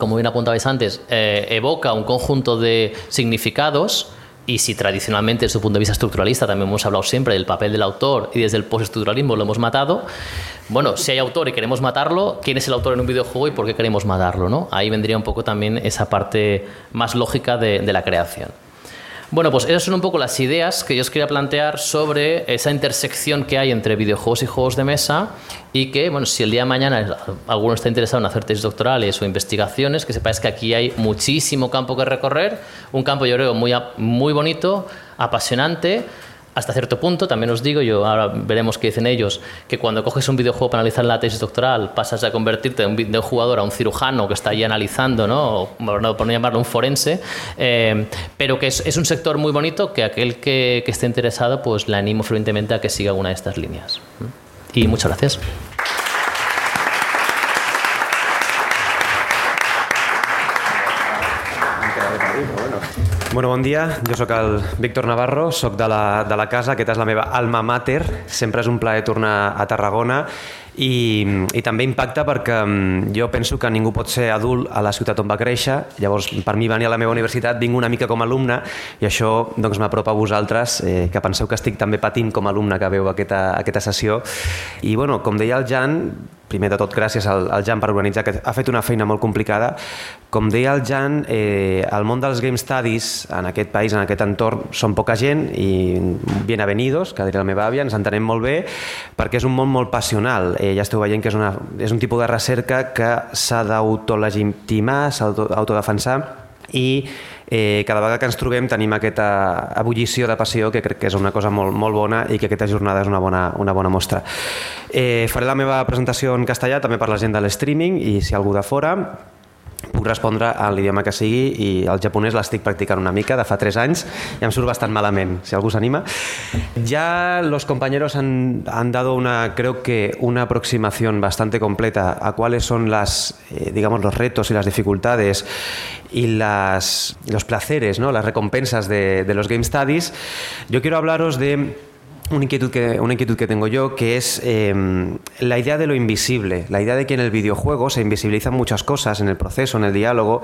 como bien apuntabais antes, eh, evoca un conjunto de significados y si tradicionalmente desde su punto de vista estructuralista también hemos hablado siempre del papel del autor y desde el postestructuralismo lo hemos matado, bueno, si hay autor y queremos matarlo, ¿quién es el autor en un videojuego y por qué queremos matarlo? ¿no? Ahí vendría un poco también esa parte más lógica de, de la creación. Bueno, pues esas son un poco las ideas que yo os quería plantear sobre esa intersección que hay entre videojuegos y juegos de mesa y que, bueno, si el día de mañana alguno está interesado en hacer tesis doctorales o investigaciones, que sepáis que aquí hay muchísimo campo que recorrer, un campo yo creo muy, muy bonito, apasionante, hasta cierto punto, también os digo, yo ahora veremos qué dicen ellos, que cuando coges un videojuego para analizar la tesis doctoral, pasas a convertirte de un videojugador a un cirujano que está ahí analizando, ¿no? Por no llamarlo un forense, eh, pero que es, un sector muy bonito que aquel que, esté interesado, pues le animo fervientemente a que siga alguna de estas líneas. Y muchas gracias. Bueno, bon dia. Jo sóc el Víctor Navarro, sóc de la, de la casa, aquesta és la meva alma mater. Sempre és un plaer tornar a Tarragona i, i també impacta perquè mm, jo penso que ningú pot ser adult a la ciutat on va créixer, llavors per mi venir a la meva universitat vinc una mica com a alumne i això doncs, m'apropa a vosaltres, eh, que penseu que estic també patint com a alumne que veu aquesta, aquesta sessió. I bueno, com deia el Jan, primer de tot gràcies al, al Jan per organitzar, que ha fet una feina molt complicada. Com deia el Jan, eh, el món dels Game Studies en aquest país, en aquest entorn, són poca gent i bienvenidos, que diria la meva àvia, ens entenem molt bé, perquè és un món molt passional. eh, ja esteu veient que és, una, és un tipus de recerca que s'ha d'autolegitimar, s'ha d'autodefensar i eh, cada vegada que ens trobem tenim aquesta ebullició de passió que crec que és una cosa molt, molt bona i que aquesta jornada és una bona, una bona mostra. Eh, faré la meva presentació en castellà també per la gent de l'streaming i si algú de fora puc respondre en l'idioma que sigui i el japonès l'estic practicant una mica de fa 3 anys i em surt bastant malament, si algú s'anima. Ya los compañeros han, han, dado una, creo que una aproximación bastante completa a cuáles son las, eh, digamos, los retos y las dificultades y las, los placeres, ¿no? las recompensas de, de los Game Studies. Yo quiero hablaros de una inquietud que, una inquietud que tengo yo, que es em, la idea de lo invisible, la idea de que en el videojuego se invisibilizan muchas cosas en el proceso, en el diálogo,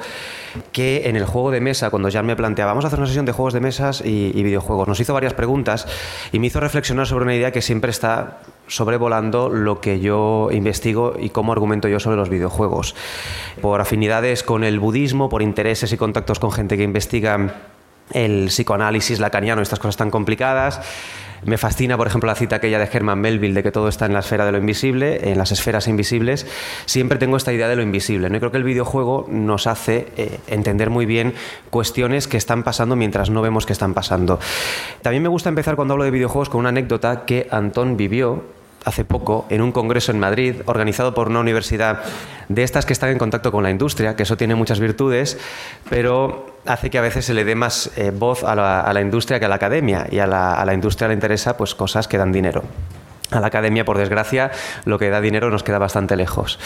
que en el juego de mesa, cuando ya me planteaba, vamos a hacer una sesión de juegos de mesas y, y videojuegos, nos hizo varias preguntas y me hizo reflexionar sobre una idea que siempre está sobrevolando lo que yo investigo y cómo argumento yo sobre los videojuegos. Por afinidades con el budismo, por intereses y contactos con gente que investiga el psicoanálisis lacaniano, estas cosas tan complicadas, me fascina, por ejemplo, la cita aquella de Herman Melville de que todo está en la esfera de lo invisible, en las esferas invisibles. Siempre tengo esta idea de lo invisible. ¿no? Creo que el videojuego nos hace eh, entender muy bien cuestiones que están pasando mientras no vemos que están pasando. También me gusta empezar cuando hablo de videojuegos con una anécdota que Antón vivió hace poco en un congreso en Madrid organizado por una universidad de estas que están en contacto con la industria, que eso tiene muchas virtudes, pero hace que a veces se le dé más eh, voz a la, industria que a la academia y a la, a la industria le interesa pues cosas que dan dinero a la academia, por desgracia, lo que da dinero nos queda bastante lejos.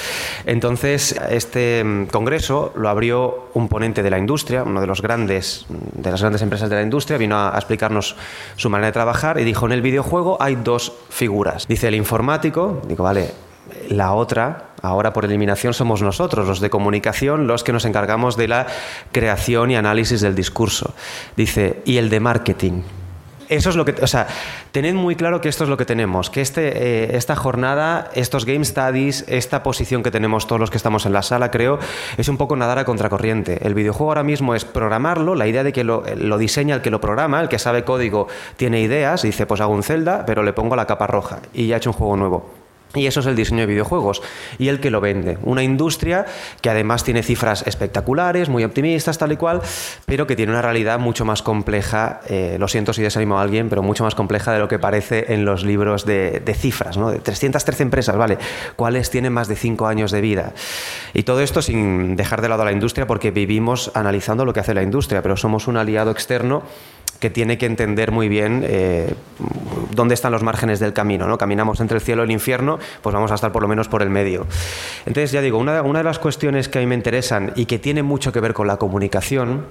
Entonces, este mm, congreso lo abrió un ponente de la industria, uno de los grandes de las grandes empresas de la industria, vino a, a explicarnos su manera de trabajar y dijo, en el videojuego hay dos figuras. Dice el informático, digo, vale, la otra, ahora por eliminación, somos nosotros, los de comunicación, los que nos encargamos de la creación y análisis del discurso. Dice, y el de marketing. Eso es lo que, o sea, tened muy claro que esto es lo que tenemos, que este, eh, esta jornada, estos game studies, esta posición que tenemos todos los que estamos en la sala, creo, es un poco nadar a contracorriente. El videojuego ahora mismo es programarlo, la idea de que lo, lo diseña el que lo programa, el que sabe código, tiene ideas, dice, pues hago un Zelda, pero le pongo la capa roja y ya he hecho un juego nuevo. Y eso es el diseño de videojuegos y el que lo vende. Una industria que además tiene cifras espectaculares, muy optimistas, tal y cual, pero que tiene una realidad mucho más compleja, eh, lo siento si desanimo a alguien, pero mucho más compleja de lo que parece en los libros de, de cifras, ¿no? De 313 empresas, ¿vale? ¿Cuáles tienen más de 5 años de vida? Y todo esto sin dejar de lado a la industria porque vivimos analizando lo que hace la industria, pero somos un aliado externo que tiene que entender muy bien eh, dónde están los márgenes del camino. ¿no? Caminamos entre el cielo y el infierno, pues vamos a estar por lo menos por el medio. Entonces, ya digo, una, una de las cuestiones que a mí me interesan y que tiene mucho que ver con la comunicación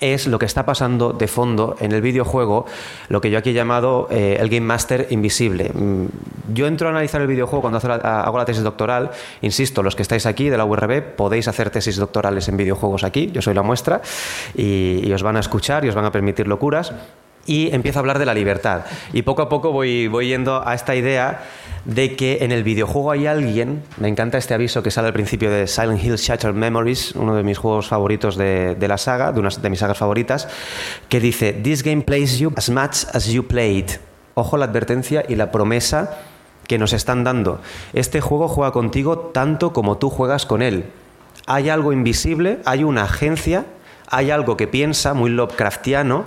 es lo que está pasando de fondo en el videojuego, lo que yo aquí he llamado eh, el Game Master invisible. Mm, yo entro a analizar el videojuego cuando hago la tesis doctoral, insisto, los que estáis aquí de la URB podéis hacer tesis doctorales en videojuegos aquí, yo soy la muestra, y, y os van a escuchar y os van a permitir locuras, y empiezo a hablar de la libertad. Y poco a poco voy, voy yendo a esta idea de que en el videojuego hay alguien, me encanta este aviso que sale al principio de Silent Hill Shattered Memories, uno de mis juegos favoritos de, de la saga, de una de mis sagas favoritas, que dice, This game plays you as much as you played. Ojo la advertencia y la promesa que nos están dando. Este juego juega contigo tanto como tú juegas con él. Hay algo invisible, hay una agencia, hay algo que piensa, muy Lovecraftiano,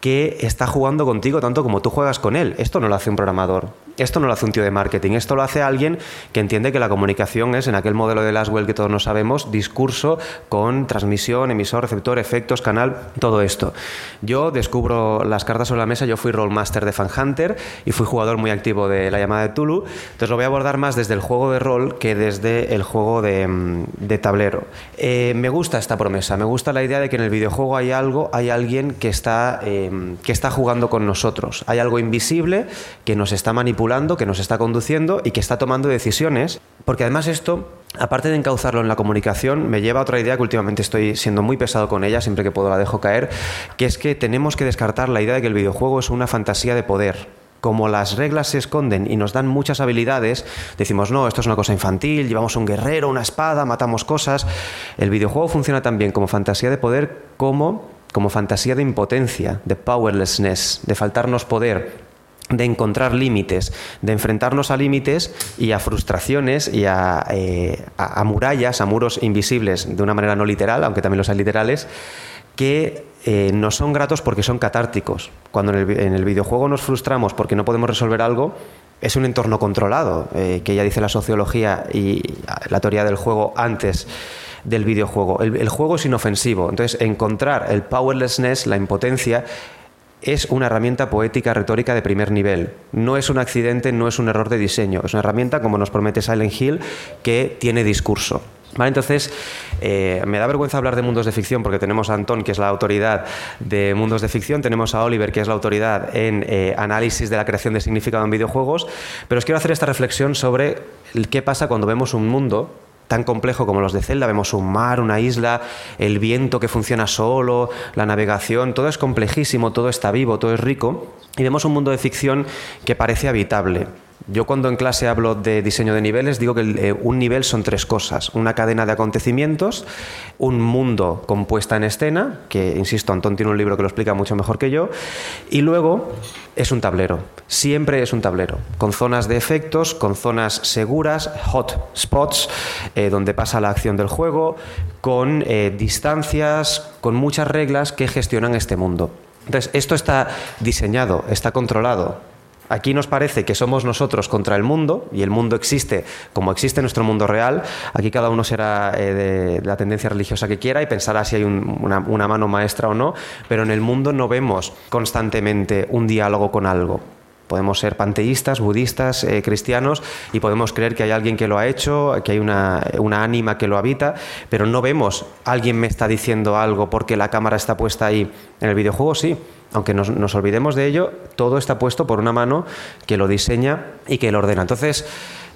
que está jugando contigo tanto como tú juegas con él. Esto no lo hace un programador. Esto no lo hace un tío de marketing, esto lo hace alguien que entiende que la comunicación es, en aquel modelo de Laswell que todos no sabemos, discurso con transmisión, emisor, receptor, efectos, canal, todo esto. Yo descubro las cartas sobre la mesa, yo fui rollmaster de Fan Hunter y fui jugador muy activo de la llamada de Tulu, entonces lo voy a abordar más desde el juego de rol que desde el juego de, de tablero. Eh, me gusta esta promesa, me gusta la idea de que en el videojuego hay algo, hay alguien que está, eh, que está jugando con nosotros, hay algo invisible que nos está manipulando que nos está conduciendo y que está tomando decisiones, porque además esto, aparte de encauzarlo en la comunicación, me lleva a otra idea que últimamente estoy siendo muy pesado con ella, siempre que puedo la dejo caer, que es que tenemos que descartar la idea de que el videojuego es una fantasía de poder como las reglas se esconden y nos dan muchas habilidades, decimos, no, esto es una cosa infantil, llevamos un guerrero, una espada, matamos cosas. El videojuego funciona también como fantasía de poder como como fantasía de impotencia, de powerlessness, de faltarnos poder. De encontrar límites, de enfrentarnos a límites y a frustraciones y a, eh, a, a, murallas, a muros invisibles de una manera no literal, aunque también los hay literales, que eh, no son gratos porque son catárticos. Cuando en el, en el, videojuego nos frustramos porque no podemos resolver algo, es un entorno controlado, eh, que ya dice la sociología y la teoría del juego antes del videojuego. El, el juego es inofensivo, entonces encontrar el powerlessness, la impotencia, es una herramienta poética retórica de primer nivel. No es un accidente, no es un error de diseño. Es una herramienta, como nos promete Silent Hill, que tiene discurso. ¿Vale? Entonces, eh, me da vergüenza hablar de mundos de ficción porque tenemos a Antón, que es la autoridad de mundos de ficción, tenemos a Oliver, que es la autoridad en eh, análisis de la creación de significado en videojuegos, pero os quiero hacer esta reflexión sobre qué pasa cuando vemos un mundo tan complejo como los de Zelda, vemos un mar, una isla, el viento que funciona solo, la navegación, todo es complejísimo, todo está vivo, todo es rico, y vemos un mundo de ficción que parece habitable. Yo cuando en clase hablo de diseño de niveles digo que eh, un nivel son tres cosas. Una cadena de acontecimientos, un mundo con puesta en escena, que insisto, Antón tiene un libro que lo explica mucho mejor que yo, y luego es un tablero. Siempre es un tablero, con zonas de efectos, con zonas seguras, hot spots, eh, donde pasa la acción del juego, con eh, distancias, con muchas reglas que gestionan este mundo. Entonces, esto está diseñado, está controlado, Aquí nos parece que somos nosotros contra el mundo y el mundo existe como existe nuestro mundo real. Aquí cada uno será eh, de la tendencia religiosa que quiera y pensará si hay un, una, una mano maestra o no, pero en el mundo no vemos constantemente un diálogo con algo. Podemos ser panteístas, budistas, eh, cristianos y podemos creer que hay alguien que lo ha hecho, que hay una, una, ánima que lo habita, pero no vemos alguien me está diciendo algo porque la cámara está puesta ahí. En el videojuego sí, aunque nos, nos, olvidemos de ello, todo está puesto por una mano que lo diseña y que lo ordena. Entonces,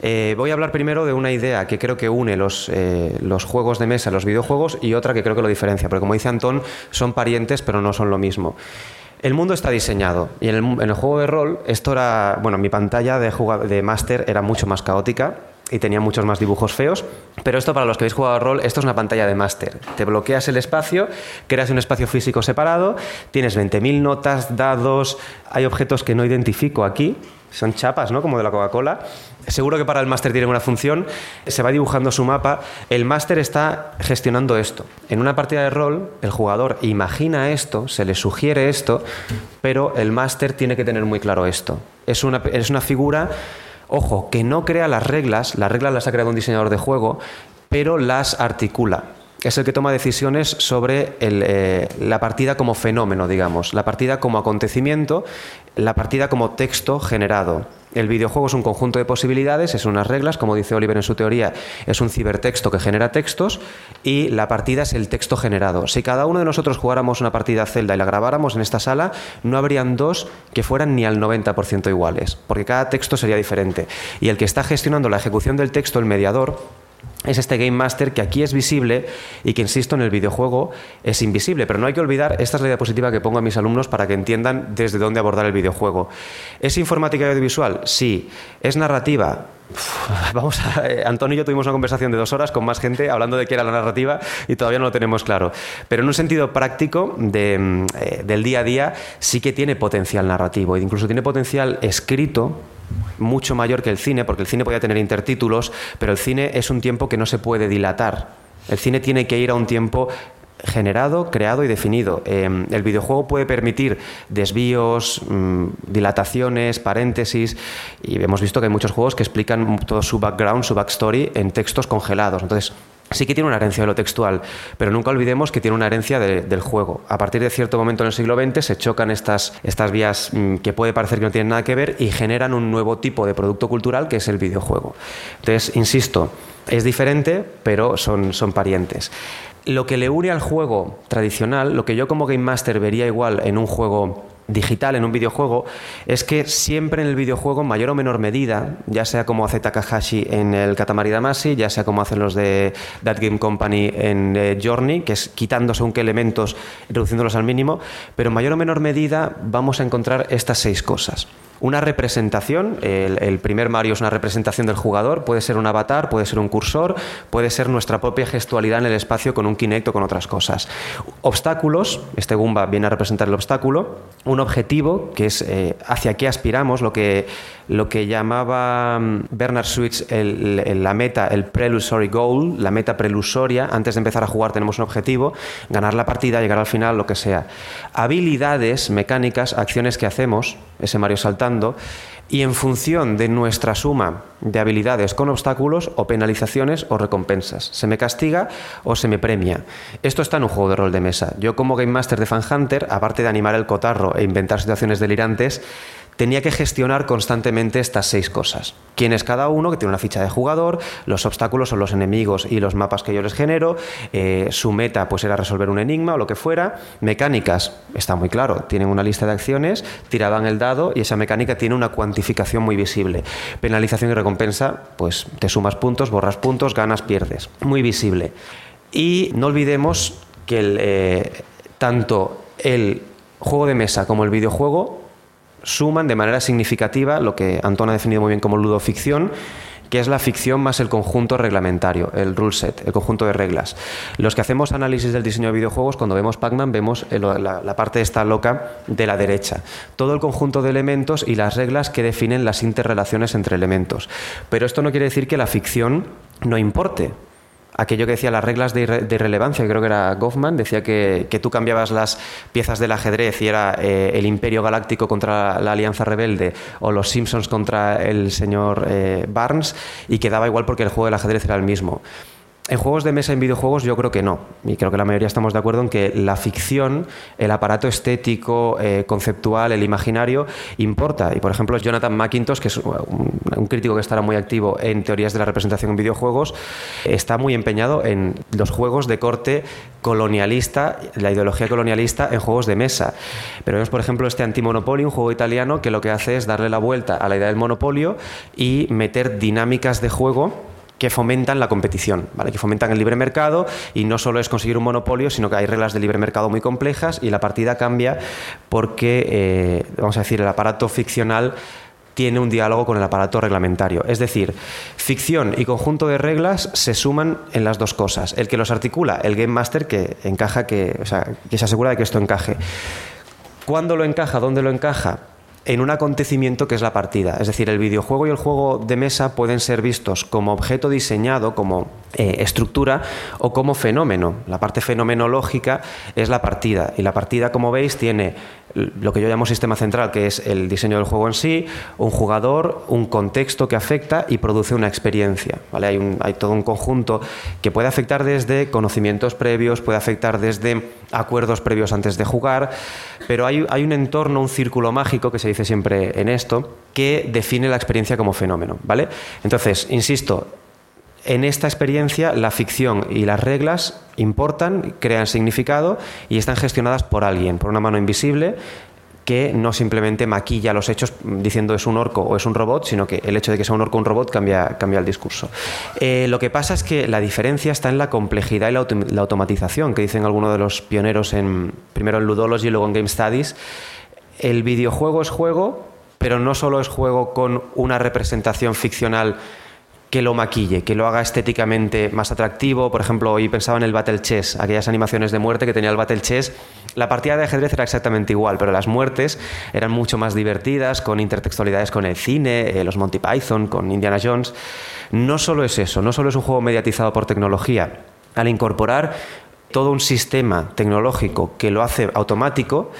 eh, voy a hablar primero de una idea que creo que une los, eh, los, juegos de mesa, los videojuegos, y otra que creo que lo diferencia, porque como dice Antón, son parientes pero no son lo mismo. El mundo está diseñado y en el, juego de rol esto era, bueno, mi pantalla de, de máster era mucho más caótica y tenía muchos más dibujos feos. Pero esto, para los que habéis jugado rol, esto es una pantalla de máster. Te bloqueas el espacio, creas un espacio físico separado, tienes 20.000 notas, dados, hay objetos que no identifico aquí, son chapas, ¿no? Como de la Coca-Cola. Seguro que para el máster tiene una función, se va dibujando su mapa. El máster está gestionando esto. En una partida de rol, el jugador imagina esto, se le sugiere esto, pero el máster tiene que tener muy claro esto. Es una, es una figura Ojo, que no crea las reglas, las reglas las ha creado un diseñador de juego, pero las articula. Es el que toma decisiones sobre eh, la partida como fenómeno, digamos, la partida como acontecimiento, la partida como texto generado. El videojuego es un conjunto de posibilidades, es unas reglas, como dice Oliver en su teoría, es un cibertexto que genera textos y la partida es el texto generado. Si cada uno de nosotros jugáramos una partida Zelda y la grabáramos en esta sala, no habrían dos que fueran ni al 90% iguales, porque cada texto sería diferente. Y el que está gestionando la ejecución del texto, el mediador, es este Game Master que aquí es visible y que, insisto, en el videojuego es invisible. Pero no hay que olvidar, esta es la diapositiva que pongo a mis alumnos para que entiendan desde dónde abordar el videojuego. ¿Es informática y audiovisual? Sí. ¿Es narrativa? *laughs* Vamos a, eh, Antonio y yo tuvimos una conversación de dos horas con más gente hablando de qué era la narrativa y todavía no lo tenemos claro. Pero en un sentido práctico de, eh, del día a día sí que tiene potencial narrativo e incluso tiene potencial escrito mucho mayor que el cine, porque el cine podía tener intertítulos, pero el cine es un tiempo que no se puede dilatar. El cine tiene que ir a un tiempo generado, creado y definido. Eh, el videojuego puede permitir desvíos, mmm, dilataciones, paréntesis, y hemos visto que hay muchos juegos que explican todo su background, su backstory en textos congelados. Entonces, sí que tiene una herencia de lo textual, pero nunca olvidemos que tiene una herencia de, del juego. A partir de cierto momento en el siglo XX se chocan estas, estas vías mmm, que puede parecer que no tienen nada que ver y generan un nuevo tipo de producto cultural que es el videojuego. Entonces, insisto, es diferente, pero son, son parientes lo que le une al juego tradicional, lo que yo como Game Master vería igual en un juego digital, en un videojuego, es que siempre en el videojuego, en mayor o menor medida, ya sea como hace Takahashi en el Katamari Damacy, ya sea como hacen los de That Game Company en eh, Journey, que es quitando según qué elementos, reduciéndolos al mínimo, pero en mayor o menor medida vamos a encontrar estas seis cosas. Una representación. El, primer Mario es una representación del jugador, puede ser un avatar, puede ser un cursor, puede ser nuestra propia gestualidad en el espacio con un Kinect o con otras cosas. Obstáculos, este Goomba viene a representar el obstáculo. Un objetivo, que es eh, hacia qué aspiramos, lo que, lo que llamaba mm, Bernard Switch el, la meta, el prelusory goal, la meta prelusoria. Antes de empezar a jugar tenemos un objetivo, ganar la partida, llegar al final, lo que sea. Habilidades mecánicas, acciones que hacemos, ese Mario saltando, y en función de nuestra suma de habilidades con obstáculos o penalizaciones o recompensas. Se me castiga o se me premia. Esto está en un juego de rol de mesa. Yo como Game Master de Fan Hunter, aparte de animar el cotarro e inventar situaciones delirantes, tenía que gestionar constantemente estas seis cosas. Quién es cada uno, que tiene una ficha de jugador, los obstáculos son los enemigos y los mapas que yo les genero, eh, su meta pues era resolver un enigma o lo que fuera, mecánicas, está muy claro, tienen una lista de acciones, tiraban el dado y esa mecánica tiene una cuantificación muy visible. Penalización y recompensa, pues te sumas puntos, borras puntos, ganas, pierdes. Muy visible. Y no olvidemos que el, eh, tanto el juego de mesa como el videojuego suman de manera significativa lo que Antón ha definido muy bien como ludoficción, que es la ficción más el conjunto reglamentario, el rule set, el conjunto de reglas. Los que hacemos análisis del diseño de videojuegos, cuando vemos Pac-Man, vemos la, la, parte esta loca de la derecha. Todo el conjunto de elementos y las reglas que definen las interrelaciones entre elementos. Pero esto no quiere decir que la ficción no importe aquello que decía las reglas de, de relevancia, creo que era Goffman, decía que, que, tú cambiabas las piezas del ajedrez y era eh, el Imperio Galáctico contra la Alianza Rebelde o los Simpsons contra el señor eh, Barnes y quedaba igual porque el juego del ajedrez era el mismo. En juegos de mesa, en videojuegos, yo creo que no. Y creo que la mayoría estamos de acuerdo en que la ficción, el aparato estético, eh, conceptual, el imaginario, importa. Y por ejemplo, Jonathan McIntosh, que es un, un, crítico que estará muy activo en teorías de la representación en videojuegos, está muy empeñado en los juegos de corte colonialista, la ideología colonialista en juegos de mesa. Pero vemos, por ejemplo, este Antimonopolio, un juego italiano que lo que hace es darle la vuelta a la idea del monopolio y meter dinámicas de juego que fomentan la competición, ¿vale? que fomentan el libre mercado y no solo es conseguir un monopolio, sino que hay reglas de libre mercado muy complejas y la partida cambia porque, eh, vamos a decir, el aparato ficcional tiene un diálogo con el aparato reglamentario. Es decir, ficción y conjunto de reglas se suman en las dos cosas. El que los articula, el Game Master que encaja, que, o sea, que se asegura de que esto encaje. ¿Cuándo lo encaja? ¿Dónde lo encaja? En un acontecimiento que es la partida. Es decir, el videojuego y el juego de mesa pueden ser vistos como objeto diseñado, como eh, estructura o como fenómeno. La parte fenomenológica es la partida y la partida, como veis, tiene lo que yo llamo sistema central, que es el diseño del juego en sí, un jugador, un contexto que afecta y produce una experiencia. ¿vale? Hay, hay todo un conjunto que puede afectar desde conocimientos previos, puede afectar desde acuerdos previos antes de jugar, pero hay, hay un entorno, un círculo mágico que se dice siempre en esto, que define la experiencia como fenómeno. ¿vale? Entonces, insisto, en esta experiencia la ficción y las reglas importan, crean significado y están gestionadas por alguien, por una mano invisible que no simplemente maquilla los hechos diciendo es un orco o es un robot, sino que el hecho de que sea un orco o un robot cambia, cambia el discurso. Eh, lo que pasa es que la diferencia está en la complejidad y la, la automatización, que dicen algunos de los pioneros en primero en Ludology y luego en Game Studies. El videojuego es juego, pero no solo es juego con una representación ficcional que lo maquille, que lo haga estéticamente más atractivo. Por ejemplo, hoy pensaba en el Battle Chess, aquellas animaciones de muerte que tenía el Battle Chess. La partida de ajedrez era exactamente igual, pero las muertes eran mucho más divertidas, con intertextualidades con el cine, eh, los Monty Python, con Indiana Jones. No solo es eso, no solo es un juego mediatizado por tecnología. Al incorporar todo un sistema tecnológico que lo hace automático,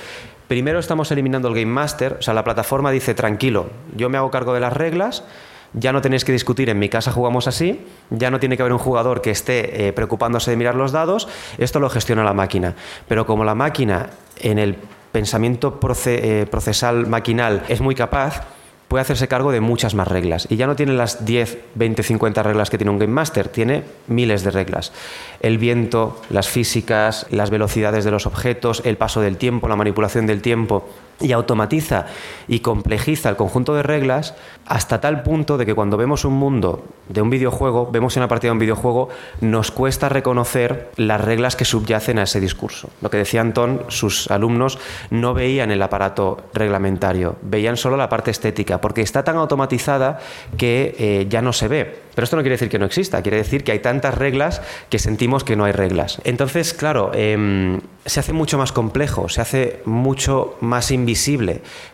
primero estamos eliminando el Game Master, o sea, la plataforma dice, tranquilo, yo me hago cargo de las reglas, ya no tenéis que discutir, en mi casa jugamos así, ya no tiene que haber un jugador que esté eh, preocupándose de mirar los dados, esto lo gestiona la máquina. Pero como la máquina en el pensamiento eh, procesal maquinal es muy capaz, puede hacerse cargo de muchas más reglas. Y ya no tiene las 10, 20, 50 reglas que tiene un Game Master, tiene miles de reglas. El viento, las físicas, las velocidades de los objetos, el paso del tiempo, la manipulación del tiempo y automatiza y complejiza el conjunto de reglas hasta tal punto de que cuando vemos un mundo de un videojuego, vemos una partida de un videojuego, nos cuesta reconocer las reglas que subyacen a ese discurso. Lo que decía Antón, sus alumnos no veían el aparato reglamentario, veían solo la parte estética, porque está tan automatizada que eh, ya no se ve. Pero esto no quiere decir que no exista, quiere decir que hay tantas reglas que sentimos que no hay reglas. Entonces, claro, em, se hace mucho más complejo, se hace mucho más invisible,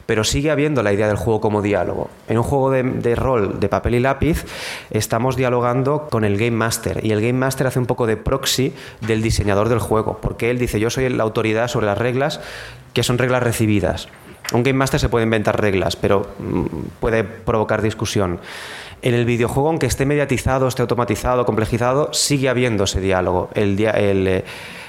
pero sigue habiendo la idea del juego como diálogo. En un juego de, rol de papel y lápiz estamos dialogando con el Game Master y el Game Master hace un poco de proxy del diseñador del juego, porque él dice yo soy la autoridad sobre las reglas que son reglas recibidas. Un Game Master se puede inventar reglas, pero mm, puede provocar discusión. En el videojuego, aunque esté mediatizado, esté automatizado, complejizado, sigue habiendo ese diálogo. El, el, eh,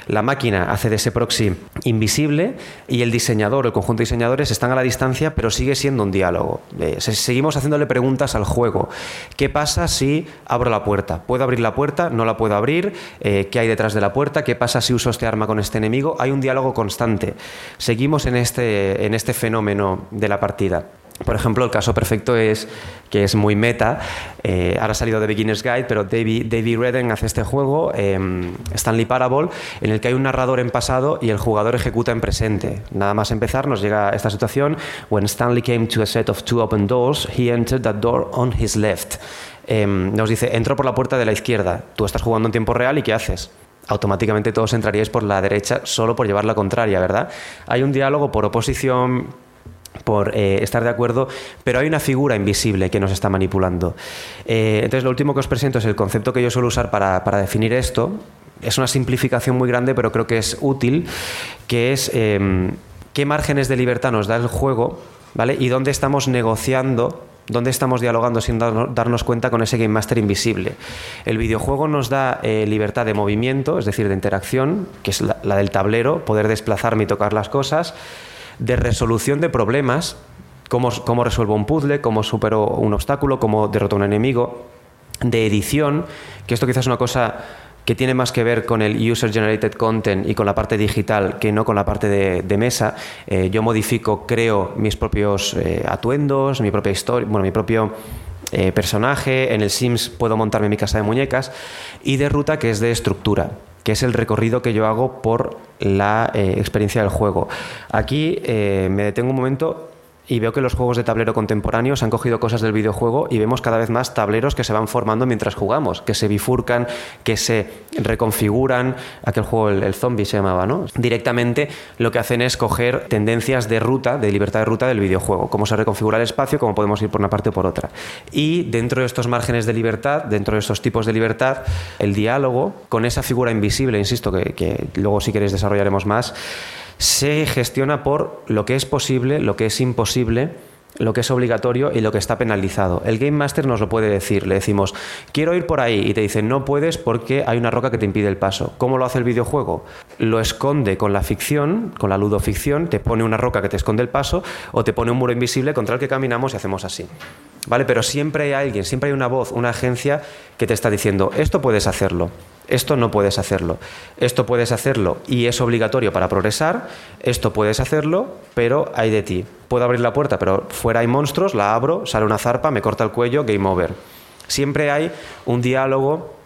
la máquina hace de ese proxy invisible y el diseñador, el conjunto de diseñadores están a la distancia, pero sigue siendo un diálogo. Seguimos haciéndole preguntas al juego. ¿Qué pasa si abro la puerta? ¿Puedo abrir la puerta? ¿No la puedo abrir? Eh, ¿Qué hay detrás de la puerta? ¿Qué pasa si uso este arma con este enemigo? Hay un diálogo constante. Seguimos en este, en este fenómeno de la partida. Por ejemplo, el caso perfecto es que es muy meta. Eh, ahora ha salido de Beginner's Guide, pero David, Redden hace este juego, em, Stanley Parable, en el que hay un narrador en pasado y el jugador ejecuta en presente. Nada más empezar, nos llega esta situación. When Stanley came to a set of two open doors, he entered that door on his left. Em, nos dice, entró por la puerta de la izquierda. Tú estás jugando en tiempo real y ¿qué haces? automáticamente todos entraríais por la derecha solo por llevar la contraria, ¿verdad? Hay un diálogo por oposición por eh, estar de acuerdo, pero hay una figura invisible que nos está manipulando. Eh, entonces, lo último que os presento es el concepto que yo suelo usar para, definir esto. Es una simplificación muy grande, pero creo que es útil, que es em, qué márgenes de libertad nos da el juego, ¿vale? Y dónde estamos negociando dónde estamos dialogando sin darnos cuenta con ese Game Master invisible. El videojuego nos da eh, libertad de movimiento, es decir, de interacción, que es la, del tablero, poder desplazarme y tocar las cosas, de resolución de problemas, cómo, resuelvo un puzzle, cómo supero un obstáculo, cómo derroto a un enemigo, de edición, que esto quizás es una cosa que tiene más que ver con el user generated content y con la parte digital que no con la parte de, mesa. Eh, yo modifico, creo mis propios eh, atuendos, mi propia historia, bueno, mi propio eh, personaje. En el Sims puedo montarme mi casa de muñecas y de ruta que es de estructura que es el recorrido que yo hago por la eh, experiencia del juego. Aquí eh, me detengo un momento y veo que los juegos de tablero contemporáneos han cogido cosas del videojuego y vemos cada vez más tableros que se van formando mientras jugamos, que se bifurcan, que se reconfiguran. Aquel juego, el, zombie se llamaba, ¿no? Directamente lo que hacen es coger tendencias de ruta, de libertad de ruta del videojuego, cómo se reconfigura el espacio, cómo podemos ir por una parte o por otra. Y dentro de estos márgenes de libertad, dentro de estos tipos de libertad, el diálogo con esa figura invisible, insisto, que, que luego si queréis desarrollaremos más, se gestiona por lo que es posible, lo que es imposible, lo que es obligatorio y lo que está penalizado. El Game Master nos lo puede decir. Le decimos, quiero ir por ahí y te dice, no puedes porque hay una roca que te impide el paso. ¿Cómo lo hace el videojuego? Lo esconde con la ficción, con la ludoficción, te pone una roca que te esconde el paso o te pone un muro invisible contra el que caminamos y hacemos así. ¿Vale? Pero siempre hay alguien, siempre hay una voz, una agencia que te está diciendo, esto puedes hacerlo. Esto no puedes hacerlo. Esto puedes hacerlo y es obligatorio para progresar. Esto puedes hacerlo, pero hay de ti. Puedo abrir la puerta, pero fuera hay monstruos, la abro, sale una zarpa, me corta el cuello, game over. Siempre hay un diálogo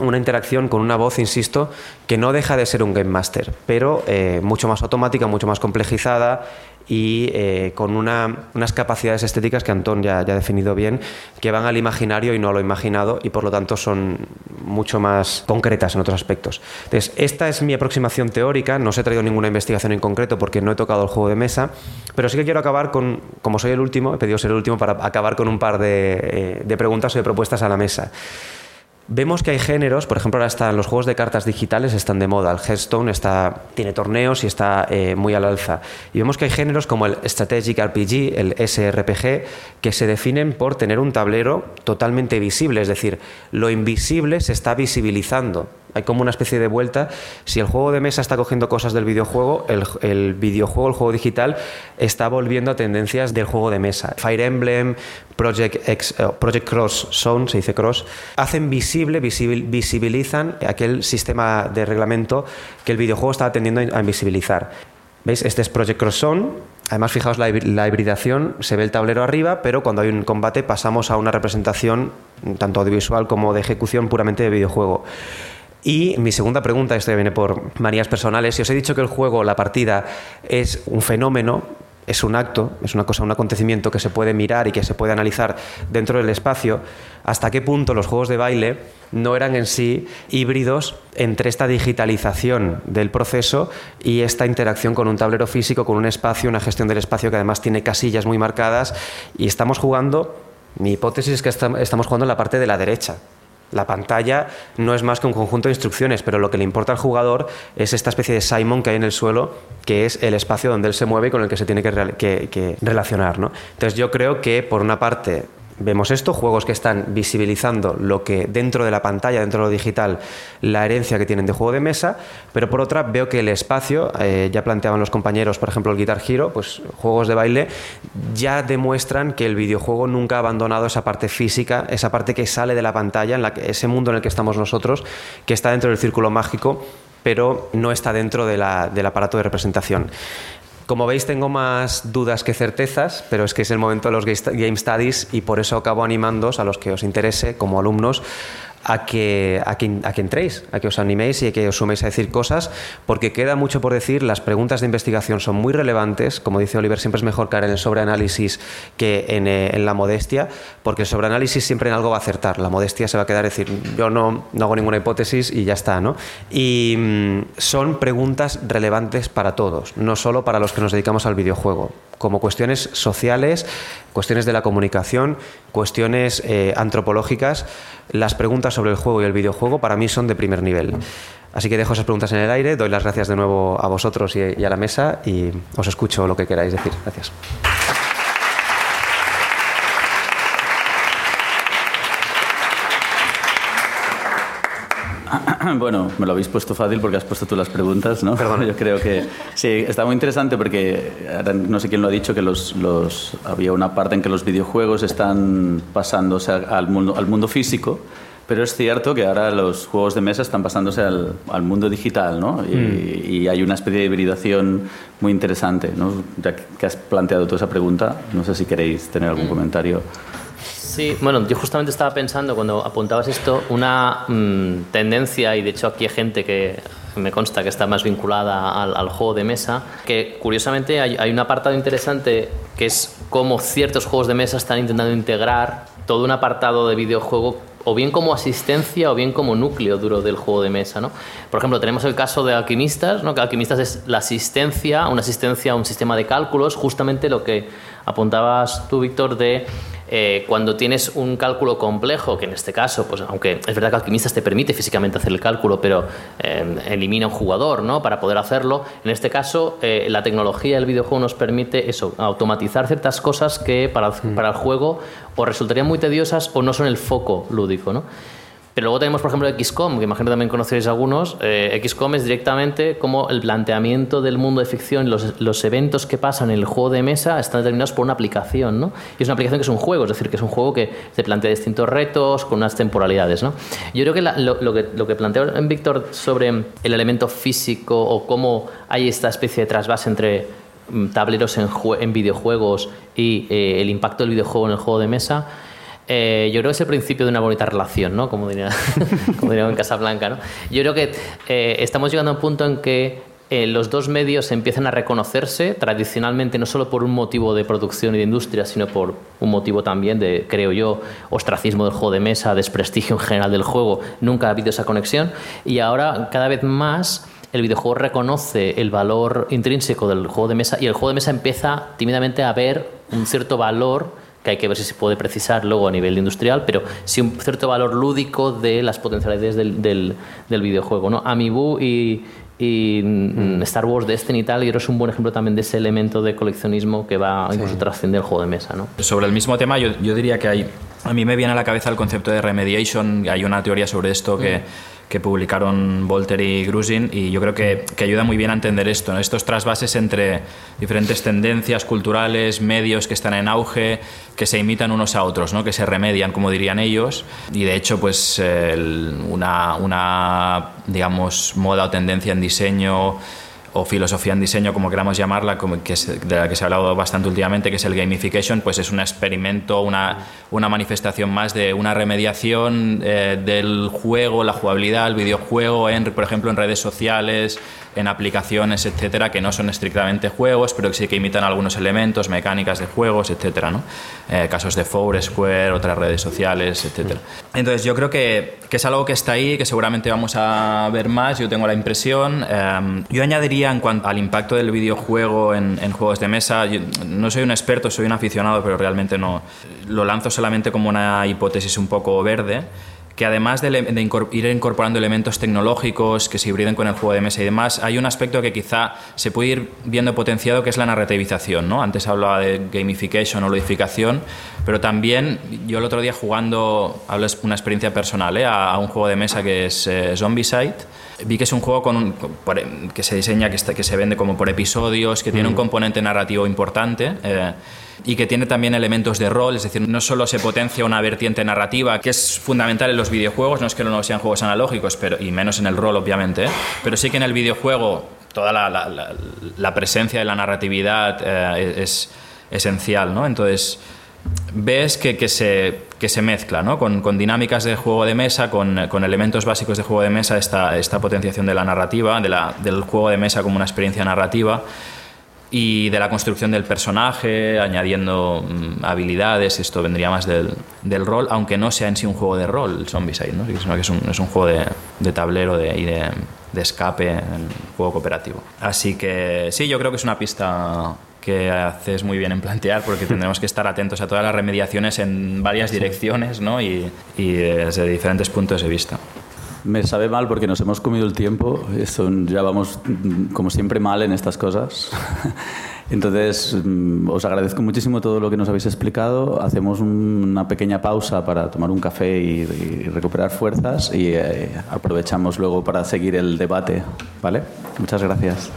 una interacción con una voz, insisto, que no deja de ser un Game Master, pero eh, mucho más automática, mucho más complejizada y eh, con unas capacidades estéticas que Antón ya, ha definido bien, que van al imaginario y no a lo imaginado y por lo tanto son mucho más concretas en otros aspectos. Entonces, esta es mi aproximación teórica, no os he traído ninguna investigación en concreto porque no he tocado el juego de mesa, pero sí que quiero acabar con, como soy el último, he pedido ser el último para acabar con un par de, eh, de preguntas o de propuestas a la mesa. Vemos que hay géneros, por ejemplo, ahora están los juegos de cartas digitales están de moda. El Hearthstone está, tiene torneos y está eh, muy al alza. Y vemos que hay géneros como el Strategic RPG, el SRPG, que se definen por tener un tablero totalmente visible, es decir, lo invisible se está visibilizando hay como una especie de vuelta. Si el juego de mesa está cogiendo cosas del videojuego, el, videojuego, el juego digital, está volviendo a tendencias del juego de mesa. Fire Emblem, Project, X, eh, Project Cross Zone, se dice Cross, hacen visible, visibilizan aquel sistema de reglamento que el videojuego está tendiendo a invisibilizar. ¿Veis? Este es Project Cross Zone Además, fijaos la, la, hibridación, se ve el tablero arriba, pero cuando hay un combate pasamos a una representación tanto audiovisual como de ejecución puramente de videojuego. Y mi segunda pregunta, esto ya viene por manías personales, si os he dicho que el juego, la partida, es un fenómeno, es un acto, es una cosa, un acontecimiento que se puede mirar y que se puede analizar dentro del espacio, hasta qué punto los juegos de baile no eran en sí híbridos entre esta digitalización del proceso y esta interacción con un tablero físico, con un espacio, una gestión del espacio que además tiene casillas muy marcadas y estamos jugando, mi hipótesis es que estamos jugando en la parte de la derecha, la pantalla no es más que un conjunto de instrucciones, pero lo que le importa al jugador es esta especie de Simon que hay en el suelo, que es el espacio donde él se mueve y con el que se tiene que, relacionar. ¿no? Entonces yo creo que, por una parte, vemos esto, juegos que están visibilizando lo que dentro de la pantalla, dentro de lo digital, la herencia que tienen de juego de mesa, pero por otra veo que el espacio, eh, ya planteaban los compañeros, por ejemplo, el Guitar Hero, pues juegos de baile, ya demuestran que el videojuego nunca ha abandonado esa parte física, esa parte que sale de la pantalla, en la que, ese mundo en el que estamos nosotros, que está dentro del círculo mágico pero no está dentro del aparato de representación. Como veis, tengo más dudas que certezas, pero es que es el momento de los Game Studies y por eso acabo animándoos a los que os interese como alumnos a que, a, a que entréis, a que os animéis y a que os suméis a decir cosas, porque queda mucho por decir, las preguntas de investigación son muy relevantes, como dice Oliver, siempre es mejor caer en el sobreanálisis que en, eh, en la modestia, porque el sobreanálisis siempre en algo va a acertar, la modestia se va a quedar decir, yo no, no hago ninguna hipótesis y ya está, ¿no? Y mm, son preguntas relevantes para todos, no solo para los que nos dedicamos al videojuego como cuestiones sociales, cuestiones de la comunicación, cuestiones eh, antropológicas, las preguntas sobre el juego y el videojuego para mí son de primer nivel. Así que dejo esas preguntas en el aire, doy las gracias de nuevo a vosotros y, a la mesa y os escucho lo que queráis decir. Gracias. *clears throat* Bueno, me lo habéis puesto fácil porque has puesto tú las preguntas, ¿no? Perdón. *laughs* Yo creo que sí, está muy interesante porque no sé quién lo ha dicho que los, los, había una parte en que los videojuegos están pasándose al mundo, al mundo físico, pero es cierto que ahora los juegos de mesa están pasándose al, al mundo digital, ¿no? Y, mm. y, hay una especie de hibridación muy interesante, ¿no? Ya que has planteado toda esa pregunta, no sé si queréis tener algún mm. comentario. Sí, bueno, yo justamente estaba pensando cuando apuntabas esto, una mmm, tendencia, y de hecho aquí hay gente que me consta que está más vinculada al, al juego de mesa, que curiosamente hay, hay, un apartado interesante que es cómo ciertos juegos de mesa están intentando integrar todo un apartado de videojuego o bien como asistencia o bien como núcleo duro del juego de mesa. ¿no? Por ejemplo, tenemos el caso de Alquimistas, ¿no? que Alquimistas es la asistencia, una asistencia a un sistema de cálculos, justamente lo que apuntabas tú, Víctor, de eh, cuando tienes un cálculo complejo, que en este caso, pues aunque es verdad que Alquimistas te permite físicamente hacer el cálculo, pero eh, elimina un jugador ¿no? para poder hacerlo, en este caso eh, la tecnología del videojuego nos permite eso, automatizar ciertas cosas que para, mm. para el juego o resultarían muy tediosas o no son el foco lúdico. ¿no? Pero luego tenemos, por ejemplo, XCOM, que imagino también conoceréis algunos. Eh, XCOM es directamente como el planteamiento del mundo de ficción, los, eventos que pasan en el juego de mesa están determinados por una aplicación, ¿no? Y es una aplicación que es un juego, es decir, que es un juego que se plantea distintos retos con unas temporalidades, ¿no? Yo creo que la, lo, lo, que lo que planteó Víctor sobre el elemento físico o cómo hay esta especie de trasvase entre mm, tableros en, en videojuegos y eh, el impacto del videojuego en el juego de mesa eh, yo creo que es el principio de una bonita relación, ¿no? Como diría, *laughs* como diría en Casablanca, ¿no? Yo creo que eh, estamos llegando a un punto en que eh, los dos medios empiezan a reconocerse tradicionalmente no solo por un motivo de producción y de industria, sino por un motivo también de, creo yo, ostracismo del juego de mesa, desprestigio en general del juego. Nunca ha habido esa conexión y ahora cada vez más el videojuego reconoce el valor intrínseco del juego de mesa y el juego de mesa empieza tímidamente a ver un cierto valor que hay que ver si se puede precisar luego a nivel industrial, pero sí un cierto valor lúdico de las potencialidades del, del, del videojuego. ¿no? Amiibo y, y mm. Star Wars Destiny y tal, y es un buen ejemplo también de ese elemento de coleccionismo que va incluso sí. trascender el juego de mesa. ¿no? Sobre el mismo tema, yo, yo diría que hay, a mí me viene a la cabeza el concepto de remediation, hay una teoría sobre esto que... Mm que publicaron Volter y Grusin y yo creo que, que ayuda muy bien a entender esto, ¿no? estos trasvases entre diferentes tendencias culturales, medios que están en auge, que se imitan unos a otros, ¿no? que se remedian, como dirían ellos, y de hecho pues el, una, una, digamos, moda o tendencia en diseño o filosofía en diseño, como queramos llamarla, como que de la que se ha hablado bastante últimamente, que es el gamification, pues es un experimento, una, una manifestación más de una remediación eh, del juego, la jugabilidad, el videojuego, en, por ejemplo, en redes sociales, en aplicaciones, etcétera, que no son estrictamente juegos, pero que sí que imitan algunos elementos, mecánicas de juegos, etcétera, ¿no? Eh, casos de Foursquare, otras redes sociales, etcétera. Entonces yo creo que, que, es algo que está ahí, que seguramente vamos a ver más, yo tengo la impresión. Eh, yo añadiría en cuanto al impacto del videojuego en, en juegos de mesa, no soy un experto, soy un aficionado, pero realmente no lo lanzo solamente como una hipótesis un poco verde que además de, ir incorporando elementos tecnológicos que se hibriden con el juego de mesa y demás, hay un aspecto que quizá se puede ir viendo potenciado que es la narrativización. ¿no? Antes hablaba de gamification o ludificación, pero también yo el otro día jugando, hablo de una experiencia personal, ¿eh? a, un juego de mesa que es eh, Zombicide, vi que es un juego con que se diseña, que, está, que se vende como por episodios, que tiene un mm. componente narrativo importante. Eh, y que tiene también elementos de rol, es decir, no solo se potencia una vertiente narrativa, que es fundamental en los videojuegos, no es que no sean juegos analógicos, pero, y menos en el rol, obviamente, ¿eh? pero sí que en el videojuego toda la, la, la, presencia de la narratividad eh, es esencial, ¿no? Entonces, ves que, que, se, que se mezcla ¿no? con, con, dinámicas de juego de mesa, con, con, elementos básicos de juego de mesa, esta, esta potenciación de la narrativa, de la, del juego de mesa como una experiencia narrativa y de la construcción del personaje, añadiendo mm, habilidades, esto vendría más del, del, rol, aunque no sea en sí un juego de rol, el Zombicide, ¿no? sino que es un, es un juego de, de tablero de, y de, de, escape en juego cooperativo. Así que sí, yo creo que es una pista que haces muy bien en plantear porque *laughs* tendremos que estar atentos a todas las remediaciones en varias direcciones ¿no? y, y desde diferentes puntos de vista. Me sabe mal porque nos hemos comido el tiempo. Esto, ya vamos, mm, como siempre, mal en estas cosas. *laughs* Entonces, mm, os agradezco muchísimo todo lo que nos habéis explicado. Hacemos una pequeña pausa para tomar un café y, recuperar fuerzas y eh, aprovechamos luego para seguir el debate. ¿Vale? Muchas gracias.